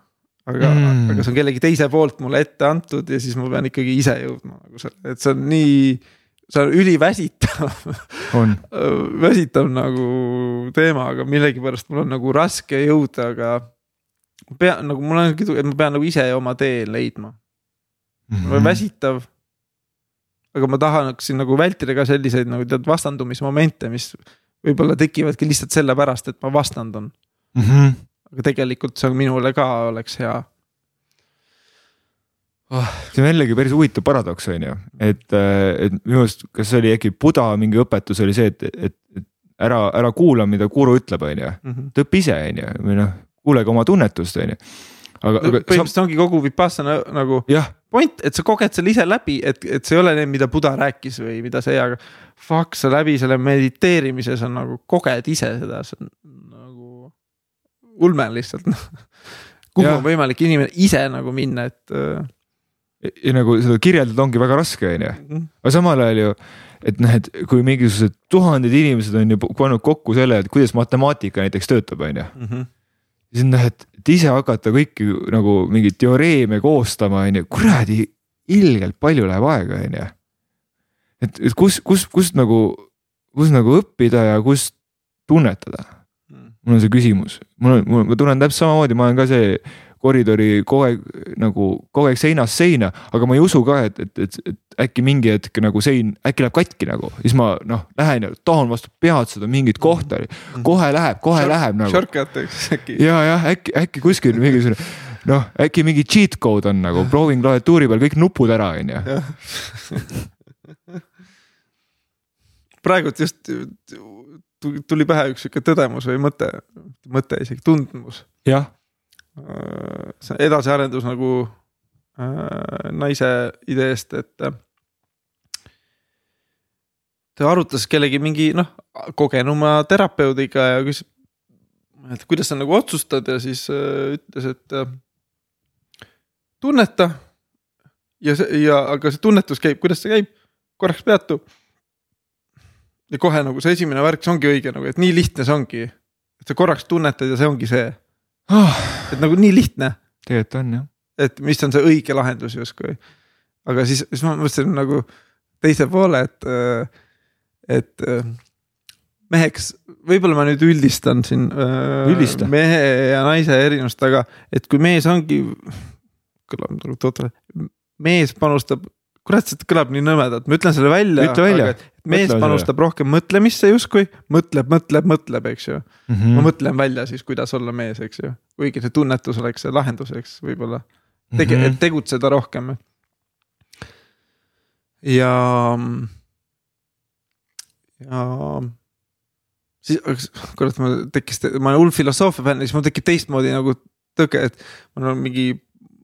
aga mm., aga see on kellegi teise poolt mulle ette antud ja siis ma pean ikkagi ise jõudma nagu selle, et see on nii, see on üliväsitav väsitav nagu teema, aga millegipärast mul on nagu raske jõuda, aga. pean nagu mul on, et ma pean nagu ise oma tee leidma mm. -hmm. on väsitav aga ma tahaksin nagu vältida ka selliseid nagu tead vastandumismomente, mis võib-olla tekivadki lihtsalt sellepärast, et ma vastandun mm. -hmm. aga tegelikult see on minule ka oleks hea oh,. see on jällegi päris huvitav paradoks, on ju, et, et minu arust, kas see oli äkki Buda mingi õpetus oli see, et, et, et ära, ära kuula, mida guru ütleb, on ju, mhm. ta õpi ise, on ju, või noh, kuulege oma tunnetust, on ju aga no,, aga. põhimõtteliselt sa... ongi kogu Vipassana nagu point, et sa koged selle ise läbi, et, et see ei ole need, mida Buda rääkis või mida see, aga. Fuck, sa läbi selle mediteerimise sa nagu koged ise seda, see on nagu ulme lihtsalt kuhu ja. on võimalik inimene ise nagu minna, et. Äh, ja, ja nagu seda kirjeldada ongi väga raske, on ju, mhm. aga samal ajal ju et noh, et kui mingisugused tuhanded inimesed on ju pannud kokku selle, et kuidas matemaatika näiteks töötab, on ju mhm siis noh, et, et ise hakata kõiki nagu mingeid teoreeme koostama, on ju, kuradi ilgelt palju läheb aega, on ju. et, et kus, kus, kust nagu, kus nagu õppida ja kust tunnetada. Hmm. mul on see küsimus, mul on, ma tunnen täpselt samamoodi, ma olen ka see koridori kogu aeg nagu kogu aeg seinast seina, aga ma ei usu ka, et, et, et, et äkki mingi hetk nagu sein äkki läheb katki nagu, siis ma noh, lähen ja tahan vastu pead seda mingit kohta, mm. kohe läheb, kohe Short, läheb nagu. Shortcut'iks äkki. ja, jah, äkki, äkki kuskil mingisugune noh, äkki mingi cheat code on nagu proovin klaviatuuri peal kõik nupud ära, on ju. praegult just tuli pähe üks sihuke tõdemus või mõte, mõte isegi tundmus. jah see edasiarendus nagu äh, naise ideest, et äh,. ta arutas kellegi mingi noh, kogenuma terapeudiga ja küsis, et kuidas sa nagu otsustad ja siis äh, ütles, et äh, tunneta. ja see ja, aga see tunnetus käib, kuidas see käib, korraks peatu. ja kohe nagu see esimene värk, see ongi õige nagu, et nii lihtne see ongi. et sa korraks tunnetad ja see ongi see oh.. et nagu nii lihtne. tegelikult on jah. et mis on see õige lahendus justkui. aga siis, siis ma mõtlesin nagu teise poole, et, äh, et äh, meheks, võib-olla ma nüüd üldistan siin äh, Üldista. mehe ja naise erinevust, aga et kui mees ongi, kõlab nagu totralt, mees panustab kurat, see kõlab nii nõmedalt, ma ütlen selle välja. ütle välja. mees panustab selle. rohkem mõtlemisse justkui, mõtleb, mõtleb, mõtleb, eks ju mm. -hmm. ma mõtlen välja siis, kuidas olla mees, eks ju, kuigi see tunnetus oleks see lahendus, eks võib-olla Tege, mm, -hmm. et tegutseda rohkem. ja, ja siis, kurat, mul tekkis, ma olen hull filosoofia fänn siis mul tekib teistmoodi nagu tõke, et mul on mingi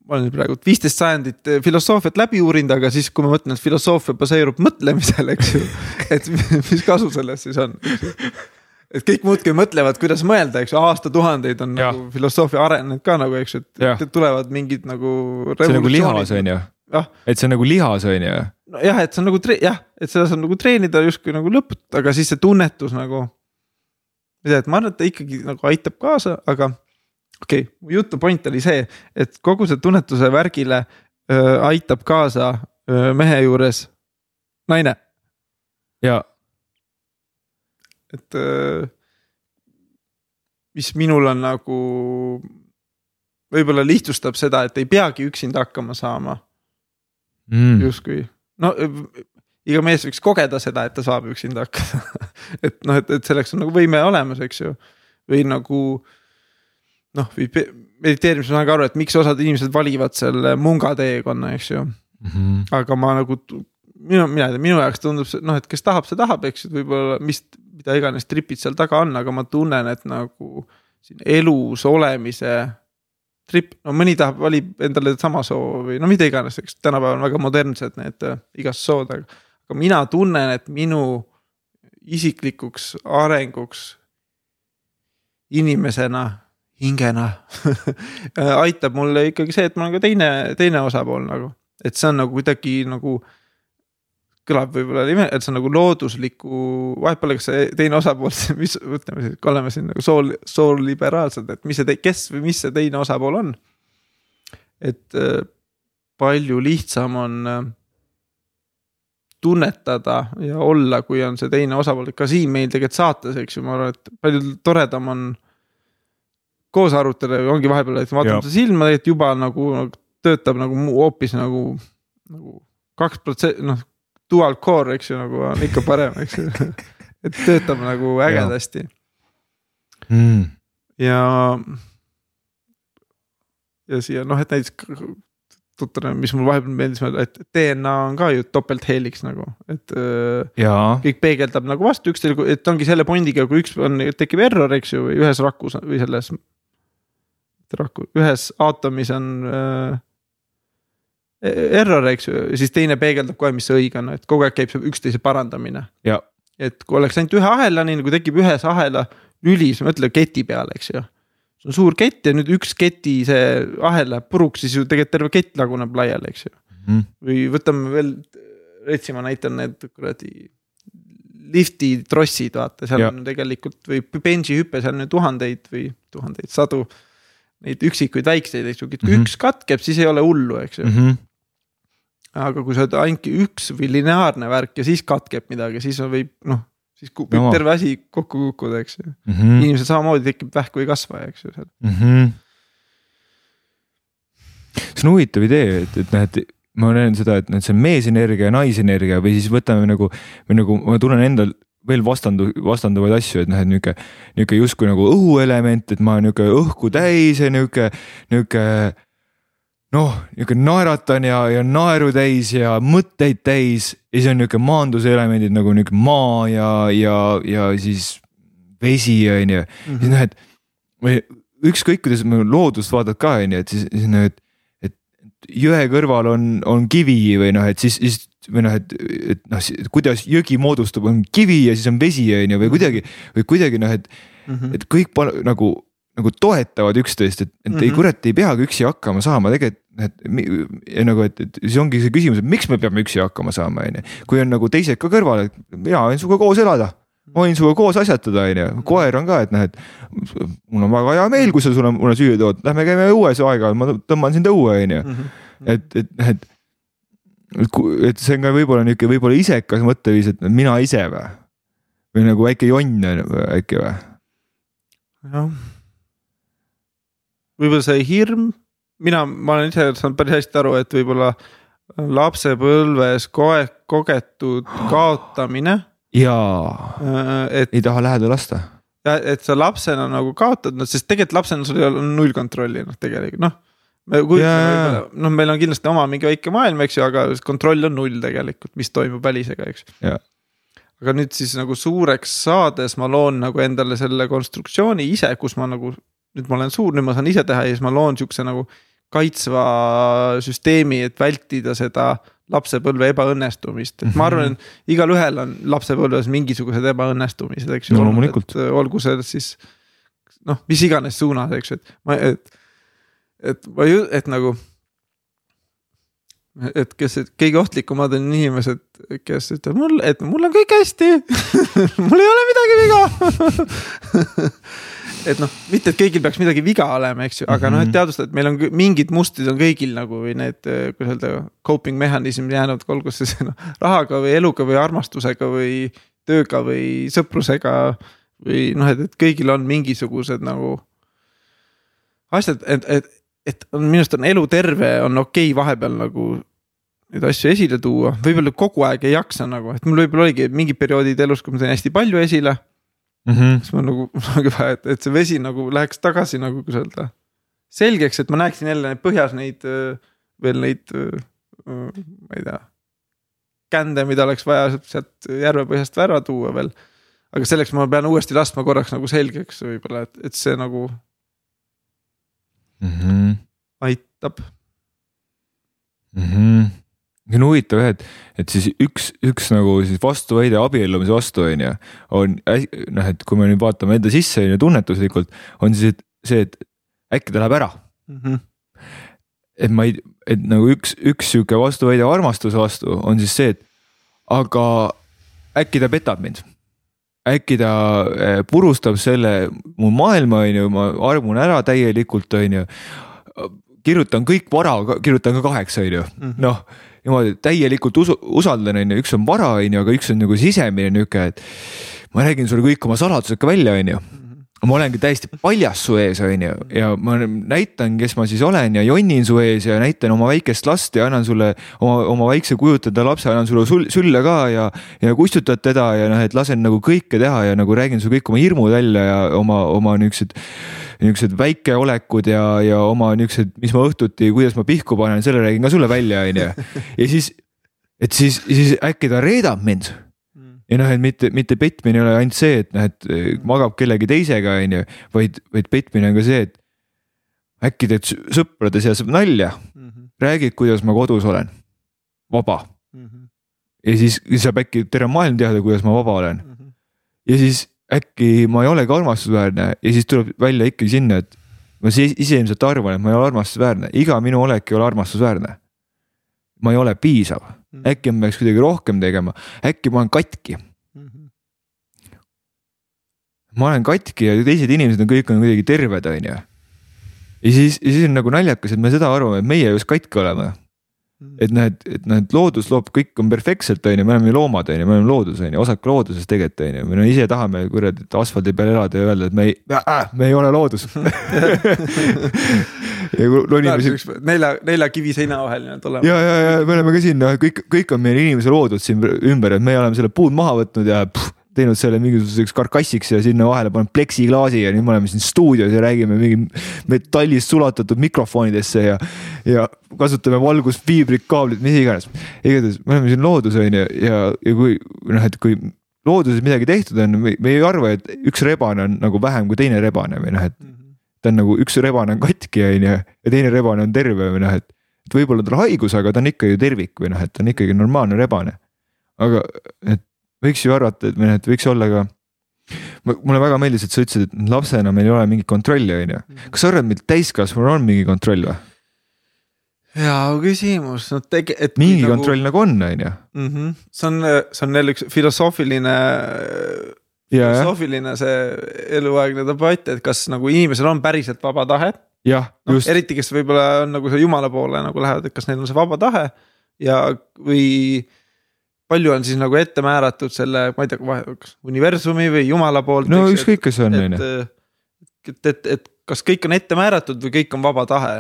ma olen praegu viisteist sajandit eh, filosoofiat läbi uurinud, aga siis, kui ma mõtlen, et filosoofia baseerub mõtlemisel, eks ju. et mis kasu sellest siis on, et kõik muudkui mõtlevad, kuidas mõelda, eks ju, aastatuhandeid on ja. nagu filosoofia arenenud ka nagu, eks ju, et tulevad mingid nagu. see on nagu lihas on ju, et see on nagu lihas on ju. nojah, et see on nagu jah, et seda saab nagu treenida justkui nagu lõputada, aga siis see tunnetus nagu. ma ei tea, et ma arvan, et ta ikkagi nagu aitab kaasa, aga okei okay,, mu jutu point oli see, et kogu see tunnetuse värgile öö, aitab kaasa öö, mehe juures naine. ja. et öö, mis minul on nagu, võib-olla lihtsustab seda, et ei peagi üksinda hakkama saama mm.. justkui, no iga mees võiks kogeda seda, et ta saab üksinda hakkama et noh, et, et selleks on nagu võime olemas, eks ju. või nagu äh, noh, mediteerimisel ma saan ka aru, et miks osad inimesed valivad selle munga teekonna, eks ju mm. -hmm. aga ma nagu, minu, mina ei tea, minu jaoks tundub see noh, et kes tahab, see tahab, eks ju, võib-olla mis, mida iganes tripid seal taga on, aga ma tunnen, et nagu siin elus olemise trip, no mõni tahab, valib endale sama soo või no mida iganes, eks tänapäeval on väga modernsed need äh, igast sood, aga. aga mina tunnen, et minu isiklikuks arenguks inimesena, hingena aitab mulle ikkagi see, et ma olen ka teine, teine osapool nagu, et see on nagu kuidagi nagu kõlab võib-olla ime, et see on nagu loodusliku, vahet pole, kas see teine osapool, mis ütleme siis, oleme siin nagu sool, sooliberaalsed, et mis see, kes või mis see teine osapool on. et äh, palju lihtsam on äh, tunnetada ja olla, kui on see teine osapool, ka siin meil tegelikult saates, eks ju, ma arvan, et palju toredam on. Koos arutada ja ongi vahepeal, et vaatame seda silma, tegelikult juba nagu töötab nagu hoopis nagu, nagu kaks protsenti, noh dual core, eks ju, nagu on ikka parem, eks ju et töötab nagu ägedasti mm.. ja. ja siia noh, et näiteks tuttav, mis mul vahepeal meeldis, et DNA on ka ju topeltheeliks nagu, et. Jaa. kõik peegeldab nagu vastu üksteisele, et ongi selle pointiga, kui üks on, tekib error, eks ju, või ühes rakus või selles. Raku, ühes aatomis on äh, error, eks ju, siis teine peegeldab kohe, mis see õige on, et kogu aeg käib see üksteise parandamine. et kui oleks ainult ühe ahela, nii nagu tekib ühes ahela lüli, siis mõtle keti peale, eks ju. see on suur kett ja nüüd üks keti see ahel läheb puruks, siis ju tegelikult terve kett laguneb laiali, eks ju mm. või võtame veel, Retsimaa näite on need kuradi lifti trossid, vaata, seal ja. on tegelikult või benži hüpe, seal on ju tuhandeid või tuhandeid, sadu. Neid üksikuid väikseid, eks ju, kui mm -hmm. üks katkeb, siis ei ole hullu, eks ju mm. -hmm aga kui sa oled ainult üks või lineaarne värk ja siis katkeb midagi, siis võib noh, siis võib no. terve asi kokku kukkuda, eks ju mm -hmm.. inimesel samamoodi tekib vähk või kasvaja, eks ju seal mm. -hmm. see on huvitav idee, et, et noh, et ma näen seda, et noh, see on meesenergia ja naisenergia või siis võtame nagu, või nagu ma tunnen endal veel vastandu, vastanduvaid asju, et noh, et nihuke, nihuke justkui nagu õhuelement, et ma olen nihuke õhku täis ja nihuke, nihuke noh, niisugune naeratan ja, ja naeru täis ja mõtteid täis ja siis on niisugune maanduse elemendid nagu niisugune maa ja, ja, ja siis vesi on ju, siis noh, et või ükskõik, kuidas me loodust vaatad ka on ju, et siis, siis noh, et, et jõe kõrval on, on kivi või noh, et siis, siis või noh, et, et noh, kuidas jõgi moodustub, on kivi ja siis on vesi on ju või kuidagi või kuidagi noh, et mm, -hmm. et kõik nagu nagu toetavad üksteist, et, et mm -hmm. ei mhm. kurat ei peagi üksi hakkama saama, tegelikult et ja nagu, et, et siis ongi see küsimus, et miks me peame üksi hakkama saama, on ju. kui on nagu teised ka kõrval, et mina võin sinuga koos elada, ma võin sinuga koos asjatada, on ju, koer on ka, et noh, et. mul on väga hea meel, kui sa sulle, mulle süüa tood, lähme käime õues aeg-ajalt, ma tõmban sind õue, on ju. Mhm. et, et, et, et, see on ka võib-olla nihuke, võib-olla isekas mõtteviis, et mina ise või. või nagu väike jonn äkki või? jah võib-olla see hirm, mina, ma olen ise saanud päris hästi aru, et võib-olla lapsepõlves koe-, kogetud kaotamine. jaa, äh, ei taha lähedal lasta. et sa lapsena nagu kaotad, no sest tegelikult lapsena sul ei ole null kontrolli noh, tegelikult noh. Me kujutame noh, meil on kindlasti oma mingi väike maailm, eks ju, aga kontroll on null tegelikult, mis toimub välisega, eks. Aga nüüd siis nagu suureks saades ma loon nagu endale selle konstruktsiooni ise, kus ma nagu nüüd ma olen suur, nüüd ma saan ise teha ja siis ma loon siukse nagu kaitsva süsteemi, et vältida seda lapsepõlve ebaõnnestumist, et ma arvan, et igalühel on lapsepõlves mingisugused ebaõnnestumised, eks ju. No,. olgu see siis noh, mis iganes suunas, eks ju, et ma, et, et ma ju, et nagu. et kes, kõige ohtlikumad on inimesed, kes ütlevad mul, et mul on kõik hästi mul ei ole midagi viga et noh, mitte, et kõigil peaks midagi viga olema, eks ju, aga mm -hmm. noh, et mhm. teadvustada, et meil on mingid mustrid on kõigil nagu või need, kuidas öelda, coping mehhanismid jäänud, olgu see noh, rahaga või eluga või armastusega või tööga või sõprusega. või noh, et, et kõigil on mingisugused nagu asjad, et, et, et minu arust on elu terve, on okei okay vahepeal nagu neid asju esile tuua, võib-olla kogu aeg ei jaksa nagu, et mul võib-olla oligi mingid perioodid elus, kus ma tõin hästi palju esile mm. -hmm. siis ma nagu, et, et see vesi nagu läheks tagasi nagu, kuidas öelda. selgeks, et ma näeksin jälle põhjas neid veel neid, ma ei tea. kände, mida oleks vaja sealt järvepõhjast ära tuua veel. aga selleks ma pean uuesti laskma korraks nagu selgeks võib-olla, et, et see nagu mm. -hmm aitab mm. -hmm see on huvitav jah, et, et siis üks, üks nagu siis vastuväide abiellumise vastu on ju, on noh, et kui me nüüd vaatame enda sisse on ju tunnetuslikult, on siis et see, et äkki ta läheb ära mm. -hmm. et ma ei, et nagu üks, üks sihuke vastuväide armastuse vastu on siis see, et aga äkki ta petab mind äkki ta eh, purustab selle mu maailma, on ju, ma armun ära täielikult, on ju. kirjutan kõik vara, kirjutan ka kaheks, on ju, mhm. noh niimoodi täielikult usu, usaldan, on ju, üks on vara, on ju, aga üks on nagu sisemine nihuke, et. ma räägin sulle kõik oma saladused ka välja, on ju ma olengi täiesti paljas su ees, on ju, ja ma näitan, kes ma siis olen ja jonnin su ees ja näitan oma väikest last ja annan sulle oma, oma väikse kujutada lapse, annan sulle sul, sülle ka ja. ja kustutad teda ja noh, et lasen nagu kõike teha ja nagu räägin su kõik oma hirmud välja ja oma, oma niuksed niisugused väikeolekud ja, ja oma niisugused, mis ma õhtuti, kuidas ma pihku panen, selle räägin ka sulle välja, on ju. ja siis, et siis, siis äkki ta reedab mind ja noh, et mitte, mitte petmine ei ole ainult see, et noh, et eh, magab kellegi teisega, on ju, vaid, vaid petmine on ka see, et äkki teed sõprade seas nalja mm, -hmm. räägid, kuidas ma kodus olen, vaba mm. -hmm. ja siis saab äkki terve maailm teada, kuidas ma vaba olen mm. -hmm. ja siis äkki ma ei olegi armastusväärne ja siis tuleb välja ikkagi sinna, et ma ise ilmselt arvan, et ma ei ole armastusväärne, iga minu olek ei ole armastusväärne. Ma ei ole piisav mm. -hmm. äkki ma peaks kuidagi rohkem tegema, äkki ma olen katki mm. -hmm. ma olen katki ja teised inimesed on kõik on kuidagi terved, on ju. ja siis, ja siis on nagu naljakas, et me seda arvame, et meie just katki oleme Mm. et noh, et, et noh, et loodus loob, kõik on perfektselt, on ju, me oleme ju loomad, on ju, me oleme loodus, on ju, osak loodusest tegelikult, on ju, me no ise tahame kuradi asfaldi peal elada ja öelda, et me ei äh,, me ei ole loodus ronime siin. nelja, nelja kivi seina vahel nii-öelda olema. ja, ja, ja me oleme ka siin, noh, kõik, kõik on meil inimese loodud siin ümber, et me oleme selle puud maha võtnud ja pff, teinud selle mingisuguseks karkassiks ja sinna vahele pannud pleksiklaasi ja nüüd me oleme siin stuudios ja räägime mingi metallist sulatatud mikrofonidesse ja. ja kasutame valgusfiibrit, kaablit, mis iganes. igatahes me oleme siin loodus on ju ja, ja kui noh, et kui looduses midagi tehtud on, me ei arva, et üks rebane on nagu vähem kui teine rebane või noh, et. Ta on nagu üks rebane on katki on ju ja teine rebane on terve või noh, et. et võib-olla tal haigus, aga ta on ikka ju tervik või noh, et ta on ikkagi normaalne rebane. aga et võiks ju arvata, et või noh, et võiks olla ka mulle väga meeldis, et sa ütlesid, et lapsena meil ei ole mingit kontrolli, on ju. Mhm. kas sa arvad, meil täiskasvanul on mingi kontroll või? hea küsimus, no tege-, et. mingi nagu... kontroll nagu on, on ju. Mhm. see on, see on jälle üks filosoofiline. Filosoofiline see eluaegne debatt, et kas nagu inimesel on päriselt vaba tahe. jah, just no,. eriti, kes võib-olla on nagu see jumala poole nagu lähevad, et kas neil on see vaba tahe ja, või palju on siis nagu ette määratud selle, ma ei tea, kas universumi või jumala poolt. no ükskõik, kes see on, on ju. et, et, et kas kõik on ette määratud või kõik on vaba tahe.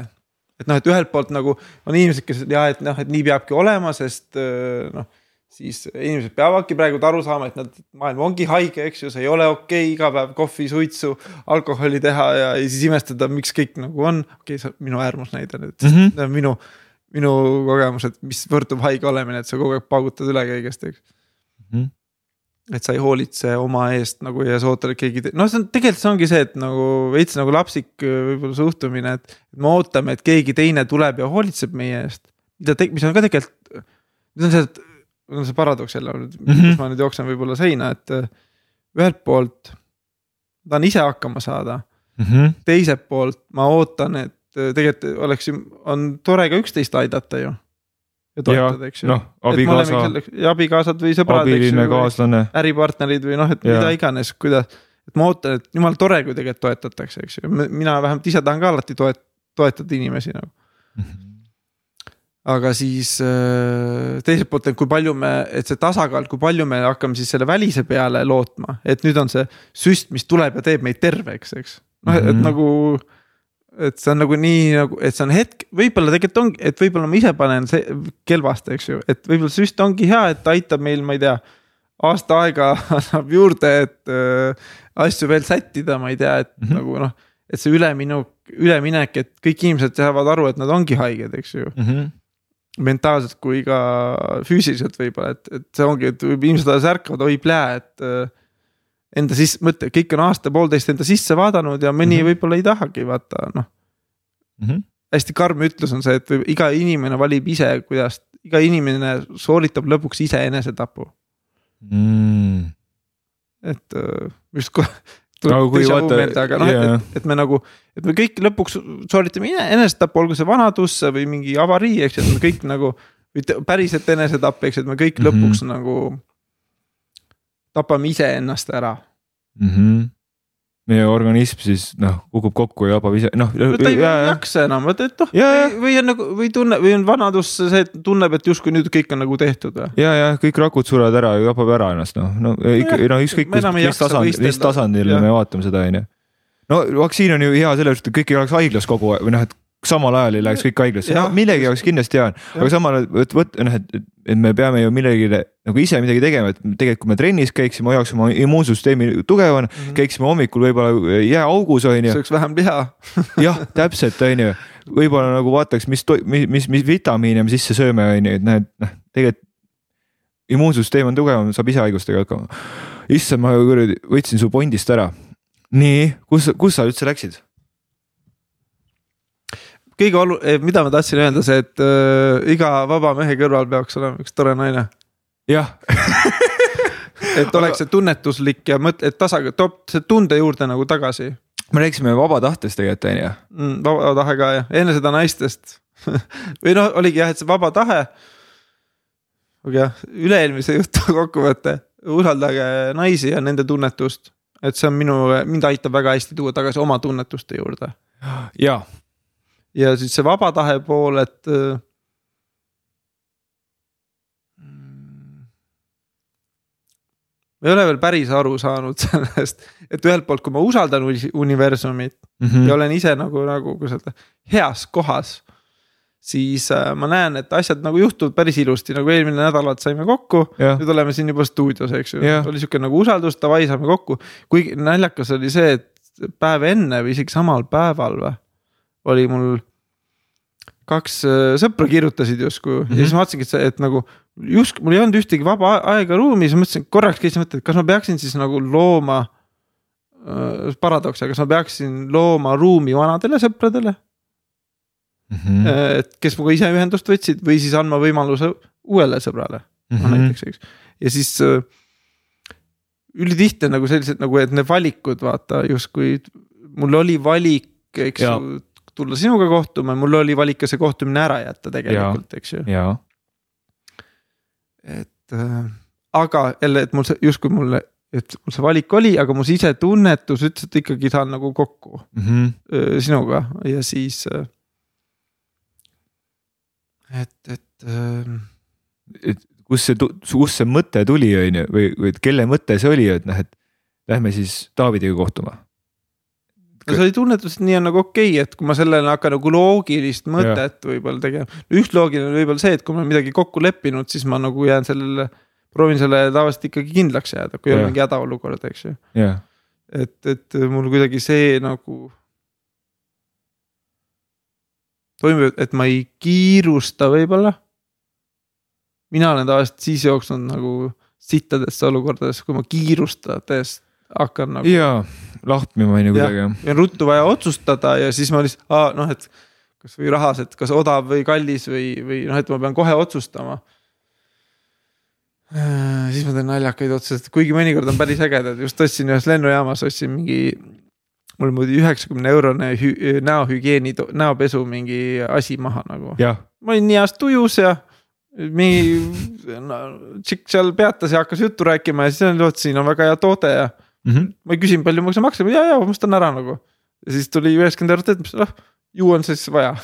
et noh, et ühelt poolt nagu on inimesed, kes ja et noh, et nii peabki olema, sest noh. Siis inimesed peavadki praegu aru saama, et nad, maailm ongi haige, eks ju, see ei ole okei okay, iga päev kohvi, suitsu, alkoholi teha ja, ja siis imestada, miks kõik nagu on. okei okay,, see on minu äärmusnäide nüüd mm, -hmm. minu minu kogemus, et mis võrdub haige olemine, et sa kogu aeg paugutad üle kõigest, eks mm. -hmm. et sa ei hoolitse oma eest nagu ja sa ootad, et keegi noh, see on tegelikult see ongi see, et nagu veits nagu lapsik võib-olla suhtumine, et. me ootame, et keegi teine tuleb ja hoolitseb meie eest, mida te-, mis on ka tegelikult, mis on see, et. On see paradoks jälle mm, -hmm. kus ma nüüd jooksen võib-olla seina, et ühelt poolt tahan ise hakkama saada mm. -hmm. teiselt poolt ma ootan, et Äh, tegelikult oleks ju, on tore ka üksteist aidata ju. ja toetada, eks ju. noh, abikaasa. ja abikaasad või sõbrad. abiline, kaaslane. äripartnerid või noh, et ja. mida iganes, kuidas. et ma ootan, et jumala tore, kui tegelikult toetatakse, eks ju, mina vähemalt ise tahan ka alati toet-, toetada inimesi nagu mm. -hmm aga siis äh, teiselt poolt, et kui palju me, et see tasakaal, kui palju me hakkame siis selle välise peale lootma, et nüüd on see süst, mis tuleb ja teeb meid terveks, eks. noh, et -hmm. nagu et see on nagu nii nagu, et see on hetk, võib-olla tegelikult ongi, et võib-olla ma ise panen see kelvast, eks ju, et võib-olla süst ongi hea, et aitab meil, ma ei tea. aasta aega annab juurde, et äh, asju veel sättida, ma ei tea, et mm -hmm. nagu noh. et see üleminu, üleminek, et kõik inimesed saavad aru, et nad ongi haiged, eks ju mm. -hmm mentaalselt kui ka füüsiliselt võib-olla, et, et see ongi, et inimesed alles ärkavad, oi plää, et äh, enda sisse, mõtle, kõik on aasta-poolteist enda sisse vaadanud ja mõni mm -hmm. võib-olla ei tahagi vaata noh mm. -hmm. hästi karm ütlus on see, et võib- iga inimene valib ise, kuidas, iga inimene sooritab lõpuks ise enesetapu, mm.. et äh, just kohe. Aga kui vaata- aga noh, et, jaa. et, et me nagu, et me kõik lõpuks sooritame enesetapu, olgu see vanadusse või mingi avarii, eks ju, et me kõik nagu. päriselt enesetapp, eks ju, et me kõik Mhm. lõpuks nagu tapame iseennast ära Mm -hmm. Meie organism siis noh, kukub kokku ja jabab ise noh. no ta ei jaksa enam, vaata et noh või- on nagu või tunne või on vanadus see, et tunneb, et justkui nüüd kõik on nagu tehtud ja, ja kõik rakud surevad ära ja jabab ära ennast noh, no ikka no ükskõik me enam ei mis jaksa tasand, võistelda. mis tasandil me vaatame seda on ju. no vaktsiin on ju hea selle pärast, et kõik ei oleks haiglas kogu aeg või noh, et samal ajal ei läheks kõik haiglasse, Jah. millegi jaoks kindlasti hea on, aga samal ajal võt-, võt- noh, et, et me peame ju millegagi nagu ise midagi tegema, et tegelikult kui me trennis käiksime, hoiaks oma immuunsüsteemi tugevana mm. -hmm. käiksime hommikul võib-olla jääaugus on ju, sööks vähem liha. jah, täpselt on ju, võib-olla nagu vaataks, mis, mis, mis, mis vitamiine me sisse sööme, on ju, et näed, noh, tegelikult immuunsüsteem on tugevam, saab ise haigustega hakkama. issand, ma kuradi võtsin su pondist ära. nii, kus, kus sa üldse läksid? Kõige olu-, mida ma tahtsin öelda, see, et äh, iga vaba mehe kõrval peaks olema üks tore naine. jah, et oleks see tunnetuslik ja mõtle, et tasakaalu, toob see tunde juurde nagu tagasi me rääkisime vaba tahtest tegelikult on ju. mm,. vaba tahe ka jah, enne seda naistest või noh, oligi jah, et see vaba tahe. aga jah, üle-eelmise jutu kokkuvõte, usaldage naisi ja nende tunnetust. et see on minu, mind aitab väga hästi tuua tagasi oma tunnetuste juurde ja, ja siis see vaba tahe pool, et äh, ma ei ole veel päris aru saanud sellest, et ühelt poolt, kui ma usaldan uni- universumit mm. ja -hmm. olen ise nagu, nagu kuidas öelda, heas kohas. siis äh, ma näen, et asjad nagu juhtuvad päris ilusti, nagu eelmine nädal saime kokku, nüüd oleme siin juba stuudios, eks ju oli sihuke nagu usaldus, davai, saame kokku. kuigi naljakas oli see, et päev enne või isegi samal päeval või, oli mul kaks äh, sõpra kirjutasid justkui mm -hmm. ja siis ma vaatasingi, et see, et nagu just mul ei olnud ühtegi vaba aega ruumis, mõtlesin korraks käisin mõttama, et kas ma peaksin siis nagu looma äh,. paradoks, aga kas ma peaksin looma ruumi vanadele sõpradele, Mhm. et kes minuga ise ühendust võtsid või siis andma võimaluse uuele sõbrale Mhm. no näiteks, eks. ja siis äh, ülitihti on nagu sellised nagu, et need valikud vaata justkui mul oli valik, eks ju, tulla sinuga kohtuma, mul oli valik ka see kohtumine ära jätta tegelikult, eks ju. et äh, aga jälle, et mul see justkui mulle, et mul see valik oli, aga mu sisetunnetus ütles, et ikkagi saan nagu kokku Mhm. öö, sinuga ja siis. et, et öö, et kus see, kust see mõte tuli, on ju, või, või kelle mõte see oli, et noh, et lähme siis Taavidiga kohtuma. No see oli tunnetus, et nii on nagu okei okay,, et kui ma sellele hakkan nagu loogilist mõtet võib-olla tegema. üks loogiline on võib-olla see, et kui ma olen midagi kokku leppinud, siis ma nagu jään sellele, proovin sellele tavaliselt ikkagi kindlaks jääda, kui ole Jah. mingi hädaolukord, eks ju. et, et mul kuidagi see nagu. toimub, et ma ei kiirusta võib-olla. mina olen tavaliselt siis jooksnud nagu sittadesse olukordadesse, kui ma kiirustades hakkan nagu ja lahmima on ju kuidagi ja on ruttu vaja otsustada ja siis ma lihtsalt, noh, et kasvõi rahas, et kas odav või kallis või, või noh, et ma pean kohe otsustama. siis ma teen naljakaid otsuseid, kuigi mõnikord on päris ägedad, just ostsin ühes lennujaamas, ostsin mingi. mul muidu üheksakümne eurone hü- näohügieeni, näopesu mingi asi maha nagu. ma olin nii heas tujus ja mingi no, tšikk seal peatas ja hakkas juttu rääkima ja siis oli, et siin on väga hea toode ja Mhm. ma küsin, palju ma see maksab, ja, ja ma ostan ära nagu. ja siis tuli üheksakümmend eurot ette, noh ju on siis vaja.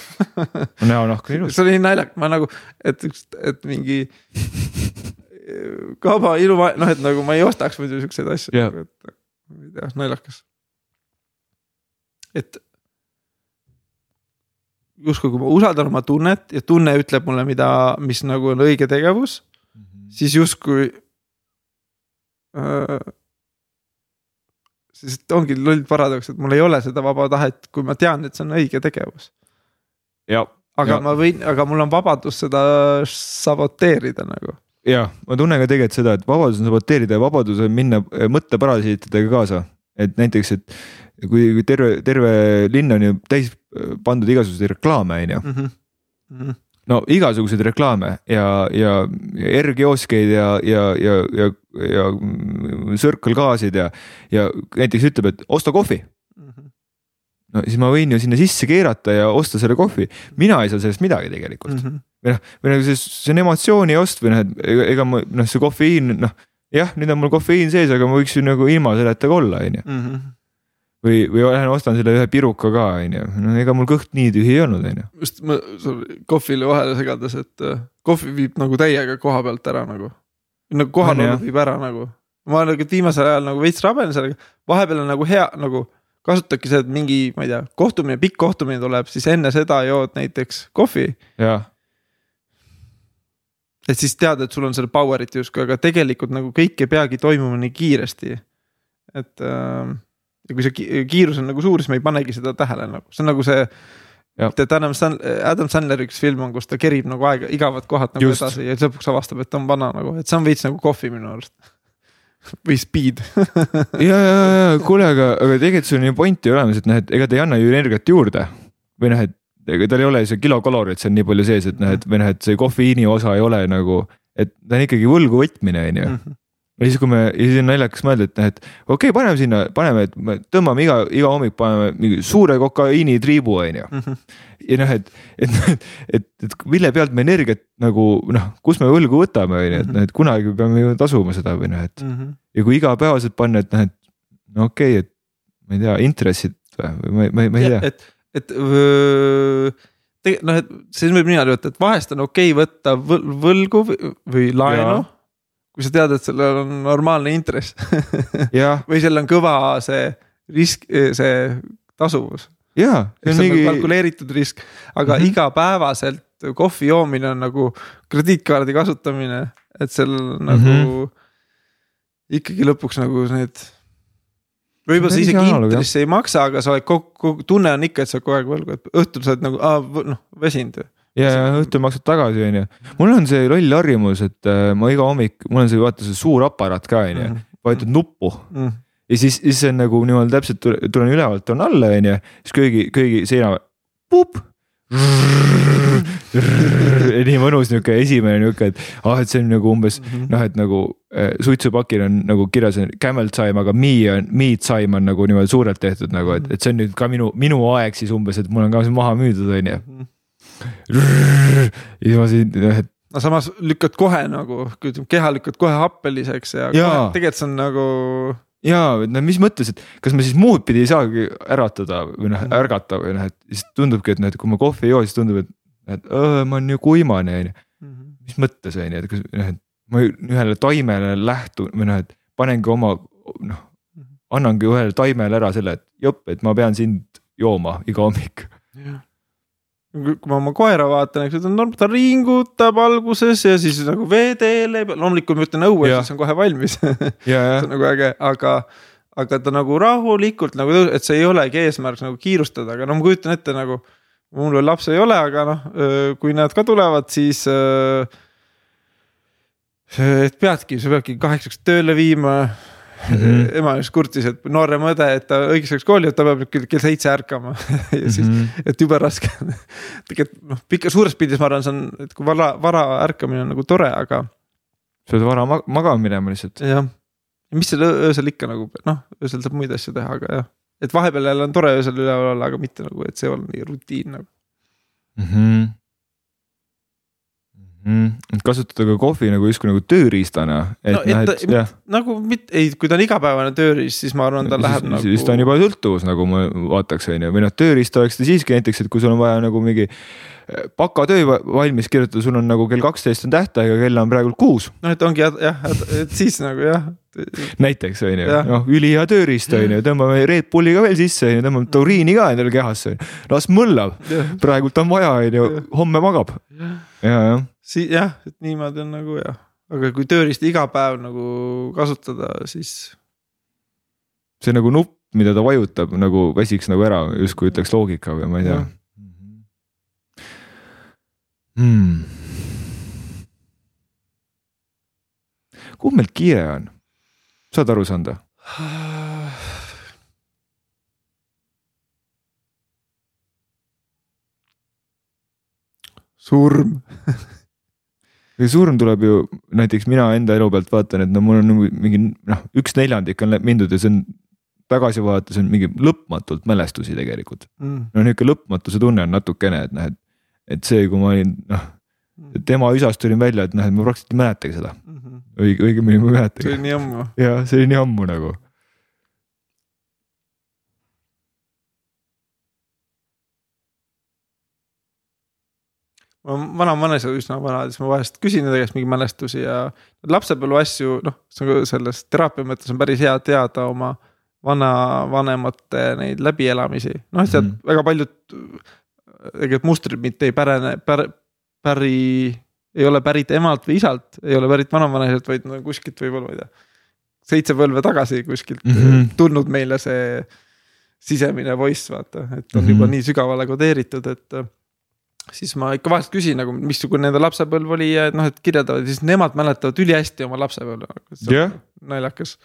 näonahk on ilus. see oli naljakas, ma nagu, et et mingi kauba ilu, noh, et nagu ma ei ostaks muidu siukseid asju Jah. nagu, et ma ei tea, naljakas. et justkui, kui ma usaldan oma tunnet ja tunne ütleb mulle, mida, mis nagu on õige tegevus, siis justkui äh,. Siis ongi loll paradoks, et mul ei ole seda vaba tahet, kui ma tean, et see on õige tegevus. ja, aga Ja. ma võin, aga mul on vabadus seda saboteerida nagu. ja ma tunnen ka tegelikult seda, et vabadus on saboteerida ja vabadus on minna mõtteparasiitidega kaasa. et näiteks, et kui kui terve, terve linn on ju täis pandud igasuguseid reklaame, on ju. Mhm. Mhm. no igasuguseid reklaame ja, ja ja R-kioskeid ja, ja, ja, ja, ja Circle K-sid ja, ja näiteks ütleb, et osta kohvi no siis ma võin ju sinna sisse keerata ja osta selle kohvi, mina ei saa sellest midagi tegelikult Mhm. või noh, või nagu see, see on emotsiooni ost või noh, et ega, ega ma noh, see kofeiin noh. jah, nüüd on mul kofeiin sees, aga ma võiks ju nagu ilma selleta ka olla, on ju. Või, või lähen ostan selle ühe piruka ka, on ju, no ega mul kõht nii tühi ei olnud, on ju. just ma kohvile vahele segades, et äh, kohvi viib nagu täiega koha pealt ära nagu. nagu kohalolu viib ära nagu. ma nagu viimasel ajal nagu veits rabelen sellega, vahepeal on nagu hea nagu kasutadki seda, et mingi, ma ei tea, kohtumine, pikk kohtumine tuleb, siis enne seda jood näiteks kohvi. jah, et siis tead, et sul on seda power'it justkui, aga tegelikult nagu kõik ei peagi toimuma nii kiiresti. et äh, ja kui see ki- kiirus on nagu suur, siis me ei panegi seda tähele nagu, see on nagu see. Tead Adam Sand-, Adam Sandleri üks film on, kus ta kerib nagu aega, igavad kohad nagu Just. Edasi ja lõpuks avastab, et ta on vana nagu, et see on veits nagu kohvi minu arust. või speed ja, ja, ja kuule, aga, aga tegelikult sul on ju point ju olemas, et noh, et ega ta ei anna ju energiat juurde või noh, et ega tal ei ole see kilokalorit seal nii palju sees, et noh, et või noh, et see kofeiini osa ei ole nagu, et ta on ikkagi võlgu võtmine, on ju Mhm. Ja siis, kui me, ja siis on naljakas mõelda, et noh, et okei okay,, paneme sinna, paneme, et me tõmbame iga, iga hommik paneme mingi suure kokaiinitriibu, on ju. Mhm. ja noh, et, et, et, et mille pealt me energiat nagu noh, kus me võlgu võtame, on ju, et noh, et kunagi peame ju tasuma seda või noh, et ja kui igapäevaselt panna, et noh, et no okei okay,, et ma ei tea, intressid või ma, ma, ma ei tea. et, et öö, tegelikult noh, et siis võib niimoodi võtta, et vahest on okei okay võtta võl- võlgu või, laenu. Kui sa tead, et sellel on normaalne intress või seal on kõva see risk, see tasuvus. ja see on on nagu mingi, kalkuleeritud risk, aga mm. -hmm. igapäevaselt kohvi joomine on nagu krediitkaardi kasutamine, et seal nagu mm -hmm. ikkagi lõpuks nagu need. võib-olla sa isegi intressi ei maksa, aga sa oled kogu, tunne on ikka, et sa oled kogu aeg võlgu, et õhtul sa oled nagu noh väsinud. ja, õhtul maksad tagasi, on ju. mul on see loll harjumus, et äh, ma iga hommik, mul on see vaata see suur aparaat ka, on ju, Mhm. vajutad nuppu Mm. ja siis, siis see on nagu niimoodi täpselt tule- tulen ülevalt on alla, on ju, siis köögi, köögi seina, puup. nii mõnus niuke esimene niuke, et ah, et see on nagu umbes Mhm. noh, et nagu äh, suitsupakil on nagu kirjas on camel time, aga me on, meat time on nagu niimoodi suurelt tehtud nagu, et, et see on nüüd ka minu, minu aeg siis umbes, et mul on ka see maha müüdud, on ju. Ja siis ma siin, noh, et no samas lükkad kohe nagu, keha lükkad kohe happeliseks ja kohe, tegelikult see on nagu et no mis mõttes, et kas ma siis muud pidi ei saagi äratada või noh, ärgata või noh, et siis tundubki, et noh, et kui ma kohvi ei joo, siis tundub, et, et öö, ma olen ju kuimane on ju. mis mõttes on ju, et kas noh, et ma ühele taimele lähtun või noh, et panengi oma noh, annangi ühele taimele ära selle, et jopp, et ma pean sind jooma iga hommik. kui kui ma oma koera vaatan, eks ta on, ta ringutab alguses ja siis nagu veeteele, loomulikult ma ütlen õue, siis on kohe valmis see on nagu äge, aga, aga ta nagu rahulikult nagu, et see ei olegi eesmärk nagu kiirustada, aga no ma kujutan ette nagu. mul veel lapsi ei ole, aga noh, kui nad ka tulevad, siis. et peadki, sa peadki kaheksaks tööle viima mm. -hmm. ema just kurtis, et noorem õde, et ta õigeks ajaks kooli, et ta peab kell, kell seitse ärkama ja siis mm. -hmm. et jube raske on. tegelikult noh, pikka suures pildis ma arvan, see on, et kui vara, vara ärkamine on nagu tore, aga sa pead vara mag- magama minema lihtsalt. jah, mis seal öö- öösel ikka nagu noh, öösel saab muid asju teha, aga jah. et vahepeal jälle on tore öösel üleval olla, aga mitte nagu, et see on nii rutiin nagu. mm. -hmm. Et kasutada ka kohvi nagu justkui nagu tööriistana, et No, noh, et et jah, nagu mitte, ei, kui ta on igapäevane tööriist, siis ma arvan, ta läheb siis, nagu. siis ta on juba sõltuvus nagu ma vaataks, on ju, või noh, tööriist oleks ta siiski näiteks, et kui sul on vaja nagu mingi eh, bakatöö va- valmis kirjutada, sul on nagu kell kaksteist on tähtaeg ja kell on praegu kuus. Noh, et ongi jah, jah, et siis nagu jah. näiteks on ju, noh ülihea tööriist on ju, tõmbame Red Bulli ka veel sisse on ju, tõmbame tauriini ka endale kehasse, las mõllab, praegult on vaja, on ju, homme magab. Ja, jah si-, jah, et niimoodi on nagu jah, aga kui tööriista iga päev nagu kasutada, siis. see nagu nupp, mida ta vajutab nagu väsiks nagu ära, justkui ütleks loogika või ma ei tea hmm.. kuhu meil kiire on? saad aru saada? surm ja surm tuleb ju näiteks mina enda elu pealt vaatan, et no mul on nagu mingi noh, üks neljandik on mindud ja see on tagasi vaadates on mingi lõpmatult mälestusi tegelikult mm.. no nihuke lõpmatuse tunne on natukene, et noh, et, et see, kui ma olin noh, Mm. tema üsast tulin välja, et noh, et ma praktiliselt ei mäletagi seda, mm. -hmm. õige, õigemini ma ei see mäletagi oli nii ammu ja see oli nii ammu nagu. Ma vana vanes üsna vana, siis ma vahest küsin nende käest mingeid mälestusi ja lapsepõlve asju, noh, selles teraapia mõttes on päris hea teada oma vanavanemate neid läbielamisi, noh, sealt mm. väga paljud tegelikult mustrid mitte ei pärane pär,, päri, ei ole pärit emalt või isalt, ei ole pärit vanavaneselt, vaid no kuskilt võib-olla, ma ei tea. seitse põlve tagasi kuskilt mm -hmm. tulnud meile see sisemine voice, vaata, et on mm -hmm. juba nii sügavale kodeeritud, et siis ma ikka vahest küsin nagu, missugune nende lapsepõlv oli ja noh, et kirjeldavad, siis nemad mäletavad ülihästi oma lapsepõlve. Yeah. naljakas,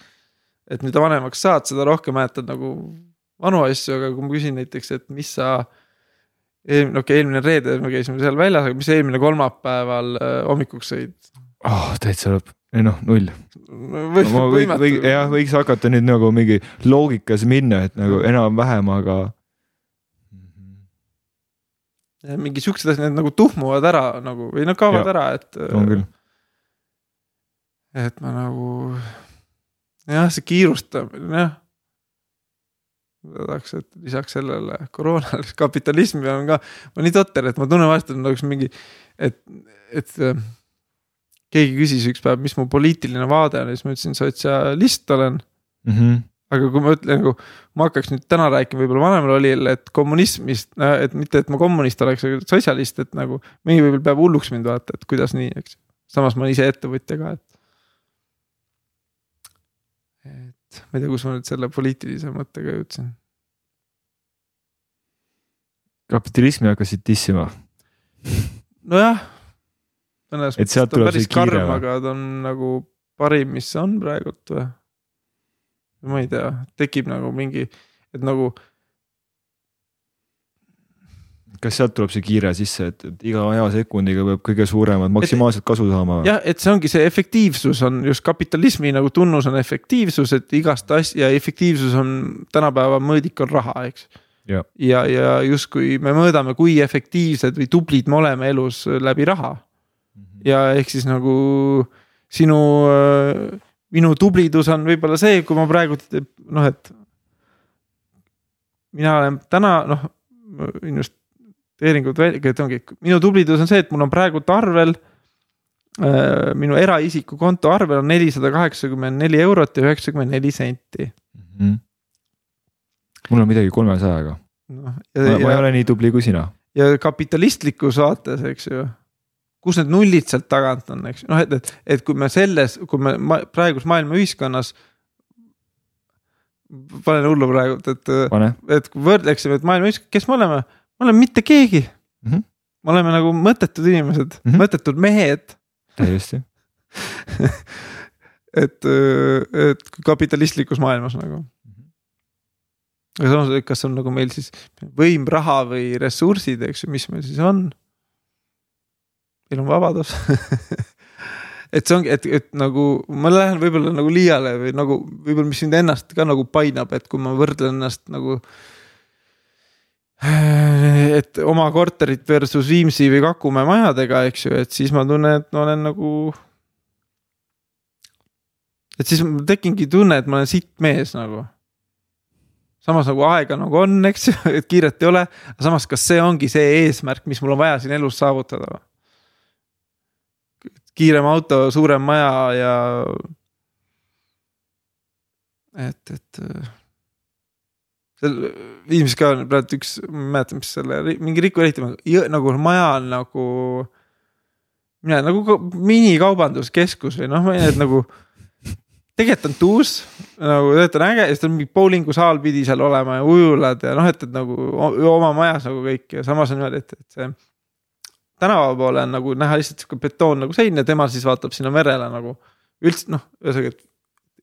et mida vanemaks saad, seda rohkem mäletad nagu vanu asju, aga kui ma küsin näiteks, et mis sa. eelmine, okei okay,, eelmine reede me käisime seal väljas, aga mis eelmine kolmapäeval äh, hommikuks sõid oh,? täitsa lõpp, ei noh, null. või, ma või, või jah, võiks hakata nüüd nagu mingi loogikas minna, et nagu enam-vähem, aga mingi siuksed asjad, need nagu tuhmuvad ära nagu või nad kaovad ja, ära, et. on küll. et ma nagu jah, see kiirustamine jah. tahaks, et lisaks sellele koroonale kapitalismi on ka, ma nii totter, et ma tunnen vahest, et nagu mingi, et, et keegi küsis üks päev, mis mu poliitiline vaade on ja siis ma ütlesin, sotsialist olen mm. -hmm aga kui ma ütlen nagu, ma hakkaks nüüd täna rääkima võib-olla vanemal olijale, et kommunismist, et mitte, et ma kommunist oleks, aga sotsialist, et nagu. mingi võib-olla peab hulluks mind vaata, et kuidas nii, eks. samas ma olen ise ettevõtja ka, et. et ma ei tea, kus ma nüüd selle poliitilise mõttega jõudsin. kapitalismi hakkasid dissima. nojah. et sealt tuleb see kiire või? aga ta on nagu parim, mis on praegult või ma ei tea, tekib nagu mingi, et nagu. kas sealt tuleb see kiire sisse, et, et iga aja sekundiga peab kõige suuremat maksimaalset kasu saama? jah, et see ongi see efektiivsus on just kapitalismi nagu tunnus on efektiivsus, et igast asja efektiivsus on tänapäeva mõõdik on raha, eks. ja, ja, ja justkui me mõõdame, kui efektiivsed või tublid me oleme elus läbi raha. -hmm. ja ehk siis nagu sinu äh, minu tublidus on võib-olla see, kui ma praegu noh, et. mina olen täna noh, investeeringud välja, et ongi, minu tublidus on see, et mul on praegult arvel äh,. minu eraisiku konto arvel on nelisada kaheksakümmend neli eurot ja üheksakümmend neli senti mm. -hmm. mul on midagi kolmesajaga no,. ma, ma ei ole nii tubli kui sina. ja kapitalistlikus vaates, eks ju kus need nullid sealt tagant on, eks noh, et, et, et kui me selles, kui me ma, praeguses maailma ühiskonnas. panen hullu praegu, et, et kui võrdleksime, et maailma ühiskonnas, kes me oleme, me oleme mitte keegi mm. -hmm. me oleme nagu mõttetud inimesed mm, -hmm. mõttetud mehed. täiesti et, et kapitalistlikus maailmas nagu aga samas, kas on nagu meil siis võim, raha või ressursid, eks ju, mis meil siis on meil on vabadus et see ongi, et, et nagu ma lähen võib-olla nagu liiale või nagu võib-olla, mis mind ennast ka nagu painab, et kui ma võrdlen ennast nagu. et oma korterit versus Viimsi või Kakumäe majadega, eks ju, et siis ma tunnen, et ma olen nagu. et siis tekingi tunne, et ma olen sitt mees nagu samas nagu aega nagu on, eks ju, et kiiret ei ole, aga samas, kas see ongi see eesmärk, mis mul on vaja siin elus saavutada? Kiirem auto, suurem maja ja. et, et. seal Viimsis ka praegu üks, ma ei mäleta, mis selle mingi Riku ehitama, nagu maja on nagu. mina nagu minikaubanduskeskus või noh, ma ei tea, et nagu tegelikult on tuus, nagu tegelikult on äge ja siis on mingi bowlingusaal pidi seal olema ja ujulad ja noh, et, et nagu oma majas nagu kõik ja samas on niimoodi, et, et see tänava poole on nagu näha lihtsalt sihuke betoon nagu sein ja tema siis vaatab sinna merele nagu. üldse noh, ühesõnaga, et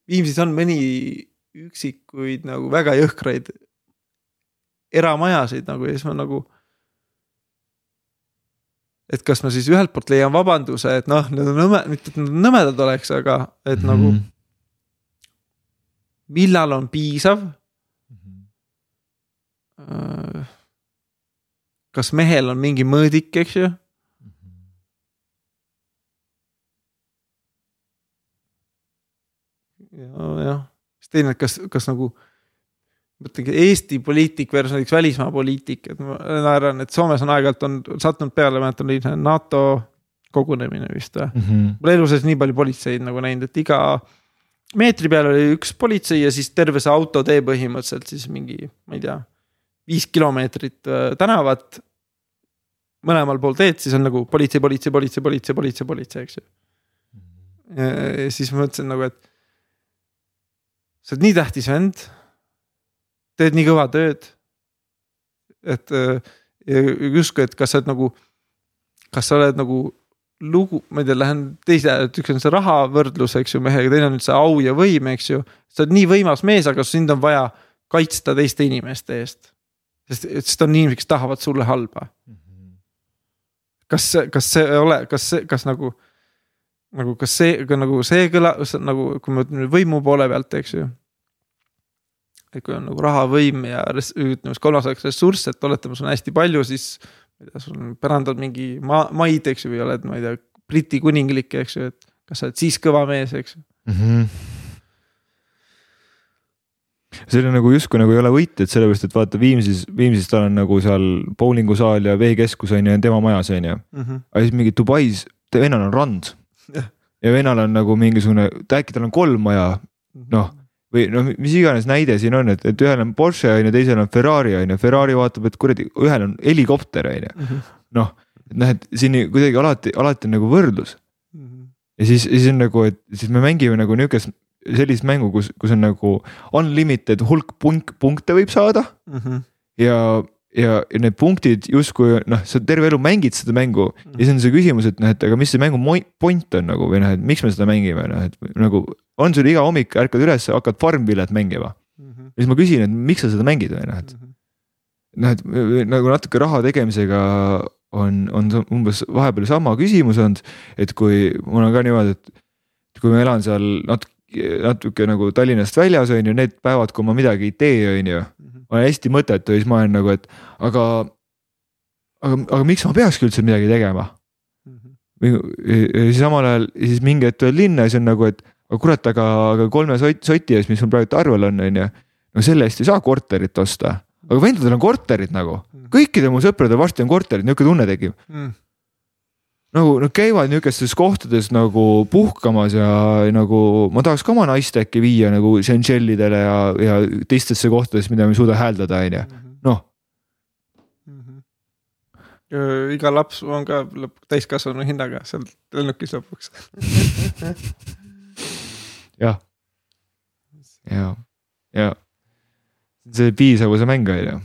Viimsis on mõni üksikuid nagu väga jõhkraid eramajasid nagu ja siis ma nagu. et kas ma siis ühelt poolt leian vabanduse, et noh, need on nõme, mitte et nad nõmedad oleks, aga et mm -hmm. nagu. millal on piisav mm? -hmm. kas mehel on mingi mõõdik, eks ju mm? -hmm. Ja, jah, siis teine, et kas, kas nagu mõtlengi Eesti poliitik versus näiteks välismaa poliitik, et ma naeran, et Soomes on aeg-ajalt on sattunud peale, mäletan oli NATO kogunemine vist või mm -hmm.. mul elu sees nii palju politseid nagu näinud, et iga meetri peal oli üks politsei ja siis terve see autotee põhimõtteliselt siis mingi, ma ei tea, viis kilomeetrit äh, tänavat. mõlemal pool teed, siis on nagu politsei, politsei, politsei, politsei, politsei, politsei, eks ju. ja siis ma mõtlesin nagu, et sa oled nii tähtis vend teed nii kõva tööd. et äh, justkui, et kas sa oled nagu, kas sa oled nagu lugu, ma ei tea, lähen teise, et üks on see rahavõrdlus, eks ju, mehega, teine on nüüd see au ja võim, eks ju. sa oled nii võimas mees, aga sind on vaja kaitsta teiste inimeste eest. sest, sest on inimesed, kes tahavad sulle halba. kas, kas see ole, kas kas nagu, nagu, kas see, nagu see kõla-, nagu, kui me mõtleme võimu poole pealt, eks ju et kui on nagu raha, võim ja ütleme siis kolmas ressurss, et oletame, sul on hästi palju, siis. ma ei tea, sul on pärandad mingi maa, maid, eks ju, või oled, ma ei tea, Briti kuninglik, eks ju, et kas sa oled siis kõva mees, eks ju mm -hmm seal on nagu justkui nagu ei ole võitjat, sellepärast et vaata Viimsis, Viimsis tal on nagu seal bowlingusaal ja veekeskus on ju, on tema majas on ju. -hmm. aga siis mingi Dubais, vennal on rand. Ja vennal on nagu mingisugune, äkki tal on kolm maja, noh või noh, mis iganes näide siin on, et, et ühel on Porsche on ju, teisel on Ferrari on ju, Ferrari vaatab, et kuradi, ühel on helikopter on ju. Mhm. noh, et noh, et siin kuidagi alati, alati on nagu võrdlus mm. -hmm. ja siis, siis on nagu, et siis me mängime nagu niukest, sellist mängu, kus, kus on nagu unlimited hulk punk, punkte võib saada mm. -hmm. ja ja, ja need punktid justkui noh, sa terve elu mängid seda mängu ja siis on see küsimus, et noh, et aga mis see mängu point on nagu või noh, et miks me seda mängime, noh et nagu. on sul iga hommik ärkad üles, hakkad Farmvillet mängima mm. -hmm. ja siis ma küsin, et miks sa seda mängid või noh, et. Mhm. noh, et nagu natuke raha tegemisega on, on umbes vahepeal sama küsimus olnud, et kui mul on ka niimoodi, et. kui ma elan seal natuke, natuke nagu Tallinnast väljas on ju, need päevad, kui ma midagi ei tee, on ju on hästi mõttetu ja siis ma olen nagu, et aga, aga, aga miks ma peakski üldse midagi tegema mm. -hmm. ja siis samal ajal siis mingi hetk tuled linna ja siis on nagu, et aga kurat, aga, aga kolme soti eest, mis mul praegu arvel on, on ju. no selle eest ei saa korterit osta, aga vendadel on korterid nagu, mhm. kõikidel mu sõpradel varsti on korterid, nihuke tunne tekib mm. -hmm nagu nad käivad niukestes kohtades nagu puhkamas ja nagu ma tahaks ka oma naist äkki viia nagu Seychellidele ja, ja teistesse kohtadesse, mida me ei suuda hääldada, on ju, mhm. noh. Mhm. iga laps on ka lõpp täiskasvanu hinnaga seal lennukis lõpuks jah, ja, ja see piisavuse mäng on ju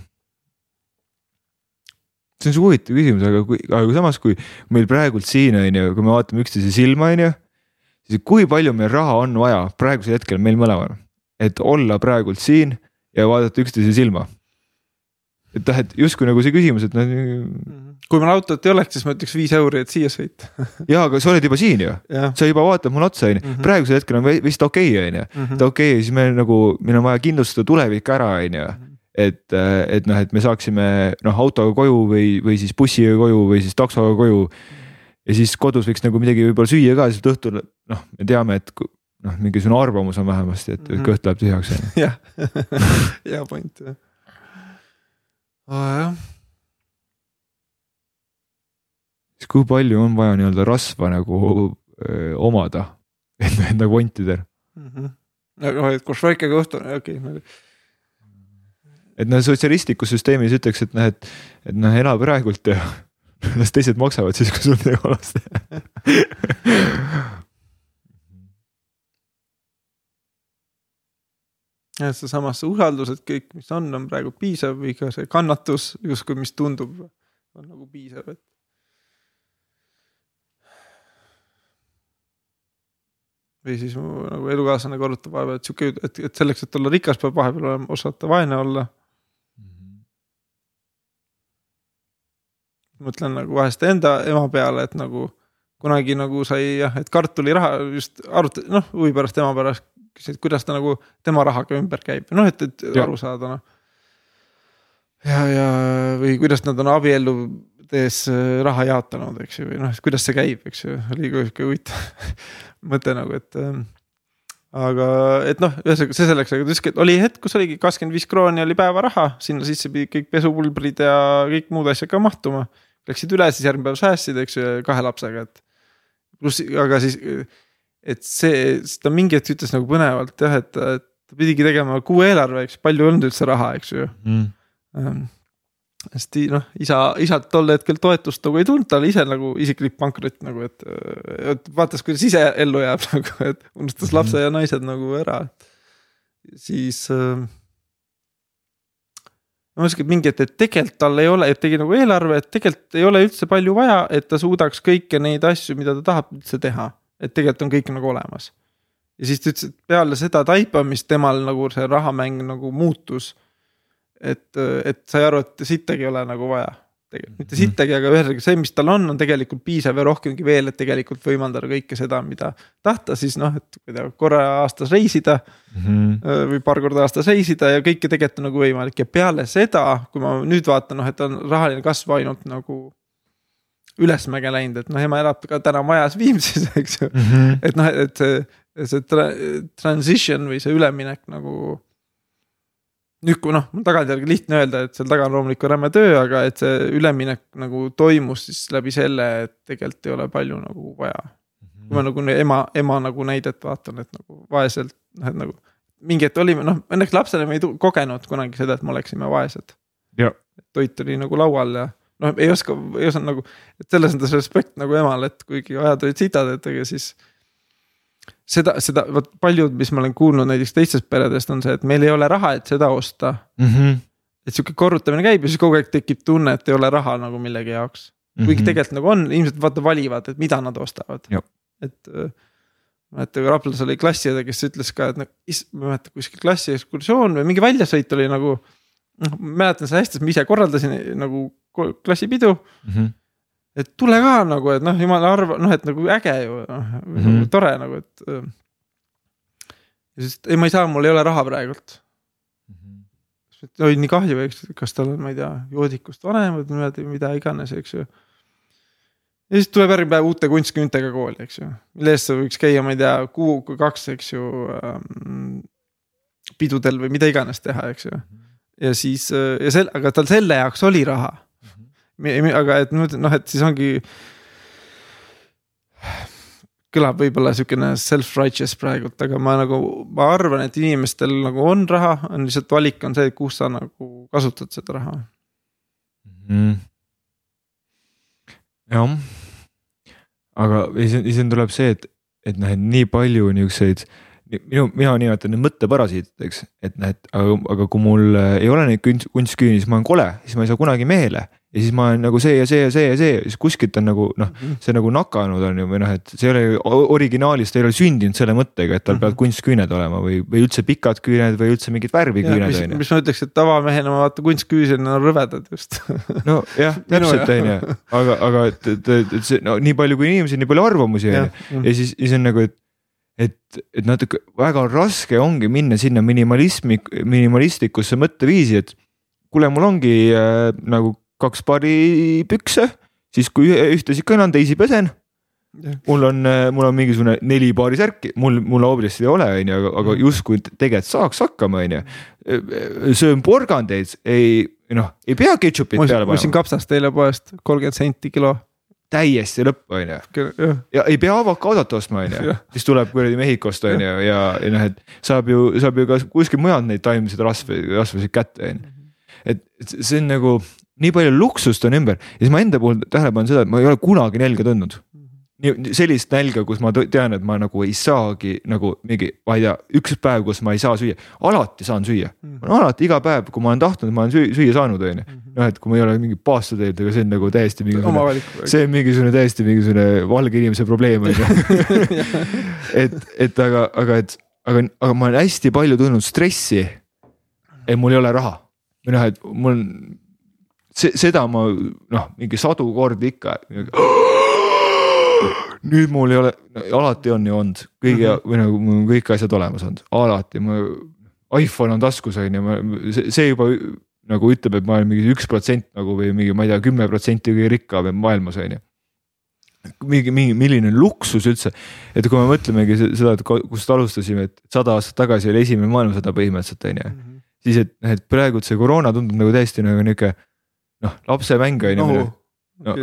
see on see huvitav küsimus, aga kui, aga samas, kui meil praegult siin on ju, kui me vaatame üksteise silma, on ju. siis kui palju meil raha on vaja praegusel hetkel meil mõlemal, et olla praegult siin ja vaadata üksteise silma. et noh, et justkui nagu see küsimus, et noh. Mhm. kui mul autot ei oleks, siis ma ütleks viis euri, et siia sõita ja, aga sa oled juba siin ju, sa juba vaatad mulle otsa, on ju, mhm. praegusel hetkel on vist okei okay,, on ju, et mhm. okei okay,, siis me nagu, meil on vaja kindlustada tulevik ära, on ju et, et noh, et me saaksime noh autoga koju või, või siis bussiga koju või siis taksoga koju. ja siis kodus võiks nagu midagi võib-olla süüa ka, sest õhtul noh, me teame, et noh, mingisugune arvamus on vähemasti, et mm -hmm. kõht läheb tühjaks jah, hea point jah oh,. siis kui palju on vaja nii-öelda rasva nagu öö, omada enda kontidel mm? -hmm. aga et kus väike kõht on, okei okay et noh, sotsialistlikus süsteemis ütleks, et noh, et, et noh, ela praegult ja las teised maksavad siis, kui sul midagi valesti jah, seesama see usaldus, et kõik, mis on, on praegu piisav või ka see kannatus justkui, mis tundub, on nagu piisav, et. või siis mu nagu elukaaslane korrutab vahepeal, et sihuke, et, et selleks, et olla rikas, peab vahepeal olema, osata vaene olla mõtlen nagu vahest enda ema peale, et nagu kunagi nagu sai jah, et kartuliraha just aruta-, noh huvi pärast ema pärast küsis, et kuidas ta nagu tema rahaga ümber käib, noh et, et ja. aru saada noh. ja, ja või kuidas nad on abielludes äh, raha jaotanud, eks ju, või noh, kuidas see käib, eks ju, oli ka sihuke huvitav mõte nagu, et ähm, aga et noh, ühesõnaga see selleks, aga ta ütleski, et oli hetk, kus oligi kakskümmend viis krooni oli päevaraha, sinna sisse pidi kõik pesupulbrid ja kõik muud asjad ka mahtuma. Läksid üle, siis järgmine päev säästsid, eks ju, kahe lapsega, et pluss, aga siis, et see, ta mingi hetk ütles nagu põnevalt jah, et, et ta pidigi tegema kuu eelarve, eks palju ei olnud üldse raha, eks ju mm hästi noh, isa, isalt tol hetkel toetust nagu ei tulnud, ta oli ise nagu isiklik pankrot nagu, et, et vaatas, kuidas ise ellu jääb nagu, et unustas lapse ja naised nagu ära. siis äh,. Ma mõtlesin, et mingi, et, et tegelikult tal ei ole, et tegi nagu eelarve, et tegelikult ei ole üldse palju vaja, et ta suudaks kõiki neid asju, mida ta tahab üldse teha. et tegelikult on kõik nagu olemas. ja siis ta ütles, et peale seda taipamist temal nagu see rahamäng nagu muutus et, et sai aru, et sittagi ei ole nagu vaja. Tegelikult mitte mhm. sittagi, aga ühesõnaga see, mis tal on, on tegelikult piisav ja rohkemgi veel, et tegelikult võimaldada kõike seda, mida tahta, siis noh, et ma ei tea, korra aastas reisida mm. -hmm. või paar korda aastas reisida ja kõike tegelikult on nagu võimalik ja peale seda, kui ma nüüd vaatan, noh, et on rahaline kasv ainult nagu ülesmäge läinud, et noh, ema elab ka täna majas Viimsis, eks ju mm. -hmm. et noh, et see, see tra transition või see üleminek nagu nüüd, kui noh, tagantjärgi lihtne öelda, et seal taga on loomulikult räme töö, aga et see üleminek nagu toimus siis läbi selle, et tegelikult ei ole palju nagu vaja. kui ma nagu ema, ema nagu näidet vaatan, et nagu vaeselt, noh, et nagu mingi hetk olime, noh, õnneks lapsena me ei kogenud kunagi seda, et me oleksime vaesed. toit oli nagu laual ja noh, ei oska, ei osanud nagu, et selles mõttes respekt nagu emale, et kuigi ajad olid sitad, et ega siis seda, seda vot paljud, mis ma olen kuulnud näiteks teistest peredest, on see, et meil ei ole raha, et seda osta mm. -hmm. et sihuke korrutamine käib ja siis kogu aeg tekib tunne, et ei ole raha nagu millegi jaoks. kuigi mm -hmm. tegelikult nagu on, inimesed vaata valivad, et mida nad ostavad. et äh, mäletan, Raplas oli klassiõde, kes ütles ka, et noh, ma ei mäleta, kuskil klassiekskursioon või mingi väljasõit oli nagu. noh, mäletan seda hästi, sest ma ise korraldasin nagu klassipidu mm. -hmm et tule ka nagu, et noh, jumala arva, noh, et nagu äge ju noh mm -hmm. tore nagu, et. Äh. ja siis, ei, ma ei saa, mul ei ole raha praegult mm. -hmm. oi, nii kahju, eks, kas tal on, ma ei tea, joodikust vanemad või mida iganes, eks ju. ja siis tuleb järgmine päev uute kunstküüntega kooli, eks ju, mille eest sa võiks käia, ma ei tea, kuu või kaks, eks ju ähm,. pidudel või mida iganes teha, eks ju. Mhm. ja siis äh, ja sel-, aga tal selle jaoks oli raha aga et noh, et siis ongi. kõlab võib-olla sihukene self-righteous praegult, aga ma nagu, ma arvan, et inimestel nagu on raha, on lihtsalt valik on see, kus sa nagu kasutad seda raha. Mm.. jah, aga siis, siis tuleb see, et, et noh, et nii palju niukseid minu, mina nimetan neid mõtteparasiitideks, et näed, aga, aga kui mul ei ole neid kunst, kunstküüni, siis ma olen kole, siis ma ei saa kunagi meele ja siis ma olen nagu see ja see ja see ja see, siis kuskilt on nagu noh, mhm. see nagu nakanud on ju, või noh, et see ei ole originaalis, ta ei ole sündinud selle mõttega, et tal mm -hmm. peavad kunstküüned olema või, või üldse pikad küüned või üldse mingid värviküüned on ju. mis ma ütleks, et tavamehena ma vaatan kunstküüsid, nad on rõvedad just. nojah, täpselt on ju, aga, aga et, et, et see no nii palju kui inimesi, nii palju arvamusi on ju ja siis, siis on nagu, et et, et natuke väga raske ongi minna sinna minimalismi, minimalistikusse mõtteviisi, et kuule, mul ongi äh, nagu kaks paari pükse, siis kui ühtesid kõnnan, teisi pesen. mul on, mul on mingisugune neli paari särki, mul, mul obviously ei ole, on ju, aga, justkui tegelikult saaks hakkama, on ju. söön porgandeid, ei noh, ei pea ketšupit peale panema. ma ostsin kapsast eile poest, kolmkümmend senti kilo täiesti lõpp, on ju. ja ei pea avokaadot ostma, on ju, siis tuleb kuradi Mehhikost, on ju, ja, ja noh, et saab ju, saab ju ka kuskil mujalt neid taimseid rasvi, rasvasid kätte, on ju. et see on nagu nii palju luksust on ümber ja siis ma enda puhul tähele panen seda, et ma ei ole kunagi nälga tundnud. nii sellist nälga, kus ma tean, et ma nagu ei saagi nagu mingi, ma ei tea, üks päev, kus ma ei saa süüa, alati saan süüa mm. -hmm. alati iga päev, kui ma olen tahtnud, ma olen süüa, süüa saanud, on ju. Noh, et kui ma ei ole mingi paasta teinud, aga see on nagu täiesti mingisugune, see on mingisugune täiesti mingisugune valge inimese probleem on ju. et, et aga, aga et, aga, aga ma olen hästi palju tundnud stressi. et mul ei ole raha või noh, et mul see, seda ma noh, mingi sadu kordi ikka. nüüd mul ei ole, alati on ju olnud kõige mm -hmm. või nagu mul on kõik asjad olemas olnud, alati ma. iPhone on taskus on ju, see, see juba nagu ütleb, et ma olen mingi üks protsent nagu või mingi, ma ei tea, kümme protsenti kõige rikkam maailmas on ju mingi, mingi, milline luksus üldse, et kui me mõtlemegi seda, et kust alustasime, et sada aastat tagasi oli esimene maailmasõda põhimõtteliselt on ju. -hmm. siis, et noh, et praegu see koroona tundub nagu täiesti nagu nihuke noh, lapsemäng on ju no.. No,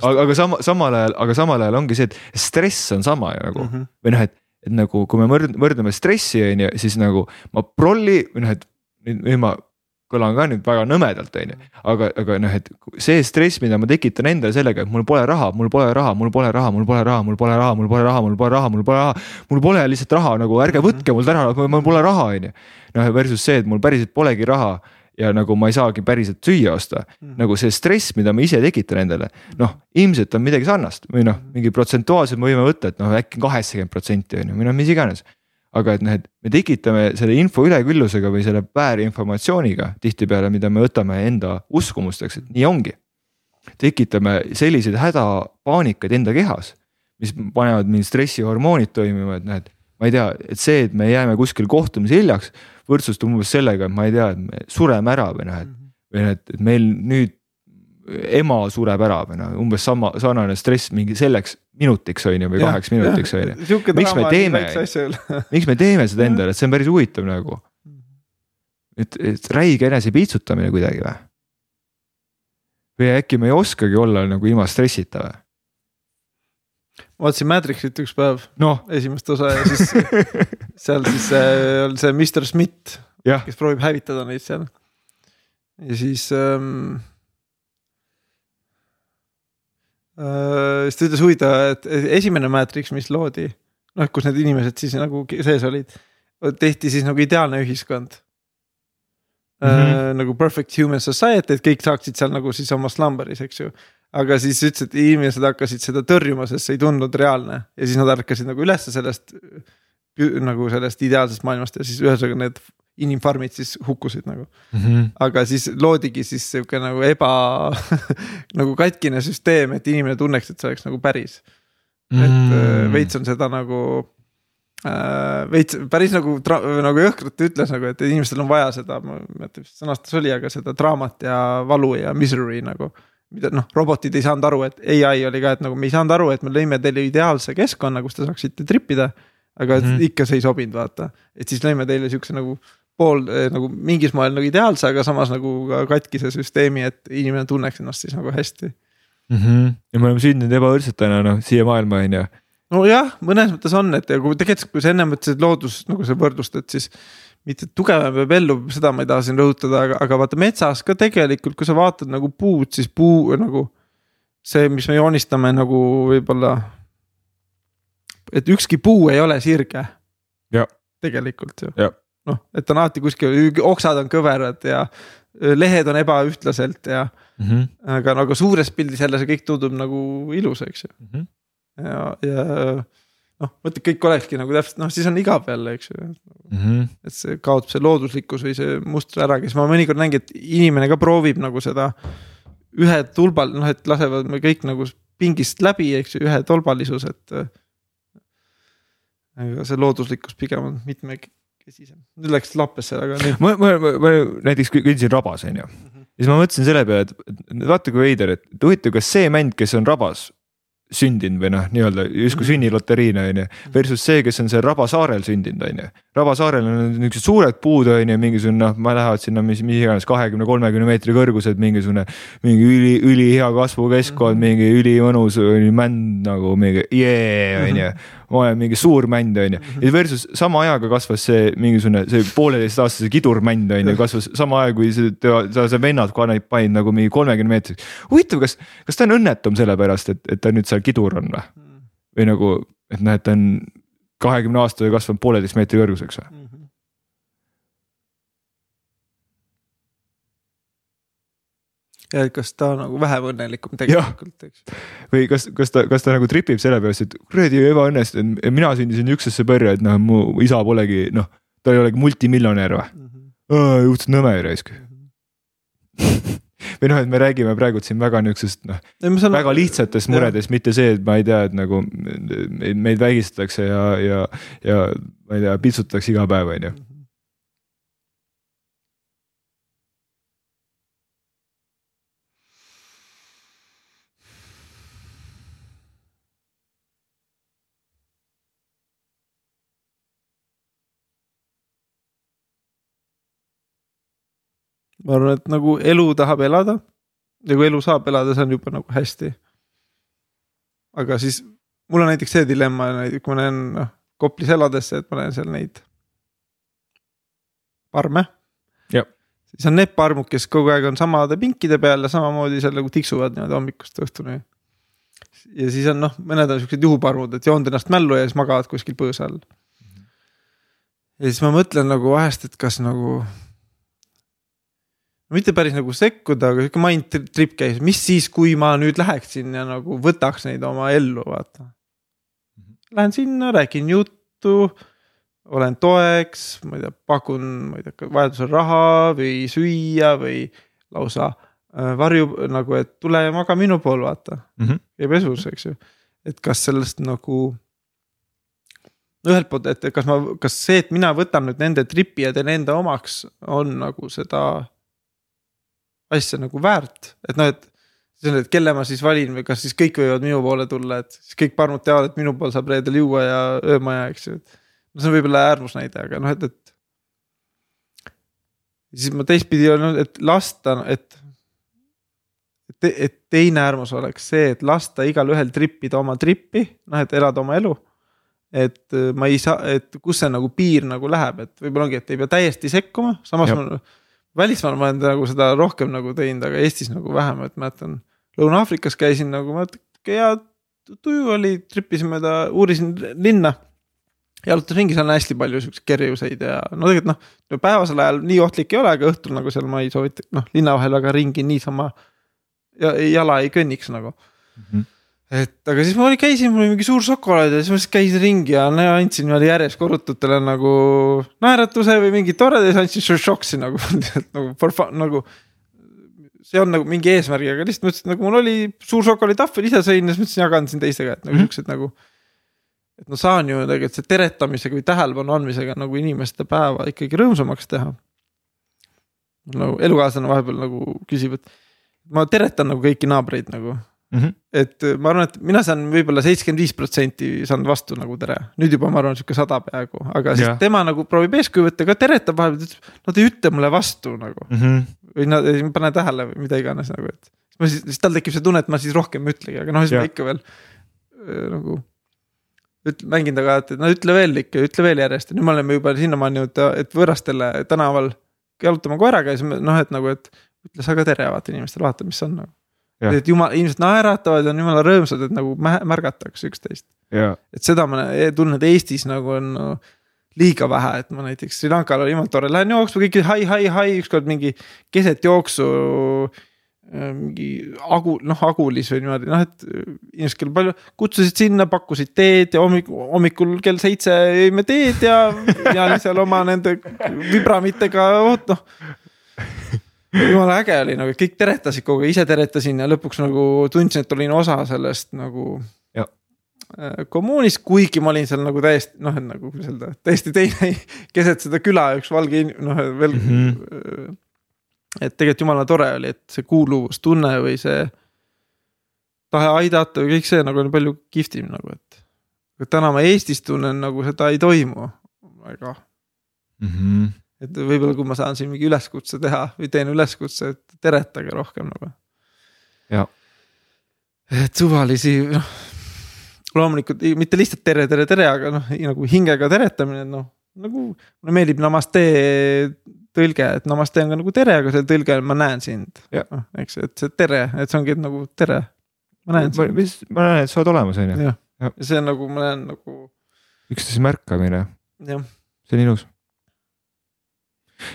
aga, aga sama, samal ajal, aga samal ajal ongi see, et stress on sama ju nagu mm -hmm. või noh, et, et nagu kui me võrdleme stressi on ju, siis nagu ma prolli või noh, et nüüd ma kõlan ka nüüd väga nõmedalt, on ju. aga, aga noh, et see stress, mida ma tekitan endale sellega, et mul pole raha, mul pole raha, mul pole raha, mul pole raha, mul pole raha, mul pole raha, mul pole raha, mul pole raha. mul pole lihtsalt raha nagu ärge võtke mult ära, mul pole raha, on ju. noh, versus see, et mul päriselt polegi raha ja nagu ma ei saagi päriselt süüa osta mm.. nagu see stress, mida ma ise tekitan endale, noh ilmselt on midagi sarnast või noh, mingi protsentuaalselt me võime võtta, et noh, äkki kaheksakümmend protsenti on ju, või noh, mis iganes. Aga et noh, et me tekitame selle info üleküllusega või selle väärinformatsiooniga tihtipeale, mida me võtame enda uskumusteks, et nii ongi. tekitame selliseid hädapaanikaid enda kehas, mis panevad mind stressihormoonid toimima, et noh, et ma ei tea, et see, et me jääme kuskil kohtumise hiljaks, võrdsustub umbes sellega, et ma ei tea, et me sureme ära või noh, et või noh, et, meil nüüd ema sureb ära või noh, umbes sama sarnane stress mingi selleks minutiks on ju või ja, kaheks minutiks on ju. miks me teeme, miks me teeme seda endale, et see on päris huvitav nagu. et, et räige enesepiitsutamine kuidagi või? või äkki me ei oskagi olla nagu ilma stressita või? Vaatasin Matrixit üks päev no., esimest osa ja siis seal siis äh, on see Mr Smith, kes proovib hävitada neid seal. ja siis ähm, Äh, siis ta ütles huvitav, et esimene Matrix, mis loodi, noh, kus need inimesed siis nagu sees olid, tehti siis nagu ideaalne ühiskond mm. -hmm. nagu perfect human society, et kõik saaksid seal nagu siis oma slumber'is, eks ju. Aga siis ütles, et inimesed hakkasid seda tõrjuma, sest see ei tundunud reaalne ja siis nad ärkasid nagu ülesse sellest nagu sellest ideaalsest maailmast ja siis ühesõnaga need inimfarmid siis hukkusid nagu mm. -hmm. aga siis loodigi siis sihuke nagu eba nagu katkine süsteem, et inimene tunneks, et see oleks nagu päris mm. -hmm. et äh, veits on seda nagu äh, veits päris nagu, nagu jõhkralt ütles nagu, et inimestel on vaja seda, ma ei mäleta, mis sõnastus oli, aga seda draamat ja valu ja misery nagu. Mida noh, robotid ei saanud aru, et ai oli ka, et nagu me ei saanud aru, et me lõime teile ideaalse keskkonna, kus te saaksite trip ida. aga mm -hmm. ikka see ei sobinud, vaata, et siis lõime teile siukse nagu pool eh, nagu mingis moel nagu ideaalse, aga samas nagu ka katkise süsteemi, et inimene tunneks ennast siis nagu hästi mm. -hmm. ja me oleme sündinud ebavõrdsetena noh siia maailma on ju. nojah, mõnes mõttes on, et kui tegelikult, kui sa ennem mõtlesid loodus nagu sa võrdlustad, siis mitte tugevam peab ellu, seda ma ei taha siin rõhutada, aga, aga vaata metsas ka tegelikult, kui sa vaatad nagu puud, siis puu nagu. see, mis me joonistame nagu võib-olla. et ükski puu ei ole sirge. tegelikult ju noh, et on alati kuskil, oksad on kõverad ja lehed on ebaühtlaselt ja mm. -hmm. aga nagu suures pildis jälle see kõik tundub nagu ilus, eks ju mm. -hmm. ja, ja noh, mõtled, kõik olekski nagu täpselt noh, siis on igav jälle, eks ju mm. -hmm. et see kaotab see looduslikkus või see muster ära, kes ma mõnikord näengi, et inimene ka proovib nagu seda. ühe tulbal, noh, et lasevad me kõik nagu pingist läbi, eks ju, ühe tolbalisus, et. aga see looduslikkus pigem on mitme kesisem, nüüd läks lappesse, aga ma, ma, ma, ma näiteks kõndisin rabas, on ju. ja siis ma mõtlesin selle peale, et vaata kui veider, et huvitav, kas see mänd, kes on rabas sündinud või noh, nii-öelda justkui mhm. sünniloteriina on ju. Versus see, kes on seal Rabasaarel sündinud, on ju. Rabasaarel on niuksed suured puud on ju, mingisugune noh, ma lähevad sinna, mis, mis iganes kahekümne, kolmekümne meetri kõrgused, mingisugune. mingi üli, ülihea kasvukeskkond mm, -hmm. mingi ülimõnus mänd nagu mingi jee on ju ma olen mingi suur mänd, on ju. ja versus sama ajaga kasvas see mingisugune, see pooleteistaastase kidurmänd on ju, kasvas sama aja, kui see, sa, see vennad panid, panid nagu mingi kolmekümne meetriseks. huvitav, kas, kas ta on õnnetum sellepärast, et, et ta nüüd seal kidur on või? või nagu, et noh, et ta on kahekümne aastaga kasvanud pooleteist meetri kõrguseks või? Ja kas ta nagu vähem õnnelikum tegelikult, eks. või kas, kas ta, kas ta nagu tripib selle pärast, et kuradi ebaõnnestunud, mina sündisin niisugusesse perre, et noh, mu isa polegi noh, ta ei olegi multimiljonär või mm -hmm.? õudselt nõme raisk. -hmm. või noh, et me räägime praegu siin väga niisugusest noh, saan... väga lihtsatest muredest, mitte see, et ma ei tea, et nagu meid vägistatakse ja, ja, ja ma ei tea, piitsutatakse iga päev, on ju ma arvan, et nagu elu tahab elada ja kui elu saab elada, see on juba nagu hästi. aga siis mul on näiteks see dilemma, kui ma näen noh Koplis elades, et ma näen seal neid parme. siis on need parmud, kes kogu aeg on samade pinkide peal ja samamoodi seal nagu tiksuvad niimoodi hommikust õhtuni. ja siis on noh, mõned on siuksed juhuparmud, et joonud ennast mällu ja siis magavad kuskil põõsa all. ja siis ma mõtlen nagu vahest, et kas nagu mitte päris nagu sekkuda, aga sihuke mind trip käis, mis siis, kui ma nüüd läheksin ja nagu võtaks neid oma ellu, vaata. Lähen sinna, räägin juttu, olen toeks, ma ei tea, pakun, ma ei tea, vajadusel raha või süüa või lausa äh, varjub nagu, et tule ja maga minu pool, vaata mm. -hmm. käi pesus, eks ju, et kas sellest nagu ühelt poolt, et kas ma, kas see, et mina võtan nüüd nende tripi ja teen enda omaks, on nagu seda asja nagu väärt, et noh, et. see on, et kelle ma siis valin või kas siis kõik võivad minu poole tulla, et siis kõik parmud teavad, et minu pool saab reedel juua ja öömaja, eks ju, et. no see on võib-olla äärmusnäide, aga noh, et, et. siis ma teistpidi olen, et lasta, et. et, et teine äärmus oleks see, et lasta igalühel tripida oma trippi, noh, et elada oma elu et ma ei saa, et kus see nagu piir nagu läheb, et võib-olla ongi, et ei pea täiesti sekkuma, samas Jab. ma välismaal ma olen nagu seda rohkem nagu teinud, aga Eestis nagu vähem, et mäletan. Lõuna-Aafrikas käisin nagu, hea tuju oli, trippisin mööda, uurisin linna. jalutasin ringi, seal on hästi palju siukseid kerjuseid ja no tegelikult noh, päevasel ajal nii ohtlik ei ole, aga õhtul nagu seal ma ei soovita, noh linna vahel väga ringi niisama. ja jala ei kõnniks nagu mm. -hmm et aga siis ma oli, käisin, mul oli mingi suur šokolaad ja siis ma lihtsalt käisin ringi ja andsin niimoodi järjest korrututele nagu naeratuse või mingi toreda ja siis andsin šoksi nagu nagu for fun nagu. see on nagu mingi eesmärgiga, lihtsalt mõtlesin, nagu mul oli suur šokolaaditahvel, ise sõin ja siis mõtlesin, jagan siin teistega, et nagu mm -hmm. siuksed nagu. et no saan ju tegelikult see teretamisega või tähelepanu andmisega nagu inimeste päeva ikkagi rõõmsamaks teha. nagu elukaaslane vahepeal nagu küsib, et ma teretan nagu kõiki naabreid nagu Mm -hmm. et äh, ma arvan, et mina saan võib-olla seitsekümmend viis protsenti saanud vastu nagu tere, nüüd juba ma arvan, sihuke sada peaaegu, aga siis ja. tema nagu proovib eeskuju võtta ka teretab vahepeal, ütleb. Nad ei ütle mulle vastu nagu mm -hmm. või nad ei pane tähele või mida iganes nagu, et. siis, siis tal tekib see tunne, et ma siis rohkem ei ütlegi, aga noh, siis ja. ma ikka veel äh, nagu. üt-, mängin temaga, et no ütle veel ikka, ütle veel järjest ja nüüd me oleme juba sinnamaani jõudnud, et võõrastele tänaval jalutama koeraga ja siis noh, et nagu, et ütle sa ka tere vaata inimestele, vaata, mis on nagu et jumal, inimesed naeratavad ja on jumala rõõmsad, et nagu märgatakse üksteist. et seda ma e-, tunnen, et Eestis nagu on no, liiga vähe, et ma näiteks Sri Lankal oli jumala tore, lähen jooksma, kõik hai, hai, hai, ükskord mingi keset jooksu. Äh, mingi agu, noh agulis või niimoodi, noh, et inimesed, kellel palju, kutsusid sinna, pakkusid teed ja hommikul, hommikul kell seitse jõime teed ja, ja seal oma nende vibramitega, vot noh jumala äge oli nagu kõik teretasid kogu aeg, ise teretasin ja lõpuks nagu tundsin, et olin osa sellest nagu. Äh, kommuunist, kuigi ma olin seal nagu täiesti noh, et nagu kuidas öelda, täiesti teine keset seda küla üks valge noh veel mm. -hmm. et tegelikult jumala tore oli, et see kuuluvustunne või see. tahe aidata või kõik see nagu on palju kihvtim nagu, et. täna ma Eestis tunnen nagu seda ei toimu väga mm. -hmm et võib-olla, kui ma saan siin mingi üleskutse teha või teen üleskutse, et teretage rohkem nagu. et suvalisi, noh loomulikult mitte lihtsalt tere, tere, tere, aga noh, nagu hingega teretamine, noh nagu mulle meeldib namaste tõlge, et namaste on ka nagu tere, aga see tõlge ma näen sind. noh, eks, et see tere, et see ongi nagu tere. ma näen sind. mis, ma näen, et sa oled olemas, on ju. ja see on nagu, ma näen nagu. üksteise märkamine. see on ilus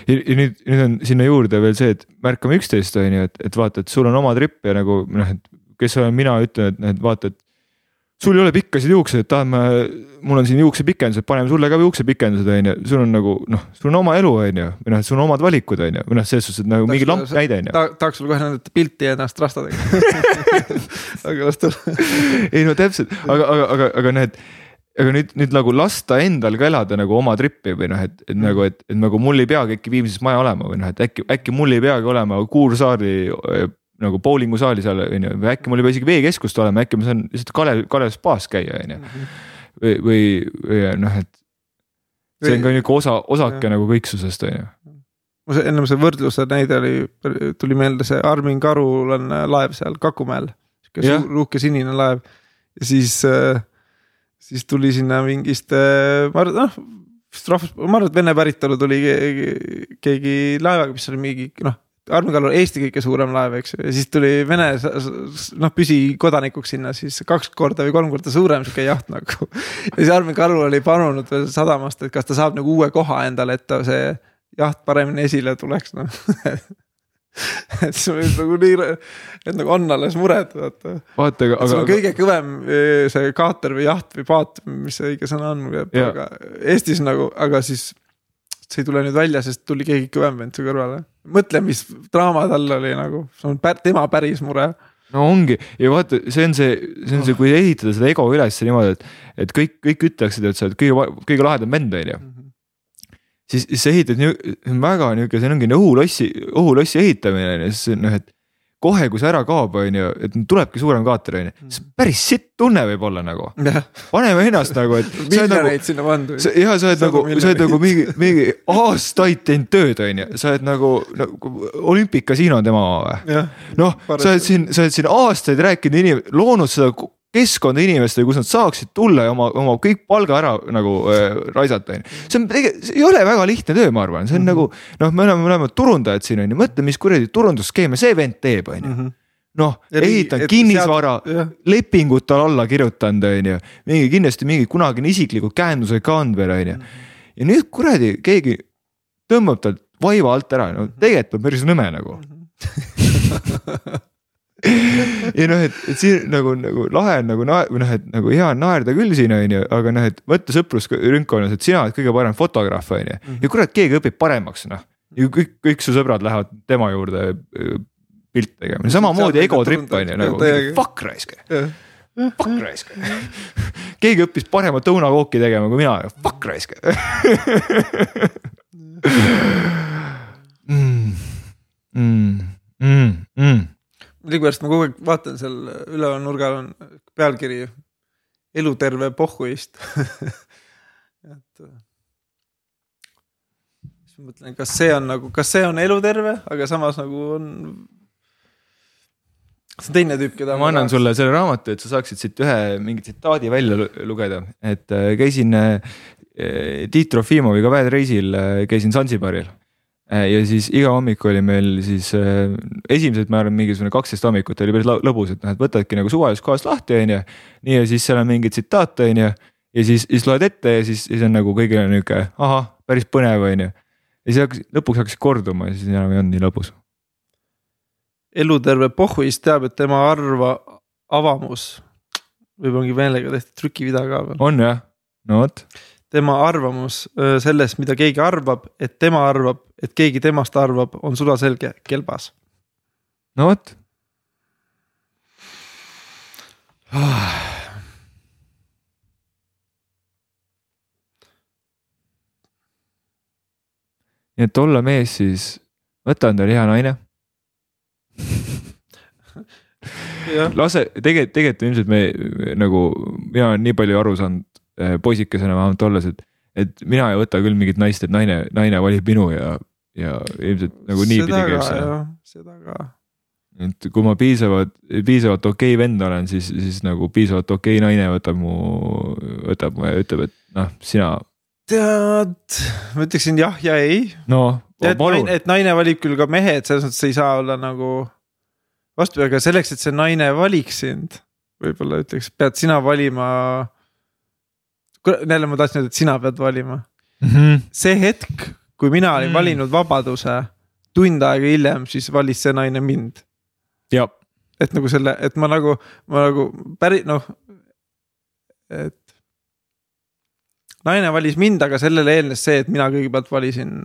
ja nüüd, nüüd on sinna juurde veel see, et märkame üksteist, on ju, et, et vaata, et sul on oma trip ja nagu noh, et kes olen mina, ütlen, et noh, et vaata, et. sul ei ole pikkasid juukseid, et tahan ma, mul on siin juuksepikendused, paneme sulle ka juuksepikendused, on ju, sul on nagu noh, sul on oma elu, on ju, või noh, et sul on omad valikud, on ju, või noh, selles suhtes, et nagu mingi lamp näide on ju. tahaks sulle kohe näidata pilti ennast rastadega aga las tuleb. ei no täpselt, aga, aga, aga, aga noh, et aga nüüd, nüüd nagu lasta endal ka elada nagu oma trippi või noh, et, et nagu, et, et nagu mul ei peagi äkki Viimsis maja olema või noh, et äkki, äkki mul ei peagi olema Kuursaari nagu bowlingusaali seal on ju, või äkki mul ei pea isegi veekeskust olema, äkki ma saan lihtsalt Kalev, Kalev spaas käia, on ju. Mhm. või, või, või noh, et see on ka nihuke osa, osake ja. nagu kõiksusest, on ju. mul see ennem see võrdluse näide oli, tuli meelde see Armin Karul on laev seal Kakumäel. sihuke suur uhke sinine laev siis, äh, siis tuli sinna mingist, ma arvan, noh rahvus, ma arvan, et vene päritolu tuli keegi, keegi laevaga, mis oli mingi noh Armin Kalur Eesti kõige suurem laev, eks ju, ja siis tuli Vene noh, püsikodanikuks sinna siis kaks korda või kolm korda suurem sihuke jaht nagu. ja siis Armin Kalur oli palunud veel sadamast, et kas ta saab nagu uue koha endale, et ta see jaht paremini esile tuleks, noh et see oli nagu nii, et nagu on alles mured, vaata. vaata, aga. see on kõige kõvem eh, see kaater või jaht või paat, mis see õige sõna on, aga Eestis nagu, aga siis see ei tule nüüd välja, sest tuli keegi kõvem vend su kõrvale mõtle, mis draama tal oli nagu, see on pär, tema päris mure no ongi ja vaata, see on see, see on see, kui ehitada seda ego üles niimoodi, et, et kõik, kõik ütleksid, et sa oled kõige, kõige lahedam vend, on ju. Siis, sa ehitad nii, väga nihuke, see ongi õhulossi, õhulossi ehitamine on ju, siis noh, et kohe, kui see ära kaob, on ju, et tulebki suurem kaater, on ju, mm. siis päris sitt tunne võib olla nagu. paneme ennast nagu, et. miljoneid nagu, sinna pandud. ja sa oled nagu, sa oled nagu mingi, mingi aastaid teinud tööd, on ju, sa oled nagu, nagu olümpikasiino on tema oma või? noh, sa oled siin, sa oled siin aastaid rääkinud inim-, loonud seda keskkonda inimestele, kus nad saaksid tulla ja oma, oma kõik palga ära nagu äh, raisata, on ju. see on tegelikult, see ei ole väga lihtne töö, ma arvan, see on mm -hmm. nagu noh, me oleme, me oleme turundajad siin on ju, mõtle, mis kuradi turundusskeeme see vend teeb, on ju mhm. noh, ehitanud kinnisvara, lepingut tal alla kirjutanud, on ju, mingi kindlasti mingi kunagine isiklikud käendused ka on veel, on ju. ja nüüd kuradi keegi tõmbab talt vaiva alt ära, no tegelikult on päris nõme nagu mhm. ja noh, et, et siin nagu, nagu lahe on nagu naer- või noh, et nagu hea on naerda küll siin on ju, aga noh, et võtta sõprusringkonnas, et sina oled kõige parem fotograaf on ju. ja kurat, keegi õpib paremaks noh. ja kõik, kõik su sõbrad lähevad tema juurde pilti tegema, samamoodi ego trip on ju nagu fuck raisk. Fuck raisk. Keegi õppis paremat õunakooki tegema kui mina, fuck raisk. Mm, mm, mm, mm millegipärast ma kogu aeg vaatan seal üleval nurgal on pealkiri eluterve pohhuist et siis ma mõtlen, kas see on nagu, kas see on eluterve, aga samas nagu on. see on teine tüüp, keda ma annan sulle selle raamatu, et sa saaksid siit ühe mingi tsitaadi välja lugeda, et äh, käisin äh, Tiit Trofimoviga Bad Reisil, äh, käisin Sansibaril Äh, ja siis iga hommik oli meil siis äh, esimesed, ma arvan, mingisugune kaksteist hommikut oli päris lõbus, et noh, et võtadki nagu suvalisest kohast lahti, on ju. nii ja siis seal on mingi tsitaat, on ju. ja siis, siis loed ette ja siis, siis on nagu kõigil on nihuke, ahah, päris põnev, on ju. ja siis hakkas, lõpuks hakkas korduma ja siis enam ei olnud nii lõbus. eluterve pohhuist teab, et tema arva avamus võib ongi meelega tehtud trükivida ka veel. on jah, no vot tema arvamus sellest, mida keegi arvab, et tema arvab, et keegi temast arvab, on sulaselge kelbas. no vot. Nii et olla mees, siis võta endale hea naine. Lase, tegelikult, tegelikult ilmselt me nagu, mina olen nii palju aru saanud poisikesena vähemalt olles, et, et mina ei võta küll mingit naist, et naine, naine valib minu ja, ja ilmselt nagu niipidi käib see. seda ka. et kui ma piisavalt, piisavalt okei okay vend olen, siis, siis nagu piisavalt okei okay naine võtab mu, võtab mu ja ütleb, et noh, sina. tead, ma ütleksin jah ja ei. no. et naine, et naine valib küll ka mehe, et selles mõttes ei saa olla nagu vastupidi, aga selleks, et see naine valiks sind, võib-olla ütleks, pead sina valima jälle ma tahtsin öelda, et sina pead valima mm. -hmm. see hetk, kui mina olin mm. valinud vabaduse, tund aega hiljem, siis valis see naine mind. et nagu selle, et ma nagu, ma nagu päris noh, et. naine valis mind, aga sellele eelnes see, et mina kõigepealt valisin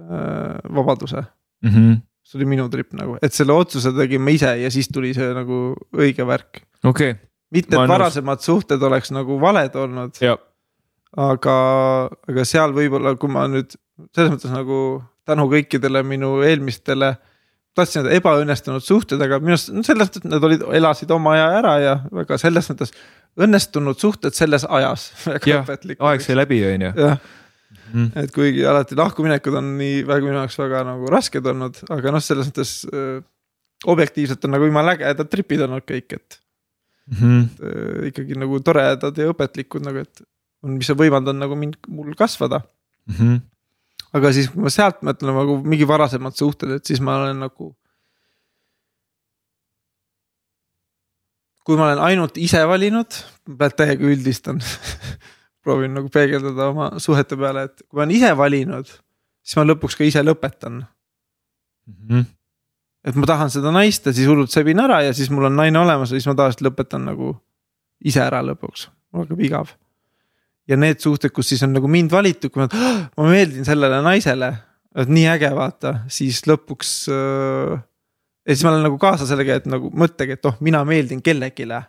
äh, vabaduse mm. -hmm. see oli minu trip nagu, et selle otsuse tegin ma ise ja siis tuli see nagu õige värk. okei okay.. Mitte, et varasemad suhted oleks nagu valed olnud. aga, aga seal võib-olla, kui ma nüüd selles mõttes nagu tänu kõikidele minu eelmistele tahtsin öelda ebaõnnestunud suhted, aga minu arust no selles mõttes nad olid, elasid oma aja ära ja väga selles mõttes õnnestunud suhted selles ajas. aeg sai läbi, on ju. mm., et kuigi alati lahkuminekud on nii väga minu jaoks väga nagu rasked olnud, aga noh, selles mõttes äh, objektiivselt on nagu jumala ägedad tripid olnud kõik, et mm. -hmm. et äh, ikkagi nagu toredad ja õpetlikud nagu, et on, mis on võimaldanud nagu mind, mul kasvada mm. -hmm aga siis, kui ma sealt mõtlen nagu mingi varasemad suhted, et siis ma olen nagu. kui ma olen ainult ise valinud, täiega üldistan proovin nagu peegeldada oma suhete peale, et kui ma olen ise valinud, siis ma lõpuks ka ise lõpetan mm. -hmm. Et ma tahan seda naist ja siis hullult sebin ära ja siis mul on naine olemas ja siis ma tavaliselt lõpetan nagu ise ära lõpuks, mul hakkab igav ja need suhted, kus siis on nagu mind valitud, kui ma, ma meeldin sellele naisele, et nii äge vaata, siis lõpuks äh,. ja siis ma olen nagu kaasa sellega, et nagu mõttega, et oh, mina meeldin kellelegi mm.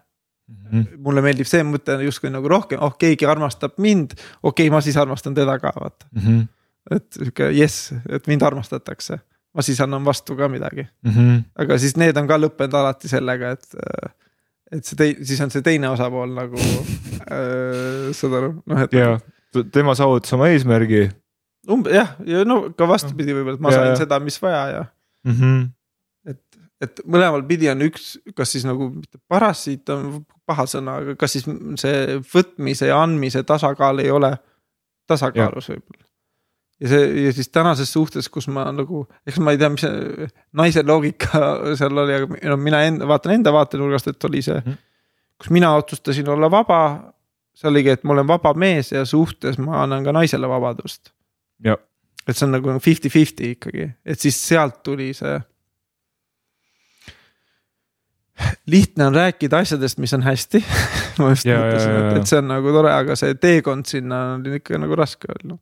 -hmm. mulle meeldib see mõte justkui nagu rohkem, oh keegi armastab mind, okei okay,, ma siis armastan teda ka vaata mm. -hmm. et sihuke jess, et mind armastatakse, ma siis annan vastu ka midagi mm. -hmm. aga siis need on ka lõppenud alati sellega, et äh, et see tei-, siis on see teine osapool nagu äh,, saad aru, noh et. jaa, tema saavutas oma eesmärgi. umbe- jah, ja no ka vastupidi võib-olla, et ma ja, sain ja. seda, mis vaja ja mm. -hmm. et, et mõlemal pidi on üks, kas siis nagu mitte parasiit on paha sõna, aga kas siis see võtmise ja andmise tasakaal ei ole tasakaalus võib-olla ja see ja siis tänases suhtes, kus ma nagu, eks ma ei tea, mis see naise loogika seal oli, aga no mina enda, vaatan enda vaatenurgast, et oli see mm., kus mina otsustasin olla vaba. see oligi, et ma olen vaba mees ja suhtes ma annan ka naisele vabadust. et see on nagu fifty-fifty ikkagi, et siis sealt tuli see. lihtne on rääkida asjadest, mis on hästi ma just ja, mõtlesin, et, et see on nagu tore, aga see teekond sinna on ikka nagu raske olnud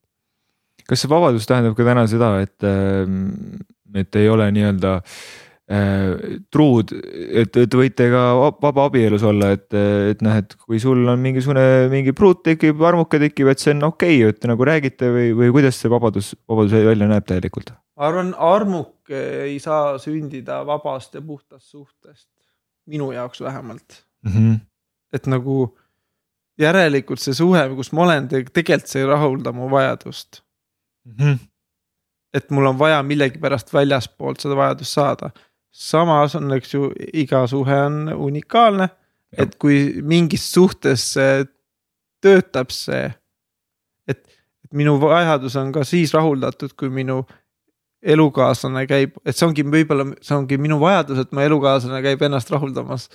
kas see vabadus tähendab ka täna seda, et, ähm, et ei ole nii-öelda äh, truud, et, et võite ka vaba abielus olla, et, et noh, et kui sul on mingisugune mingi pruut tekib, armuke tekib, et see on okei okay,, et nagu räägite või, või kuidas see vabadus, vabadus välja näeb täielikult? ma arvan, armuke ei saa sündida vabast ja puhtast suhtest, minu jaoks vähemalt mm. -hmm. et nagu järelikult see suhe, kus ma olen, tegelikult see ei rahulda mu vajadust mm. -hmm. et mul on vaja millegipärast väljaspoolt seda vajadust saada. samas on, eks ju, iga suhe on unikaalne, et kui mingis suhtes töötab see. et, et minu vajadus on ka siis rahuldatud, kui minu elukaaslane käib, et see ongi võib-olla, see ongi minu vajadus, et mu elukaaslane käib ennast rahuldamas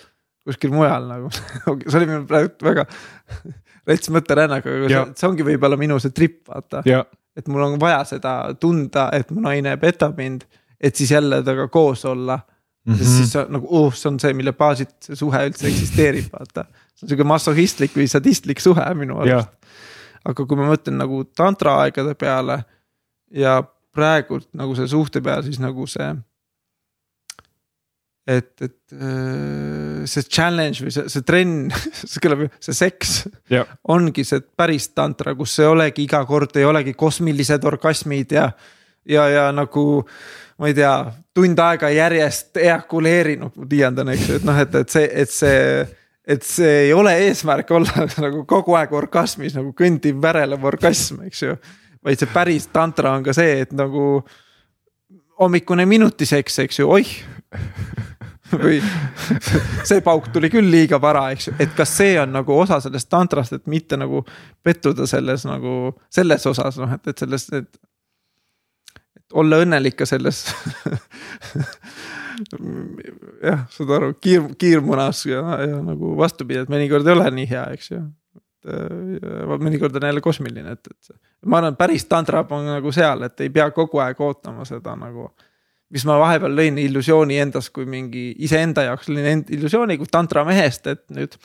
kuskil mujal nagu see oli mul praegu väga rets mõtterännak, aga see, see ongi võib-olla minu see trip, vaata et mul on vaja seda tunda, et mu naine petab mind, et siis jälle temaga koos olla mm. -hmm. sest siis nagu uh, see on see, mille baasilt see suhe üldse eksisteerib, vaata. see on sihuke masohhistlik või sadistlik suhe minu arust. aga kui ma mõtlen nagu tantra aegade peale ja praegult nagu see suhte peale, siis nagu see et, et äh, see challenge või see, see trenn, see kõlab ju, see seks yeah. ongi see päris tantra, kus ei olegi iga kord ei olegi kosmilised orgasmid ja, ja, ja nagu ma ei tea, tund aega järjest eakuleerinud, ma tiiandan, eks ju, et noh, et, et see, et see et see ei ole eesmärk olla nagu kogu aeg orgasmis nagu kõndiv värelev orgasm, eks ju. vaid see päris tantra on ka see, et nagu hommikune minutiseks, eks ju, oih või see pauk tuli küll liiga vara, eks ju, et kas see on nagu osa sellest tantrast, et mitte nagu pettuda selles nagu selles osas noh, et, et selles, et. et olla õnnelik ka selles jah, saad aru, kiir, kiirmunas ja, ja nagu vastupidi, et mõnikord ei ole nii hea, eks ju. mõnikord on jälle kosmiline, et, et ma arvan, et päris tantra on nagu seal, et ei pea kogu aeg ootama seda nagu mis ma vahepeal lõin illusiooni endas kui mingi iseenda jaoks lõin illusiooni kui tantramehest, et nüüd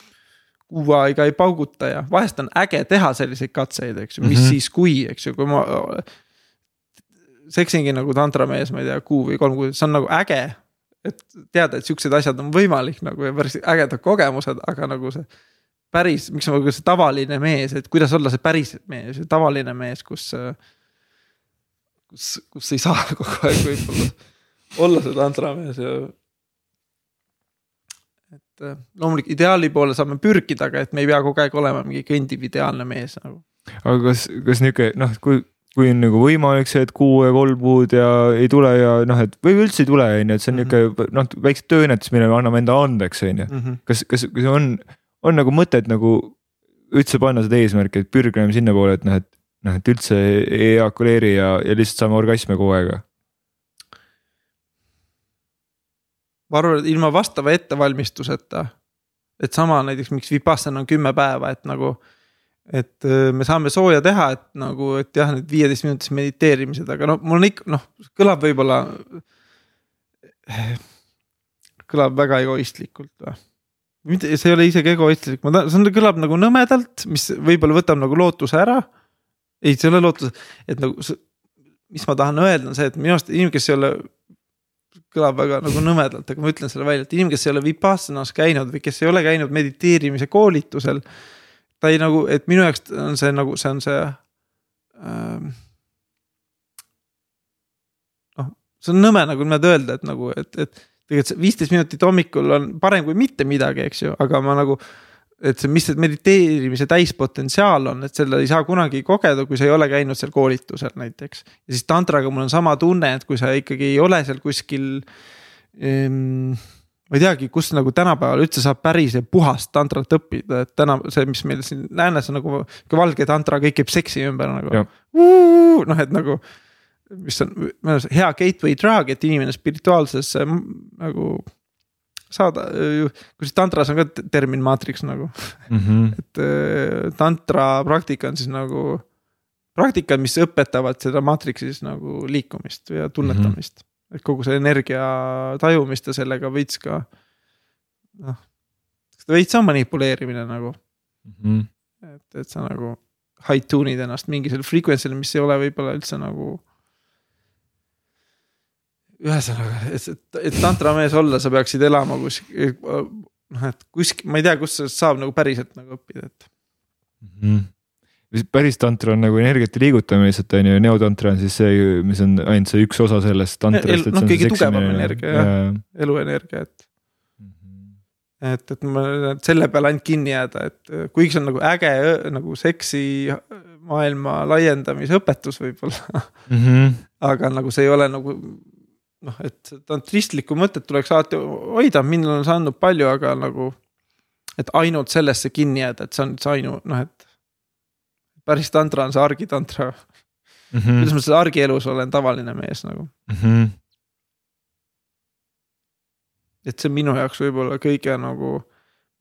kuu aega ei pauguta ja vahest on äge teha selliseid katseid, eks ju, mis mm -hmm. siis kui, eks ju, kui ma. seksingi nagu tantramees, ma ei tea, kuu või kolm kuud, see on nagu äge. et teada, et siuksed asjad on võimalik nagu ja päris ägedad kogemused, aga nagu see päris, miks ma nagu see tavaline mees, et kuidas olla see päris mees, tavaline mees, kus. kus, kus ei saa kogu aeg võib-olla olla see tantramees ja et äh, loomulikult ideaali poole saame pürgida, aga et me ei pea kogu aeg olema mingi kõndiv ideaalne mees nagu. aga kas, kas nihuke noh, kui, kui on nagu võimalik see, et kuu ja kolm kuud ja ei tule ja noh, et või üldse ei tule, on ju, et see on mm -hmm. nihuke noh, väiksed tööõnnetused, mille me anname enda andeks, on ju. Mhm. kas, kas, kas on, on nagu mõtet nagu üldse panna seda eesmärki, et pürgime sinnapoole, et noh, et noh, et üldse ei eakuleeri ja, ja lihtsalt saame orgasme kogu aeg ma arvan, et ilma vastava ettevalmistuseta. et sama näiteks, miks Vipassana on kümme päeva, et nagu. et äh, me saame sooja teha, et nagu, et jah, need viieteist minutised mediteerimised, aga no mul on ikka noh, kõlab võib-olla. kõlab väga egoistlikult või mitte, see ei ole isegi egoistlik, ma tahan, see kõlab nagu nõmedalt, mis võib-olla võtab nagu lootuse ära. ei, see ei ole lootus, et nagu, mis ma tahan öelda, on see, et minu arust inimene, kes ei ole kõlab väga nagu nõmedalt, aga ma ütlen selle välja, et inimene, kes ei ole Vipassanas käinud või kes ei ole käinud mediteerimise koolitusel. ta ei nagu, et minu jaoks on see nagu, see on see ähm,. noh, see on nõme nagu niimoodi öelda, et nagu, et, et tegelikult see viisteist minutit hommikul on parem kui mitte midagi, eks ju, aga ma nagu et see, mis see mediteerimise täispotentsiaal on, et selle ei saa kunagi kogeda, kui sa ei ole käinud seal koolitusel näiteks. ja siis tantraga mul on sama tunne, et kui sa ikkagi ei ole seal kuskil ehm, ma ei teagi, kus nagu tänapäeval üldse saab päris ja puhast tantrat õppida, et täna see, mis meil siin läänes on nagu valge tantra, kõik käib seksi ümber nagu. noh, et nagu, mis on hea gateway drug, et inimene spirituaalsesse nagu saada, kus tantras on ka termin maatriks nagu mm. -hmm. et äh, tantra praktika on siis nagu praktikad, mis õpetavad seda maatriksi siis nagu liikumist ja tunnetamist mm. -hmm. et kogu see energia tajumist ja sellega veits ka noh, veits on manipuleerimine nagu mm. -hmm. et, et sa nagu high tune'id ennast mingisugusele frequency'le, mis ei ole võib-olla üldse nagu ühesõnaga, et, et, tantramees olla, sa peaksid elama kuskil, noh, et kuskil, ma ei tea, kus sellest saab nagu päriselt nagu õppida, et mm. -hmm päris tantra on nagu energiate liigutamine lihtsalt on ju, neotantra on siis see, mis on ainult see üks osa sellest tantrast. noh, kõige tugevam energia jah ja., eluenergia, et. -hmm. et, et ma selle peale ainult kinni jääda, et kuigi see on nagu äge nagu seksi maailma laiendamise õpetus võib-olla mm. -hmm. aga nagu see ei ole nagu noh, et tantristlikku mõtet tuleks alati hoida, minul on see andnud palju, aga nagu. et ainult sellesse kinni jääda, et see on see ainu, noh, et. päris tantra on see argitantra mm. -hmm. kuidas ma selles argielus olen tavaline mees nagu mm. -hmm. et see on minu jaoks võib-olla kõige nagu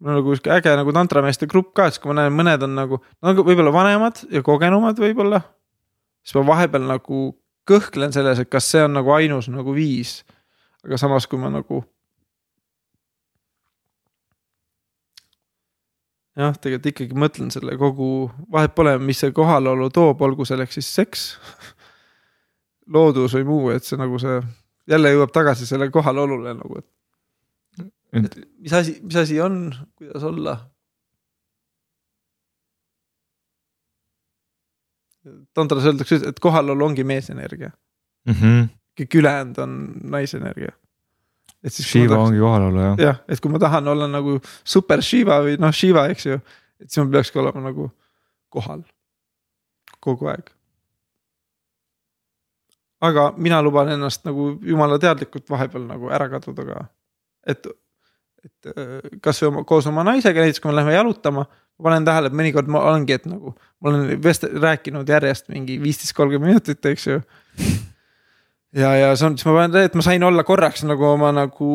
mul on nagu sihuke äge nagu tantrameeste grupp ka, siis kui ma näen, mõned on nagu, nagu võib-olla vanemad ja kogenumad võib-olla. siis ma vahepeal nagu kõhklen selles, et kas see on nagu ainus nagu viis. aga samas, kui ma nagu. jah, tegelikult ikkagi mõtlen selle kogu, vahet pole, mis see kohalolu toob, olgu selleks siis seks loodus või muu, et see nagu see jälle jõuab tagasi selle kohalolule nagu, et. et mis asi, mis asi on, kuidas olla tantras öeldakse, et kohalolu ongi meesenergia mm. -hmm. kõik ülejäänud on naisenergia. et siis. Shiva tahaks, ongi kohalolu jah. jah, et kui ma tahan olla nagu super Shiva või noh, Shiva, eks ju, et siis ma peakski olema nagu kohal kogu aeg. aga mina luban ennast nagu jumala teadlikult vahepeal nagu ära kaduda ka, et et kasvõi oma, koos oma naisega, näiteks kui me läheme jalutama, ma panen tähele, et mõnikord ma olengi, et nagu ma olen vest-, rääkinud järjest mingi viisteist, kolmkümmend minutit, eks ju. ja, ja see on, siis ma panen, et ma sain olla korraks nagu oma nagu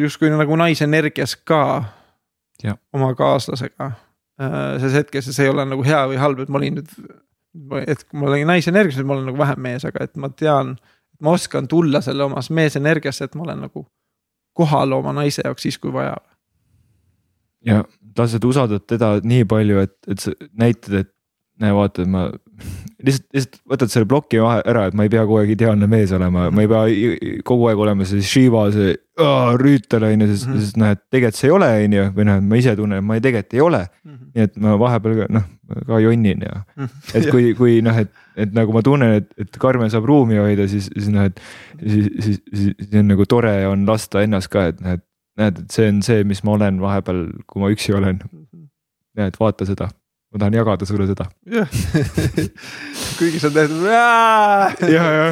justkui nagu naisenergias ka. oma kaaslasega äh, selles hetkes ja see ei ole nagu hea või halb, et ma olin nüüd. et kui ma olin naisenergias, nüüd ma olen nagu vähem mees, aga et ma tean, ma oskan tulla selle omas meesenergiasse, et ma olen nagu kohal oma naise jaoks siis, kui vaja. ja lased usaldada teda nii palju, et, et sa näitad, et näe, vaata, et ma lihtsalt, lihtsalt võtad selle ploki vahe ära, et ma ei pea kogu aeg ideaalne mees olema, ma ei pea kogu aeg olema see Shiva, see rüütel on ju, sest -hmm. sest noh, et tegelikult see ei ole, on ju, või noh, ma ise tunnen, et ma ei, tegelikult ei ole mm. -hmm. nii et ma vahepeal ka noh, ka jonnin ja -hmm. et kui, kui noh, et, et nagu ma tunnen, et, et Karmen saab ruumi hoida, siis, siis noh, et siis, siis, siis, siis on nagu tore on lasta ennast ka, et noh, et näed, et see on see, mis ma olen vahepeal, kui ma üksi olen. näed, vaata seda ma tahan jagada sulle seda. kuigi sa teed. ja, ja,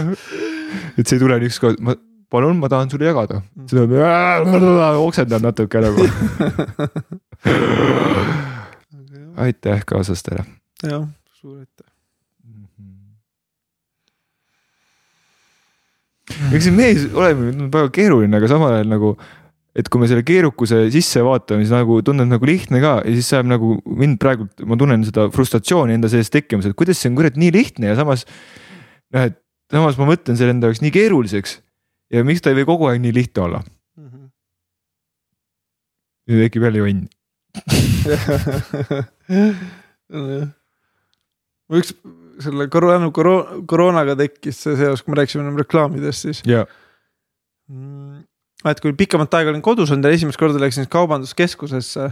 et see ei tule ükskord, ma palun, ma tahan sulle jagada, siis ta oksendab natuke nagu aitäh kaaslastele. jah, suur aitäh. eks see mees olemine on väga keeruline, aga samal ajal nagu et kui me selle keerukuse sisse vaatame, siis nagu tundub nagu lihtne ka ja siis saab nagu mind praegu, ma tunnen seda frustratsiooni enda sees tekkimas, et kuidas see on kurat nii lihtne ja samas. noh, et samas ma mõtlen selle enda jaoks nii keeruliseks ja miks ta ei või kogu aeg nii lihtne olla mm. -hmm. ja tekib jälle jonn üks selle koroona, koroonaga tekkis see seos, kui me rääkisime reklaamidest, siis yeah et kui pikemat aega olin kodus olnud ja esimest korda läksin kaubanduskeskusesse.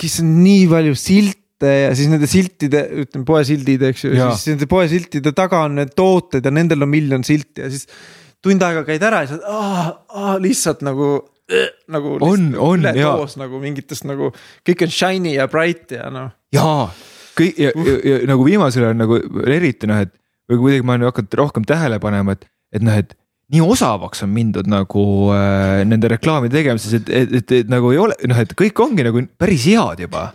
siis on nii palju silte ja siis nende siltide, ütleme poesildid, eks ju, siis nende poesiltide taga on need tooted ja nendel on miljon silti ja siis. tund aega käid ära ja siis aa, aa, lihtsalt nagu äh,, nagu. on, on ja. nagu mingitest nagu, kõik on shiny ja bright ja noh. jaa, kõik ja, ja, ja nagu viimasel ajal nagu eriti noh, et või kuidagi ma olen hakanud rohkem tähele panema, et, et noh, et nii osavaks on mindud nagu äh, nende reklaamide tegemises, et, et, et, et nagu ei ole, noh, et kõik ongi nagu päris head juba.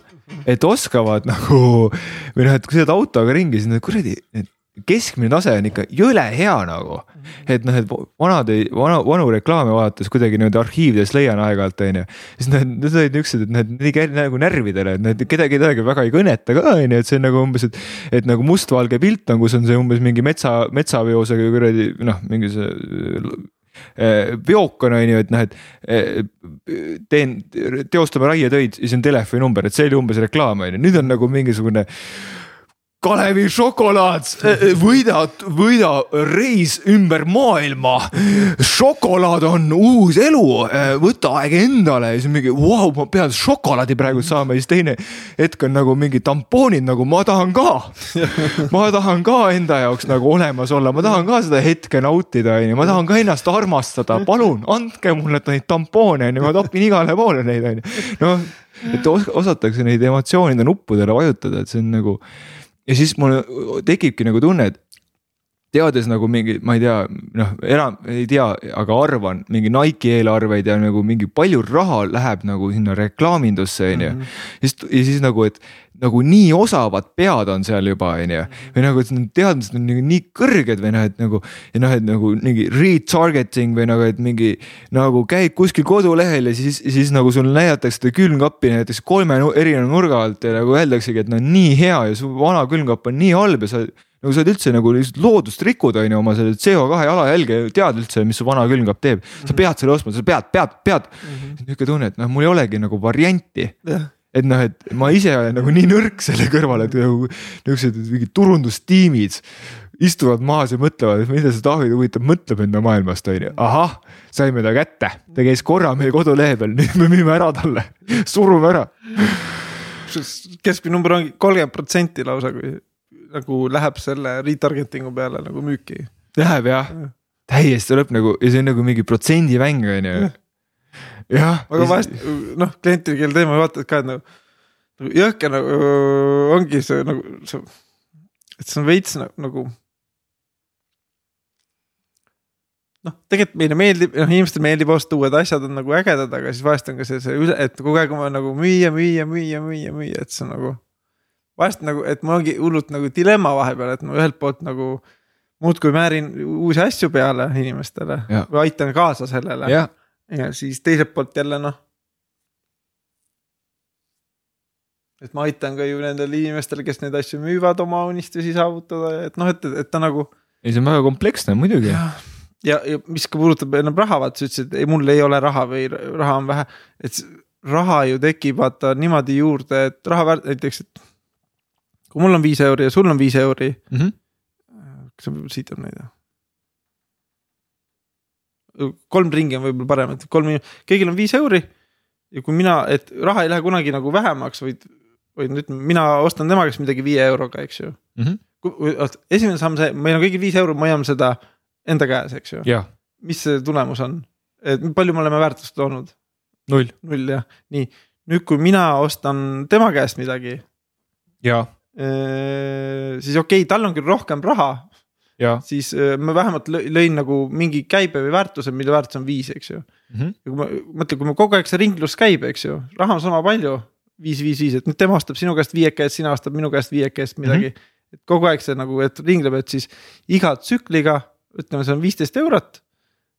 et oskavad nagu või noh, et kui sõidad autoga ringi, siis kuradi, keskmine tase on ikka jõle hea nagu. et noh, et vanade, vana, vanu reklaame vaadates kuidagi niimoodi arhiivides leian aeg-ajalt on ju. siis noh, need olid niuksed, et need, need ei käi nagu närvidele, et need kedagi, kedagi väga ei kõneta ka on ju, et see on nagu umbes, et. et nagu mustvalge pilt on, kus on see umbes mingi metsa, metsaveosega kuradi noh, mingi see veok on, on ju, et noh, et teen, teostame raietöid, siis on telefoninumber, et see oli umbes reklaam on ju, nüüd on nagu mingisugune Kalevi šokolaad, võida, võida reis ümber maailma. šokolaad on uus elu, võta aeg endale ja siis mingi vau wow,, ma pean šokolaadi praegu saama. Ja siis teine hetk on nagu mingi tampoonid nagu ma tahan ka. ma tahan ka enda jaoks nagu olemas olla, ma tahan ka seda hetke nautida, onju, ma tahan ka ennast armastada, palun andke mulle neid tampoone, onju, ma topin igale poole neid, onju. noh, et osatakse neid emotsioonide nuppudele vajutada, et see on nagu ja siis mul tekibki nagu tunne, et teades nagu mingi, ma ei tea, noh, enam ei tea, aga arvan mingi Nike'i eelarveid ja nagu mingi palju raha läheb nagu sinna reklaamindusse, on ju. Mhm. siis, ja siis nagu, et nagu nii osavad pead on seal juba, on ju. või nagu, et need teadmised on nagu nii kõrged või noh, et nagu. ja noh, et nagu mingi retargeting või nagu, et mingi nagu käid kuskil kodulehel ja siis, siis nagu sul näidatakse seda külmkappi näiteks kolme erineva nurga alt ja nagu öeldaksegi, et no nii hea ja su vana külmkapp on nii halb ja sa nagu sa oled üldse nagu lihtsalt loodust rikud, on ju, oma selle CO2 jalajälge, tead üldse, mis su vana külmkapp teeb. sa pead selle ostma, sa pead, pead, pead. Mm -hmm.. niisugune tunne, et noh, mul ei olegi nagu varianti. Yeah et noh, et ma ise olen nagu nii nõrk selle kõrval, et nagu niisugused mingid turundustiimid istuvad maas ja mõtlevad, et mida see Taavi huvitav mõtleb enda maailmast, on ju. ahah, saime ta kätte, ta käis korra meie kodulehe peal, nüüd me müüme ära talle, surume ära. keskmine number ongi kolmkümmend protsenti lausa, kui nagu läheb selle retargeting'u peale nagu müüki. Läheb jah ja., täiesti lõpp nagu ja see on nagu mingi protsendimäng on ju. jah. aga vahest noh, klientidega, kelle teema vaatad ka, et nagu, nagu jõhke nagu ongi see nagu see, et see on veits nagu, nagu noh, tegelikult meile meeldib, noh inimestele meeldib osta uued asjad on nagu ägedad, aga siis vahest on ka see, see üle, et kogu aeg on nagu müüa, müüa, müüa, müüa, müüa, et see on nagu vahest nagu, et mul ongi hullult nagu dilemma vahepeal, et ma ühelt poolt nagu muudkui määrin uusi asju peale inimestele ja. või aitan kaasa sellele. ja siis teiselt poolt jälle noh. et ma aitan ka ju nendel inimestel, kes neid asju müüvad, oma unistusi saavutada, et noh, et, et ta nagu. ei, see on väga kompleksne muidugi. ja, ja mis ka puudutab enam raha, vaata sa ütlesid, et ei, mul ei ole raha või raha on vähe, et raha ju tekib vaata niimoodi juurde, et raha väärt-, näiteks, et. Kui mul on viis euri ja sul on viis euri mm. -hmm. kas sa siit on näida? kolm ringi on võib-olla parem, et kolm, kõigil on viis euri. ja kui mina, et raha ei lähe kunagi nagu vähemaks, vaid, vaid ütleme, mina ostan tema käest midagi viie euroga, eks ju mm. -hmm. esimene samm see, meil on kõigil viis euri, me hoiame seda enda käes, eks ju. mis see tulemus on, et palju me oleme väärtust toonud? null. null jah, nii nüüd, kui mina ostan tema käest midagi. ja. Siis okei okay,, tal on küll rohkem raha, siis äh, ma vähemalt lõin nagu mingi käibe või väärtuse, mille väärtus on viis, eks ju mm. -hmm. ja kui ma mõtlen, kui ma kogu aeg see ringlus käib, eks ju, raha on sama palju, viis, viis, viis, et nüüd tema ostab sinu käest viieka eest, sina ostad minu käest viieka eest midagi mm. -hmm. et kogu aeg see nagu, et ringleb, et siis iga tsükliga ütleme, see on viisteist eurot.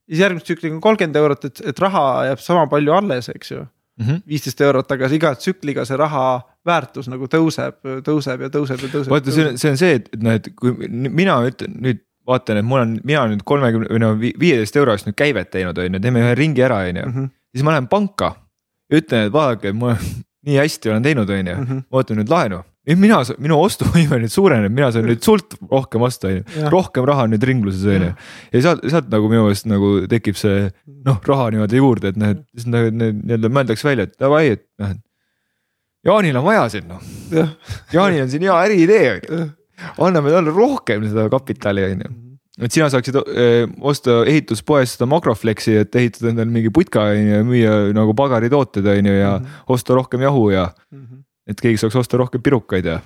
siis järgmise tsükliga on kolmkümmend eurot, et, et raha jääb sama palju alles, eks ju Mhm. viisteist eurot, aga iga tsükliga see raha väärtus nagu tõuseb, tõuseb ja tõuseb ja tõuseb. vaata, see on, see on see, et noh, et kui mina ütlen nüüd vaatan, et mul on, mina nüüd kolmekümne või no viieteist euro eest nüüd käivet teinud, on ju, teeme ühe ringi ära, on ju. Mhm. siis ma lähen panka ja ütlen, et vaadake, mul nii hästi olen teinud, on ju, Mhm. ma võtan nüüd laenu. nüüd mina, minu ostuvõime nüüd suureneb, mina saan nüüd sult rohkem osta, on ju, rohkem raha on nüüd ringluses, on ju. ja sealt, sealt nagu minu meelest nagu tekib see noh, raha niimoodi juurde, et noh, et siis nagu nii-öelda mõeldakse välja, et davai, et noh, et. Jaanil on vaja siin noh, Jaanil on siin hea äriidee on ju, anname talle rohkem seda kapitali on ju et sina saaksid öö, osta ehituspoest seda Makroflexi, et ehitada endale mingi putka on ju ja müüa nagu pagaritooted on ju ja mm -hmm. osta rohkem jahu ja mm. -hmm. et keegi saaks osta rohkem pirukaid ja,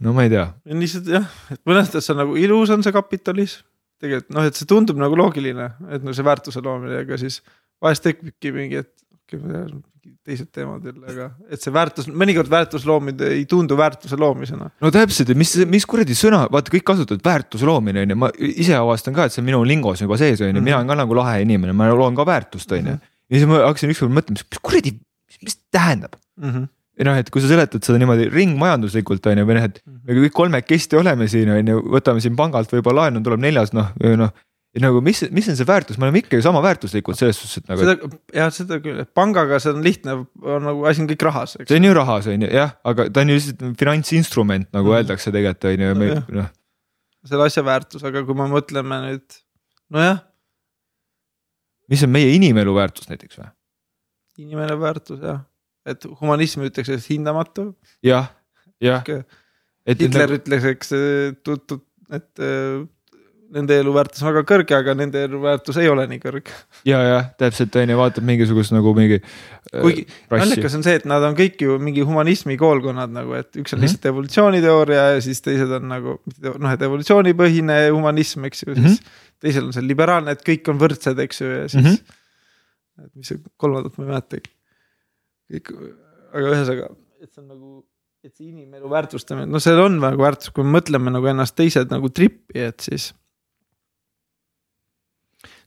no ma ei tea. lihtsalt jah, et mõnes mõttes on nagu ilus on see kapitalism. tegelikult noh, et see tundub nagu loogiline, et no see väärtuse loomine, aga siis vahest tekibki mingi, et okei okay,, teised teemad jälle, aga et see väärtus, mõnikord väärtuse loomine ei tundu väärtuse loomisena. no täpselt, et mis, mis kuradi sõna, vaata kõik kasutavad väärtuse loomine on ju, ma ise avastan ka, et see on minu lingos juba sees on ju, mina olen ka nagu lahe inimene, ma loon ka väärtust on ju. ja siis ma hakkasin ükskord mõtlema, mis kuradi, mis tähendab mm. -hmm ja noh, et kui sa seletad seda niimoodi ringmajanduslikult on ju, või noh, et me kõik kolmekesti oleme siin on ju, võtame siin pangalt võib-olla laenu, tuleb neljas noh, noh nagu mis, mis on see väärtus, me oleme ikkagi sama väärtuslikud selles suhtes, et nagu. seda, jah, seda küll, et pangaga see on lihtne, on nagu asi on kõik rahas, see on ju rahas, on ju, jah, aga ta on ju lihtsalt finantsinstrument, nagu mm. öeldakse tegelikult on ju, me noh. selle asja väärtus, aga kui me mõtleme nüüd, nojah. mis on meie inimelu väärtus näiteks või? inimelu väärtus jah, et humanism ütleks, et hindamatu. jah, jah. Hitler nagu... ütleks, eks, et, et nende elu väärtus on väga kõrge, aga nende elu väärtus ei ole nii kõrge. ja, ja täpselt on ju, vaatab mingisugust nagu mingi. kuigi naljakas on see, et nad on kõik ju mingi humanismi koolkonnad nagu, et üks on mm -hmm. lihtsalt evolutsiooniteooria ja siis teised on nagu noh, et evolutsioonipõhine humanism, eks ju, siis mm -hmm. teisel on see liberaalne, et kõik on võrdsed, eks ju, ja siis mm. -hmm. et mis see kolmandat ma ei mäletagi. kõik, aga ühesõnaga, et see on nagu et see inimelu väärtustamine, no see on nagu väärtus, kui me mõtleme nagu ennast teised nagu trippi, et siis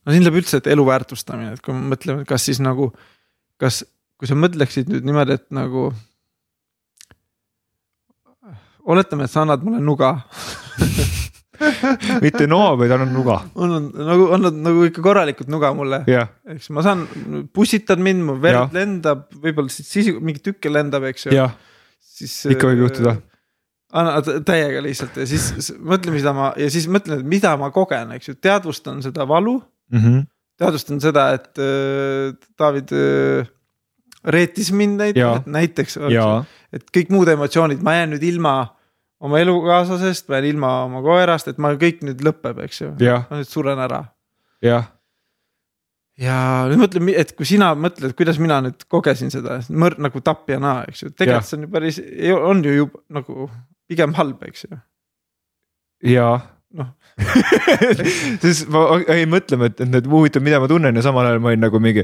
no siin läheb üldse, et elu väärtustamine, et kui me mõtleme, kas siis nagu, kas, kui sa mõtleksid nüüd niimoodi, et nagu. oletame, et sa annad mulle nuga mitte noa, vaid annad nuga. annad nagu, annad nagu ikka korralikult nuga mulle yeah.. eks ma saan, pussitad mind, mu verd yeah. lendab, võib-olla siis, siis mingi tükke lendab, eks ju yeah.. siis. ikka võib juhtuda annad täiega lihtsalt ja siis mõtle, mida ma ja siis mõtlen, et mida ma kogen, eks ju, teadvustan seda valu mm. -hmm. teadvustan seda, et äh, David äh, reetis mind neid, näiteks, et kõik muud emotsioonid, ma jään nüüd ilma oma elukaaslasest, ma jään ilma oma koerast, et ma kõik nüüd lõpeb, eks ju. ma nüüd suren ära. jah ja nüüd mõtle, et kui sina mõtled, kuidas mina nüüd kogesin seda mõr- nagu tapjana, eks ju, tegelikult see on ju päris, on ju juba nagu pigem halb, eks ju. jaa noh siis ma jäin mõtlema, et, et, et huvitav, mida ma tunnen ja samal ajal ma olin nagu mingi.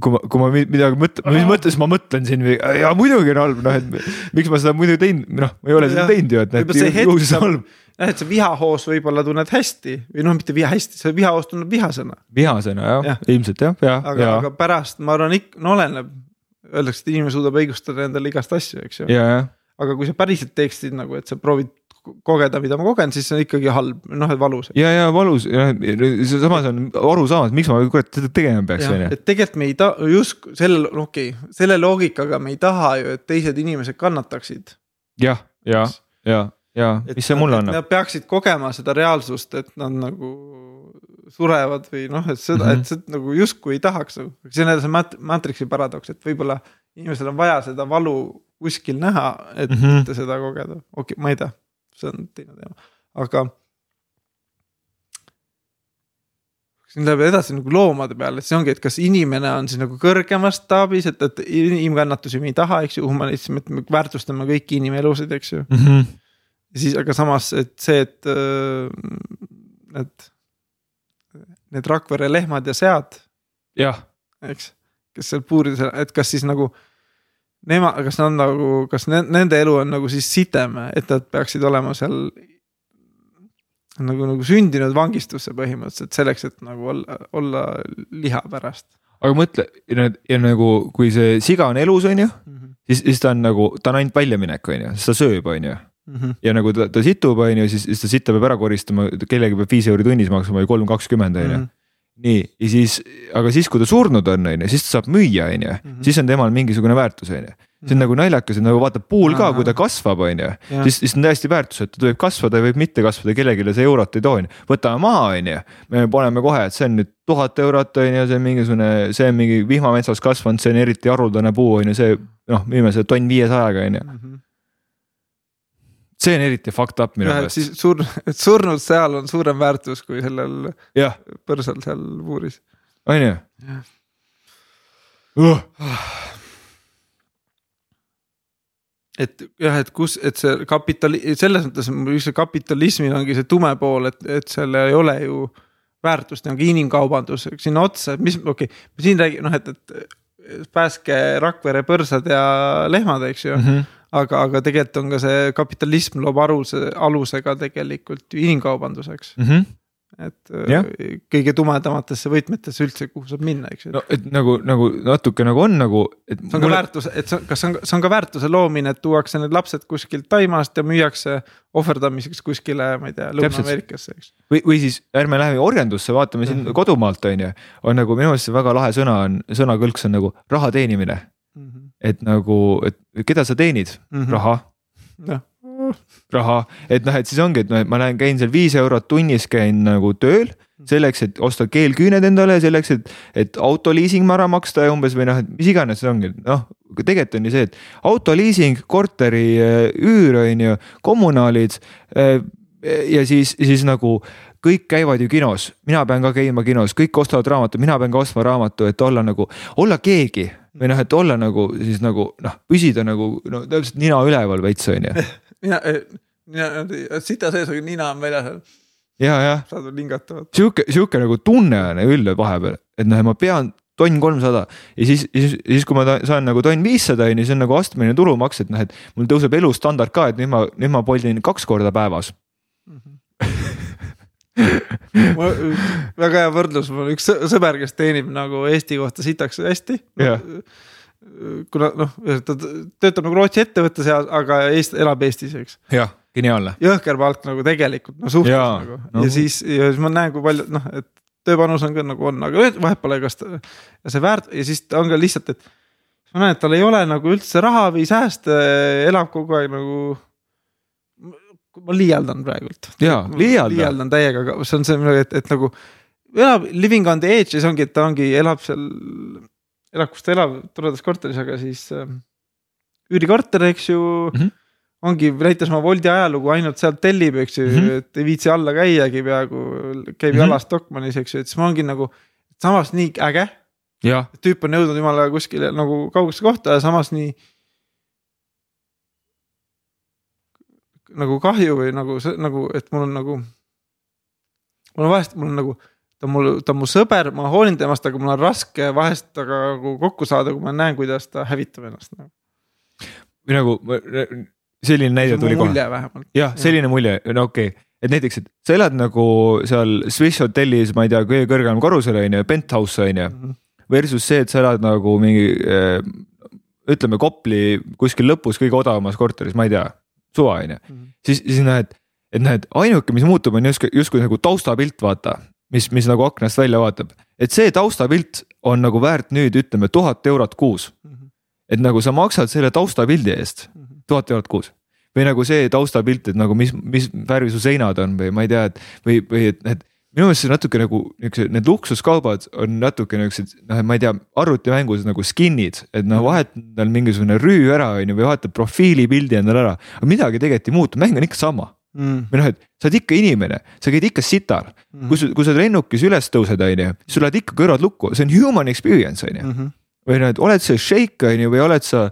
kui ma, kui ma midagi mõtlen, mis mõttes ma mõtlen siin, ja muidugi on halb, noh, et miks ma seda muidu teinud, noh, ma ei ole seda teinud ju, et. ju siis halb jah, et see vihahoos võib-olla tunned hästi või noh, mitte viha hästi, see vihahoos tunneb vihasena. vihasena jah ja., ilmselt jah, ja, aga aga pärast ma arvan ikka, no oleneb. Öeldakse, et inimene suudab õigustada endale igast asju, eks ju. aga kui sa päriselt teeksid nagu, et sa proovid kogeda, mida ma kogen, siis see on ikkagi halb, noh et valus. ja, ja valus ja samas on arusaamatu, miks ma kurat seda tegema peaks, on ju. et tegelikult me ei taha, just selle, okei okay,, selle loogikaga me ei taha ju, et teised inimesed kannataksid. jah, ja, ja, ja mis see mulle annab? Nad peaksid kogema seda reaalsust, et nad nagu surevad või noh, et seda mm, Mhm. -hmm. et see nagu justkui ei tahaks, see on see Matrixi paradoks, et võib-olla inimesel on vaja seda valu kuskil näha, et mm Mhm. -hmm. seda kogeda, okei okay,, ma ei tea, see on teine teema, aga. siin läheb edasi nagu loomade peale, et see ongi, et kas inimene on siis nagu kõrgemas staabis, et, et inimkannatusi me ei taha, eks ju, humanism, et me väärtustame kõiki inimelusid, eks ju Mhm. ja siis, aga samas, et see, et need, need Rakvere lehmad ja sead, jah, eks, kes seal puurides, et kas siis nagu. Nemad, kas nad on nagu, kas ne, nende elu on nagu siis sitem, et nad peaksid olema seal. nagu, nagu sündinud vangistusse põhimõtteliselt selleks, et nagu olla, olla liha pärast aga mõtle ja nagu, kui see siga on elus, on ju, mm. -hmm. siis, siis ta on nagu, ta on ainult väljaminek, on ju, siis ta sööb, on ju Mm -hmm. ja nagu ta, ta situb, on ju, siis, siis ta sitta peab ära koristama, kellegi peab viis euri tunnis maksma või kolm kakskümmend, on ju. nii, ja siis, aga siis, kui ta surnud on, on ju, siis ta saab müüa, on ju, Mhm. siis on temal mingisugune väärtus, on ju. see on nagu naljakas, et nagu vaata puul ka, kui ta kasvab, on ju, siis, siis on täiesti väärtusetu, ta võib kasvada, võib mitte kasvada, kellelegi see eurot ei too, on ju. võtame maha, on ju, me paneme kohe, et see on nüüd tuhat eurot, on ju, see on mingisugune, see on mingi vihmametsas kasvanud, see on eriti haruldane puu, on ju, see noh, müüme selle tonn viiesajaga, on ju. See on eriti fucked up minu meelest, siis sur-, et surnud seal on suurem väärtus kui sellel jah, põrsal seal puuris. on ju et jah, et kus, et see kapitali, selles mõttes see kapitalismil ongi see tume pool, et, et seal ei ole ju väärtust nagu inimkaubandus sinna otsa, mis okei okay,, siin räägime noh, et, et päästke Rakvere põrsad ja lehmad, eks ju mm. -hmm. -hmm. aga, aga tegelikult on ka see kapitalism loob aluse, aluse ka tegelikult ju inimkaubanduseks, Mm -hmm. et Jah. äh, kõige tumedamatesse võtmetesse üldse, kuhu saab minna, eks ju no et nagu, nagu natuke nagu on nagu, et see on ka väärtus, et see, kas see on, see on ka väärtuse loomine, et tuuakse need lapsed kuskilt Taimaast ja müüakse ohverdamiseks kuskile, ma ei tea, Lõuna-Ameerikasse, eks. või, või siis ärme lähe orjandusse, vaatame siin Mhm. kodumaalt on ju, on nagu minu meelest see väga lahe sõna on, sõnakõlks on nagu raha teenimine. Et nagu, et keda sa teenid, Mhm. raha, jah, raha, et noh, et siis ongi, et noh, et ma lähen, käin seal viis eurot tunnis käin nagu tööl selleks, et osta keelküüned endale, selleks, et, et autoliising ära maksta ja umbes või noh, et mis iganes see ongi, noh. tegelikult on ju see, et autoliising, korteri äh, üür on ju, kommunaalid äh, ja siis, siis nagu kõik käivad ju kinos, mina pean ka käima kinos, kõik ostavad raamatu, mina pean ka ostma raamatu, et olla nagu, olla keegi või noh, et olla nagu siis nagu noh, püsida nagu no täpselt nina üleval veits on ju. mina, mina, sita sees, aga nina on väljas, ja, jah saad lingatavad. sihuke, sihuke nagu tunne on küll vahepeal, et noh, ma pean tonn kolmsada ja siis, siis, siis kui ma saan nagu tonn viissada on ju, see on nagu astmeline tulumaks, et noh, et mul tõuseb elustandard ka, et nüüd ma, nüüd ma poldin kaks korda päevas. Väga hea võrdlus, mul on üks sõ- sõber, kes teenib nagu Eesti kohta sitaks hästi Jah. kuna noh, ta töötab nagu Rootsi ettevõttes ja, aga Eest, elab Eestis, eks. jah, geniaalne. jõhker palk nagu tegelikult no suhtes Jaa, nagu no. ja siis, ja siis ma näen, kui palju noh, et tööpanus on ka nagu on, aga vahet pole, kas ta ja see väärt- ja siis ta on ka lihtsalt, et. ma näen, et tal ei ole nagu üldse raha või sääste, elab kogu aeg nagu. Ma liialdan praegult. Jaa, liialda. liialdan täiega, aga see on see, et, et nagu elab living on the edge ja see ongi, et ta ongi, elab seal, elab, kus ta elab, toredas korteris, aga siis äh, üürikorter, eks ju mm. -hmm. ongi, näitas oma Woldi ajalugu, ainult sealt tellib, eks ju mm. -hmm. et ei viitsi alla käiagi peaaegu, käib Mhm. jalas Stockmannis, eks ju, et siis ma ongi nagu samas nii äge, tüüp on jõudnud jumala kuskile nagu kaugesse kohta ja samas nii. Nagu kahju või nagu see nagu, et mul on nagu. mul on vahest, mul on nagu, ta on mul, ta on mu sõber, ma hoolin temast, aga mul on raske vahest temaga nagu kokku saada, kui ma näen, kuidas ta hävitab ennast nagu.. või nagu selline näide tuli kohe. jah, selline mulje, no okei okay., et näiteks, et sa elad nagu seal Swiss hotellis, ma ei tea, kõige kõrgemal korrusel on ju, penthouse on ju. Mhm. Versus see, et sa elad nagu mingi äh, ütleme Kopli kuskil lõpus kõige odavamas korteris, ma ei tea, suva on ju. siis, siis näed, et näed, ainuke, mis muutub, on justkui, justkui nagu taustapilt, vaata, mis, mis nagu aknast välja vaatab. et see taustapilt on nagu väärt nüüd ütleme tuhat eurot kuus. et nagu sa maksad selle taustapildi eest tuhat eurot kuus või nagu see taustapilt, et nagu mis, mis värvi su seinad on või ma ei tea, et või, või et need minu meelest see natuke nagu niuksed, need luksuskaubad on natuke niuksed, noh, ma ei tea, arvutimängus nagu skin'id, et noh, vahetad endal mingisugune rüü ära, on ju, või vahetad profiilipildi endale ära, aga midagi tegelikult ei muutu, mäng on ikka sama. Mm.. või noh, et sa oled ikka inimene, sa käid ikka sitar. Mm., kui sa, kui sa lennukis üles tõused, on ju, sul lähevad ikka kõrvad lukku, see on human experience, on ju. Mhm. või noh, et oled sa shake on ju, või oled sa,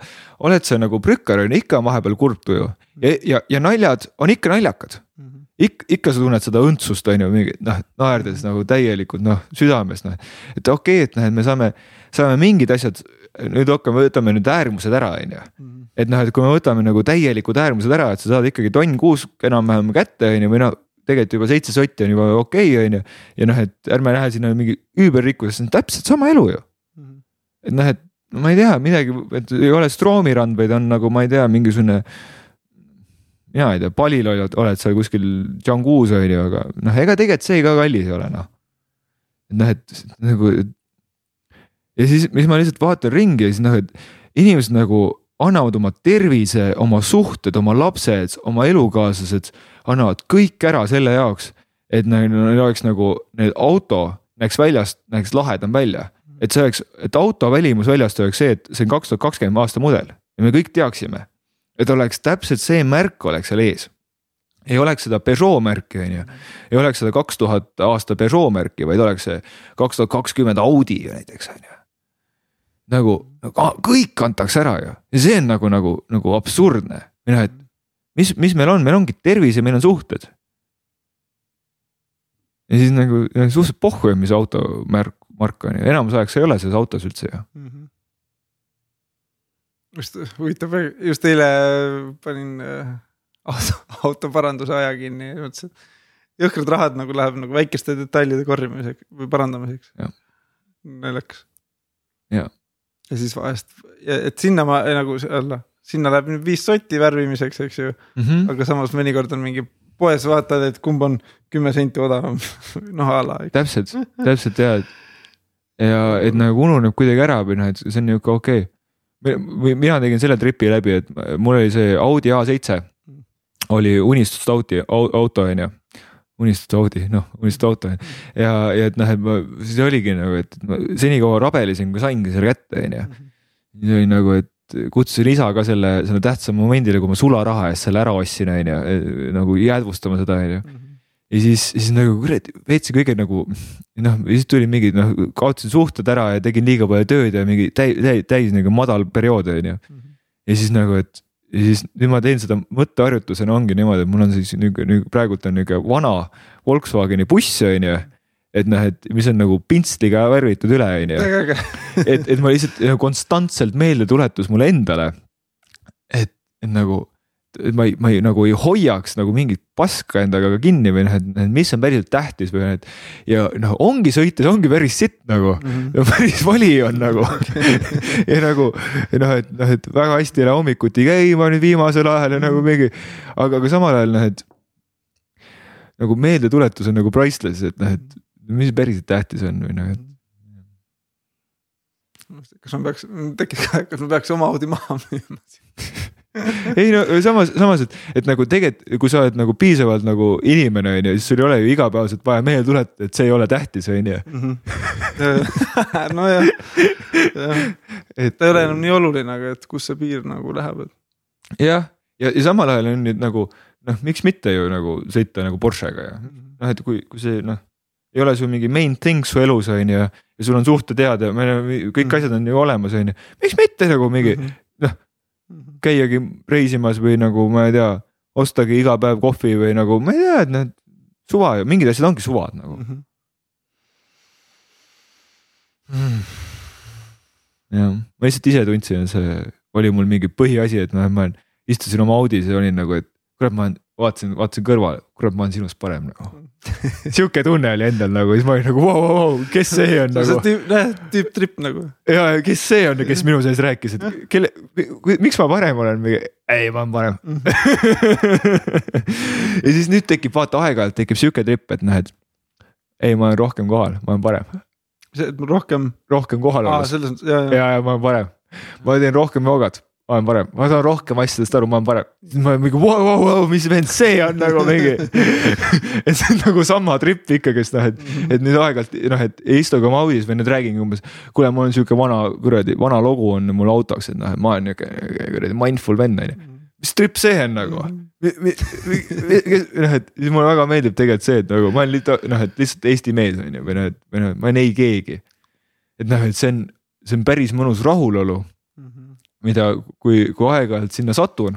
oled sa nagu prükkar on ju, ikka on vahepeal kurb tuju. Ja, ja, ja naljad on ikka naljakad. Mm ikka, ikka sa tunned seda õndsust, on ju, mingi noh, naerdes nagu täielikult noh, südames noh. et okei okay,, et noh, et me saame, saame mingid asjad, nüüd hakkame, võtame nüüd äärmused ära, on ju. Mhm. et noh, et kui me võtame nagu täielikud äärmused ära, et sa saad ikkagi tonn kuus enam-vähem kätte, on ju, või noh tegelikult juba seitse sotti on juba okei okay,, on ju. ja noh, et ärme lähe sinna mingi üüberrikkusesse, see on täpselt sama elu ju. Mhm. et noh, et ma ei tea midagi, et ei ole Stroomirand, vaid on nagu ma ei tea, mingisugune mina ei tea, palil oled, oled seal kuskil Džanguus on ju, aga noh, ega tegelikult see ka kallis ei ole noh. et noh, et nagu. ja siis, mis ma lihtsalt vaatan ringi ja siis noh, et inimesed nagu annavad oma tervise, oma suhted, oma lapsed, oma elukaaslased, annavad kõik ära selle jaoks, et neil oleks nagu need auto näeks väljast, näeks lahedam välja. et see oleks, et auto välimus väljast oleks see, et see on kaks tuhat kakskümmend aasta mudel ja me kõik teaksime et oleks täpselt see märk oleks seal ees. ei oleks seda Peugeot märki, on ju, ei oleks seda kaks tuhat aasta Peugeot märki, vaid oleks see kaks tuhat kakskümmend Audi näiteks on ju. nagu, nagu kõik antakse ära ju ja see on nagu, nagu, nagu absurdne või noh, et mis, mis meil on, meil ongi tervis ja meil on suhted. ja siis nagu suhteliselt pohhu, mis auto märk, mark on ju, enamus ajaks ei ole selles autos üldse ju mm. -hmm just huvitav, just eile panin äh, auto, auto paranduse aja kinni ja mõtlesin, et jõhkrad rahad nagu läheb nagu väikeste detailide korjamiseks või parandamiseks. naljakas. ja siis vahest, et sinna ma nagu jälle, sinna läheb nüüd viis sotti värvimiseks, eks ju mm. -hmm. aga samas mõnikord on mingi poes vaatad, et kumb on kümme senti odavam noh a la. täpselt, täpselt ja, et ja et nagu ununeb kuidagi ära või noh, et see on nihuke okei okay või mina tegin selle tripi läbi, et mul oli see Audi A7 oli unistuste auti, auto on ju unistuste Audi, noh unistuste auto on ju. ja, ja et noh, et ma siis oligi nagu, et senikaua rabelesin, kui saingi selle kätte on ju. siis oli nagu, et kutsusin isa ka selle, selle tähtsal momendile, kui ma sularaha eest selle ära ostsin, on ju, nagu jäädvustama seda on ju ja siis, siis nagu kurat, veits kõige nagu noh, siis tuli mingi noh, kaotasin suhted ära ja tegin liiga palju tööd ja mingi täis, täis, täis nagu madal periood on ju. Mhm. ja siis nagu, et ja siis nüüd ma teen seda mõtteharjutusena ongi niimoodi, et mul on siis nüüd praegult on nihuke vana Volkswageni buss on ju et noh, et mis on nagu pintsliga värvitud üle, on ju. et, et ma lihtsalt konstantselt meeldetuletus mulle endale. et, et nagu ma ei, ma ei nagu ei hoiaks nagu mingit paska endaga kinni või noh, et mis on päriselt tähtis või noh, et. ja noh, ongi sõites ongi päris sitt nagu mm, -hmm. päris vali on nagu ja nagu noh, et noh, et väga hästi ei lähe hommikuti käima nüüd viimasel ajal ja nagu mingi. aga, aga samal ajal noh, et nagu meeldetuletus on nagu priceless, et noh, et mis päriselt tähtis on või noh, et kas ma peaks, tekkis ka, kas ma peaks oma Audi maha müüma ei no samas, samas, et, et nagu tegelikult, kui sa oled nagu piisavalt nagu inimene on ju, siis sul ei ole ju igapäevaselt vaja meelde tuletada, et see ei ole tähtis, on ju. Mhm. nojah, jah, et ta ei ole enam nii oluline, aga et kus see piir nagu läheb, et. jah, ja, ja, ja samal ajal on nüüd nagu noh, miks mitte ju nagu sõita nagu Porschega ja mhm. noh, et kui, kui see noh ei ole sul mingi main thing su elus on ju ja sul on suhted head ja kõik mm. asjad on ju olemas, on ju. miks mitte nagu mingi mm -hmm. Noh, käiagi reisimas või nagu ma ei tea, ostagi iga päev kohvi või nagu ma ei tea, et need suva ja mingid asjad ongi suvad nagu mm. -hmm. Mm. jah, ma lihtsalt ise tundsin, et see oli mul mingi põhiasi, et noh, ma istusin oma Audis ja olin nagu, et kurat, ma olen vaatasin, vaatasin kõrvale, kurat, ma olen sinust parem nagu. sihuke tunne oli endal nagu, siis ma olin nagu vau, vau, vau, kes see on nagu. tüüp, tüüp trip nagu. ja, kes see on, kes minu sees rääkis, et kelle, miks ma parem olen, ei, ma olen parem ja siis nüüd tekib, vaata aeg-ajalt tekib sihuke trip, et noh, et ei, ma olen rohkem kohal, ma olen parem. see, et rohkem. rohkem kohal olles. ja, ja, ja ma olen parem, ma teen rohkem joogat ma olen parem, ma saan rohkem asjadest aru, ma olen parem. siis ma olen mingi vau, vau, vau, mis vend see on nagu mingi et see on nagu sama trip ikkagist noh, et, et nüüd aeg-ajalt noh, et ei istu ka Maudis või nüüd räägingi umbes. kuule, mul on sihuke vana kuradi, vana logo on mul autoks, et noh, et ma olen nihuke kuradi mindful vend on ju. mis trip see on nagu? noh, et siis mulle väga meeldib tegelikult see, et nagu ma olen lihtsalt noh, et lihtsalt Eesti mees on ju, või noh, et või noh, ma olen ei keegi. et noh, et see on, see on päris mõnus rahulolu mida, kui, kui aeg-ajalt sinna satun,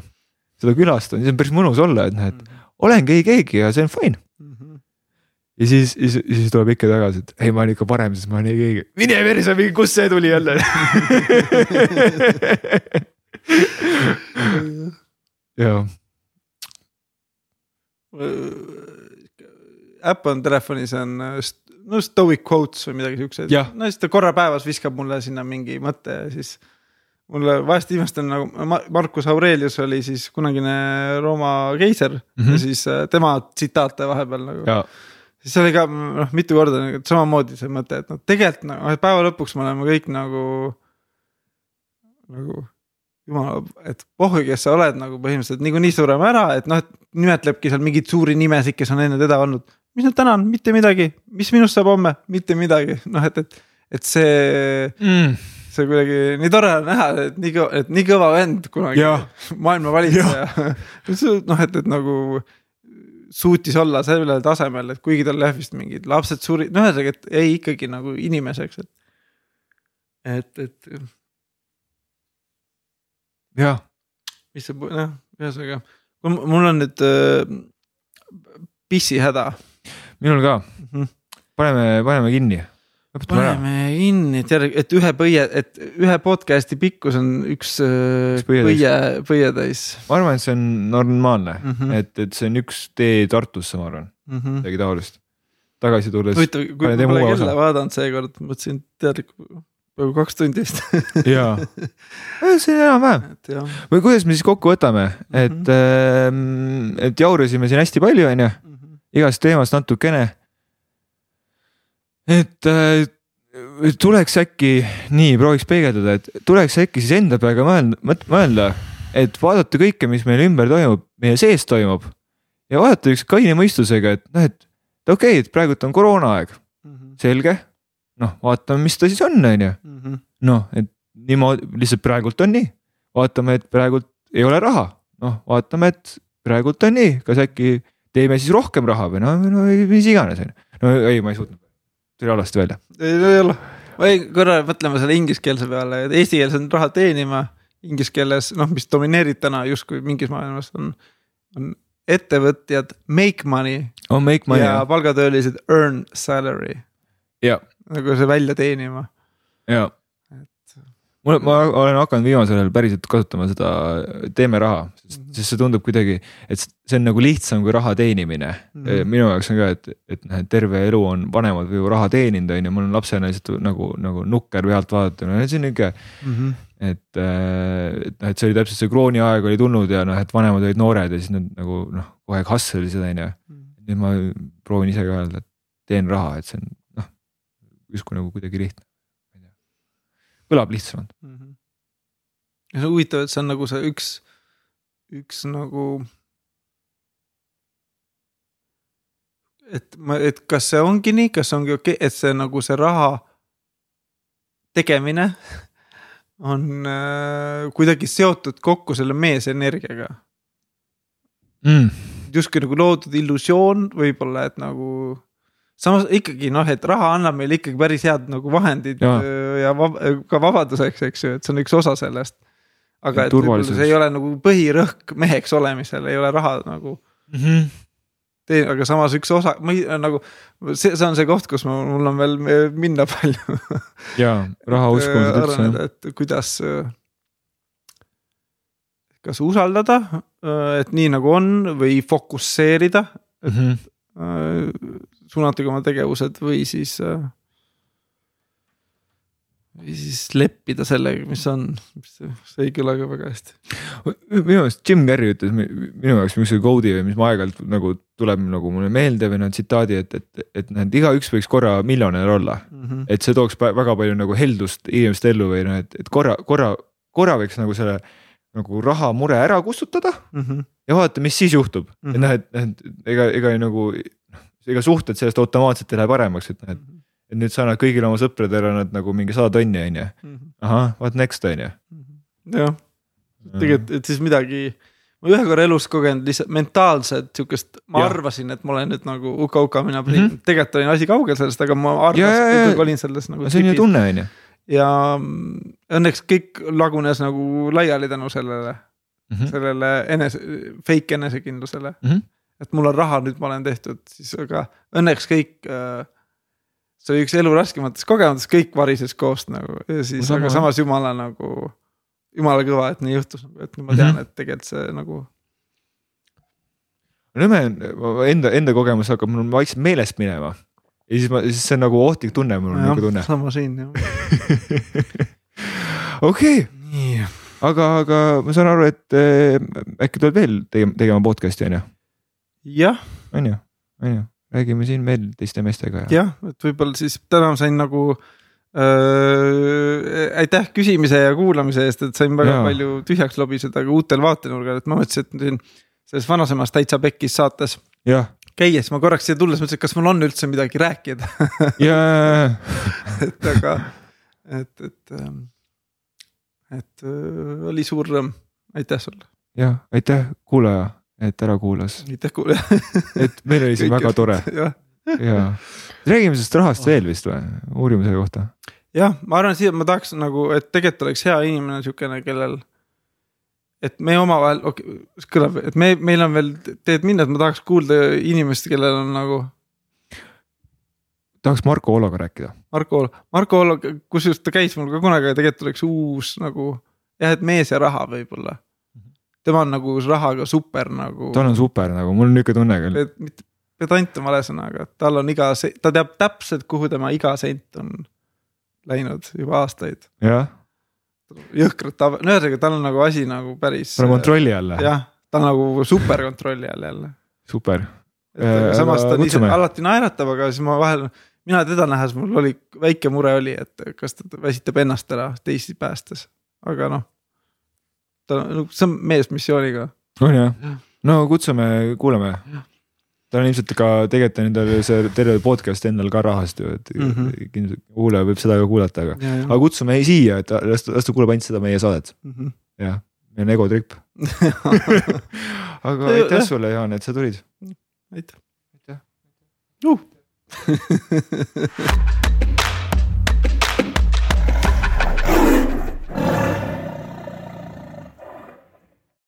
seda külastan, siis on päris mõnus olla, et noh, et mhm. olengi ei keegi ja see on fine mm. -hmm. ja siis, siis, siis tuleb ikka tagasi, et ei, ma olen ikka parem, sest ma olen ei keegi. mine perse, kust see tuli jälle jaa. äpp on telefonis on no stoic quotes või midagi siukseid, no siis ta korra päevas viskab mulle sinna mingi mõtte ja siis mulle vahest imestan nagu Marcus Aurelius oli siis kunagine Rooma keiser mm -hmm. ja siis äh, tema tsitaate vahepeal nagu. siis oli ka noh, mitu korda nagu samamoodi see mõte, et noh, tegelikult nagu noh, päeva lõpuks me oleme kõik nagu, nagu jumala, et pohhu, kes sa oled nagu põhimõtteliselt niikuinii sureme ära, et noh, et nimetlebki seal mingeid suuri nimesid, kes on enne teda olnud. mis nad täna on, mitte midagi, mis minust saab homme, mitte midagi, noh, et, et, et see mm see kuidagi nii tore on näha, et nii kõva, et nii kõva vend kunagi maailma valitseja. noh, et, et nagu suutis olla sellel tasemel, et kuigi tal jah vist mingid lapsed surid, no ühesõnaga, et jäi ikkagi nagu inimeseks, et. et, et. jah. mis see, noh, ühesõnaga, mul on nüüd äh, pissihäda. minul ka mm, -hmm. paneme, paneme kinni paneme kinni, et et ühe põie, et ühe podcast'i pikkus on üks, üks põie, põietäis. ma arvan, et see on normaalne mm, -hmm. et, et see on üks tee Tartusse, ma arvan mm -hmm., midagi taolist. tagasi tulles. huvitav, kui ma pole kella vaadanud seekord, mõtlesin teadlikult peaaegu kaks tundi vist jaa, see on enam-vähem. või kuidas me siis kokku võtame, et mm, -hmm. et jaurasime siin hästi palju, on ju, mhm. igast teemast natukene et äh, tuleks äkki nii, prooviks peegeldada, et tuleks äkki siis enda peaga mõelda, mõelda, et vaadata kõike, mis meil ümber toimub, meie sees toimub. ja vaadata üks kaine mõistusega, et noh, et okei okay,, et praegult on koroonaaeg mm, -hmm. selge. noh, vaatame, mis ta siis on, on ju. Mhm. noh, et niimoodi lihtsalt praegult on nii, vaatame, et praegult ei ole raha, noh, vaatame, et praegult on nii, kas äkki teeme siis rohkem raha või noh, no mis iganes on ju. no ei, ma ei suutnud tuli halvasti välja. ei ole, ma jäin korra mõtlema selle ingliskeelse peale, et eesti keeles on raha teenima, inglise keeles noh, mis domineerib täna justkui mingis maailmas on, on ettevõtjad make money. on make money. ja palgatöölised earn salary. nagu see välja teenima. ja mul, ma olen hakanud viimasel ajal päriselt kasutama seda teeme raha, sest see tundub kuidagi, et see on nagu lihtsam kui raha teenimine mm. -hmm. minu jaoks on ka, et, et noh, et terve elu on vanemad ju raha teeninud, on ju, mul on lapsena lihtsalt nagu, nagu nukker pealt vaadata, no see on nihuke mm. -hmm. et, äh, et noh, et see oli täpselt see krooni aeg oli tulnud ja noh, et vanemad olid noored ja siis nad nagu noh, kogu aeg hustle isid, on ju. Mhm. nüüd ma proovin ise ka öelda, et teen raha, et see on noh, justkui nagu kuidagi lihtne kõlab lihtsamalt mm. -hmm. ja see on huvitav, et see on nagu see üks, üks nagu. et ma, et kas see ongi nii, kas ongi okei okay,, et see nagu see raha tegemine on äh, kuidagi seotud kokku selle meesenergiaga mm.. justkui nagu loodud illusioon võib-olla, et nagu samas ikkagi noh, et raha annab meile ikkagi päris head nagu vahendid ja, ja vab ka vabaduseks, eks ju, et see on üks osa sellest. aga et see ei ole nagu põhirõhk meheks olemisel, ei ole raha nagu mm. -hmm. Tee, aga samas üks osa, ma ei nagu, see, see on see koht, kus ma, mul on veel minna palju ja raha uskumused üldse. et kuidas kas usaldada, et nii nagu on või fokusseerida mm. -hmm. Suunatagi oma tegevused või siis või siis leppida sellega, mis on, see ei kõla ka väga hästi. minu meelest Jim Carrey ütles minu jaoks mingisuguse code'i või mis ma aeg-ajalt nagu tuleb nagu mulle meelde või noh tsitaadi, et, et, et et igaüks võiks korra miljonär olla mm. -hmm. et see tooks väga palju nagu heldust inimeste ellu või noh, et, et korra, korra, korra võiks nagu selle nagu rahamure ära kustutada mm -hmm. ja vaadata, mis siis juhtub mm, -hmm. et noh, et, et ega, ega nagu noh, ega suhted sellest automaatselt ei lähe paremaks, et et mhm et nüüd sa annad kõigile oma sõpradele annad nagu mingi sada tonni, on ju. Mhm. ahah, what next, on ju. Mhm. jah, tegelikult, et siis midagi, ma ühe korra elus kogenud lihtsalt mentaalset sihukest, ma ja. arvasin, et ma olen nüüd nagu uka-uka, mina mm -hmm. tegelikult oli asi kaugel sellest, aga ma arvasin, ikkagi olin selles nagu. see on ju tunne, on ju. ja õnneks kõik lagunes nagu laiali tänu sellele mm, -hmm. sellele enese, fake enesekindlusele mm. -hmm. Et mul on raha, nüüd ma olen tehtud, siis aga õnneks kõik äh, see oli üks elu raskematest kogemustest, kõik varises koost nagu ja siis, aga samas jumala nagu, jumala kõva, et nii juhtus, et ma tean mm, -hmm. et tegelikult see nagu. nõme on, enda, enda kogemus hakkab mul vaikselt meelest minema ja siis ma, siis see on nagu ohtlik tunne, mul on niisugune tunne. sama siin jah. okei, aga, aga ma saan aru, et äh, äkki tuleb veel tegema, tegema podcast'i on ju? Jah. on ju, on ju räägime siin veel teiste meestega ja. jah, et võib-olla siis täna sain nagu äh,. aitäh küsimise ja kuulamise eest, et sain väga ja. palju tühjaks lobiseda ka uutel vaatenurgal, et ma mõtlesin, et siin selles vanasemas Täitsa Pekkis saates. käies ma korraks siia tulles mõtlesin, et kas mul on üldse midagi rääkida et aga, et, et, ähm, et äh, oli suur rõõm, aitäh sulle. jah, aitäh kuulaja et ära kuulas. aitäh kuulaja et meil oli siin väga tore. ja, räägime sellest rahast veel vist või, uurime selle kohta. jah, ma arvan, siia ma tahaks nagu, et tegelikult oleks hea inimene siukene, kellel. et me omavahel, okei okay,, kõlab, et me, meil on veel teed minna, et ma tahaks kuulda inimest, kellel on nagu. tahaks Marko Oologa rääkida. Marko Oolo, Marko Oolo, kusjuures ta käis mul ka kunagi, aga tegelikult oleks uus nagu jah, et mees ja raha võib-olla tema on nagu rahaga super nagu. tal on super nagu, mul on nihuke tunne küll. mitte pedant on vale sõna, aga tal on iga, ta teab täpselt, kuhu tema iga sent on läinud juba aastaid. jah. jõhkralt, no ühesõnaga, tal on nagu asi nagu päris. ta on kontrolli all. jah, ta on nagu super kontrolli all jälle. super. Äh, samas ta ise alati naeratab, aga siis ma vahel, mina teda nähes, mul oli väike mure oli, et kas ta väsitab ennast ära teisi päästes, aga noh ta on, see on mees missiooniga. on jah, no kutsume, kuulame. ta on ilmselt ka tegelikult on endal see terve podcast endal ka rahast ju, et mm -hmm. kindlasti kuulaja võib seda ka kuulata, aga, aga kutsume siia, et las ta, las ta kuulab ainult seda meie saadet mm. -hmm. jah, meil on egotripp aga aitäh sulle, Jaan, et sa tulid. aitäh. aitäh uh.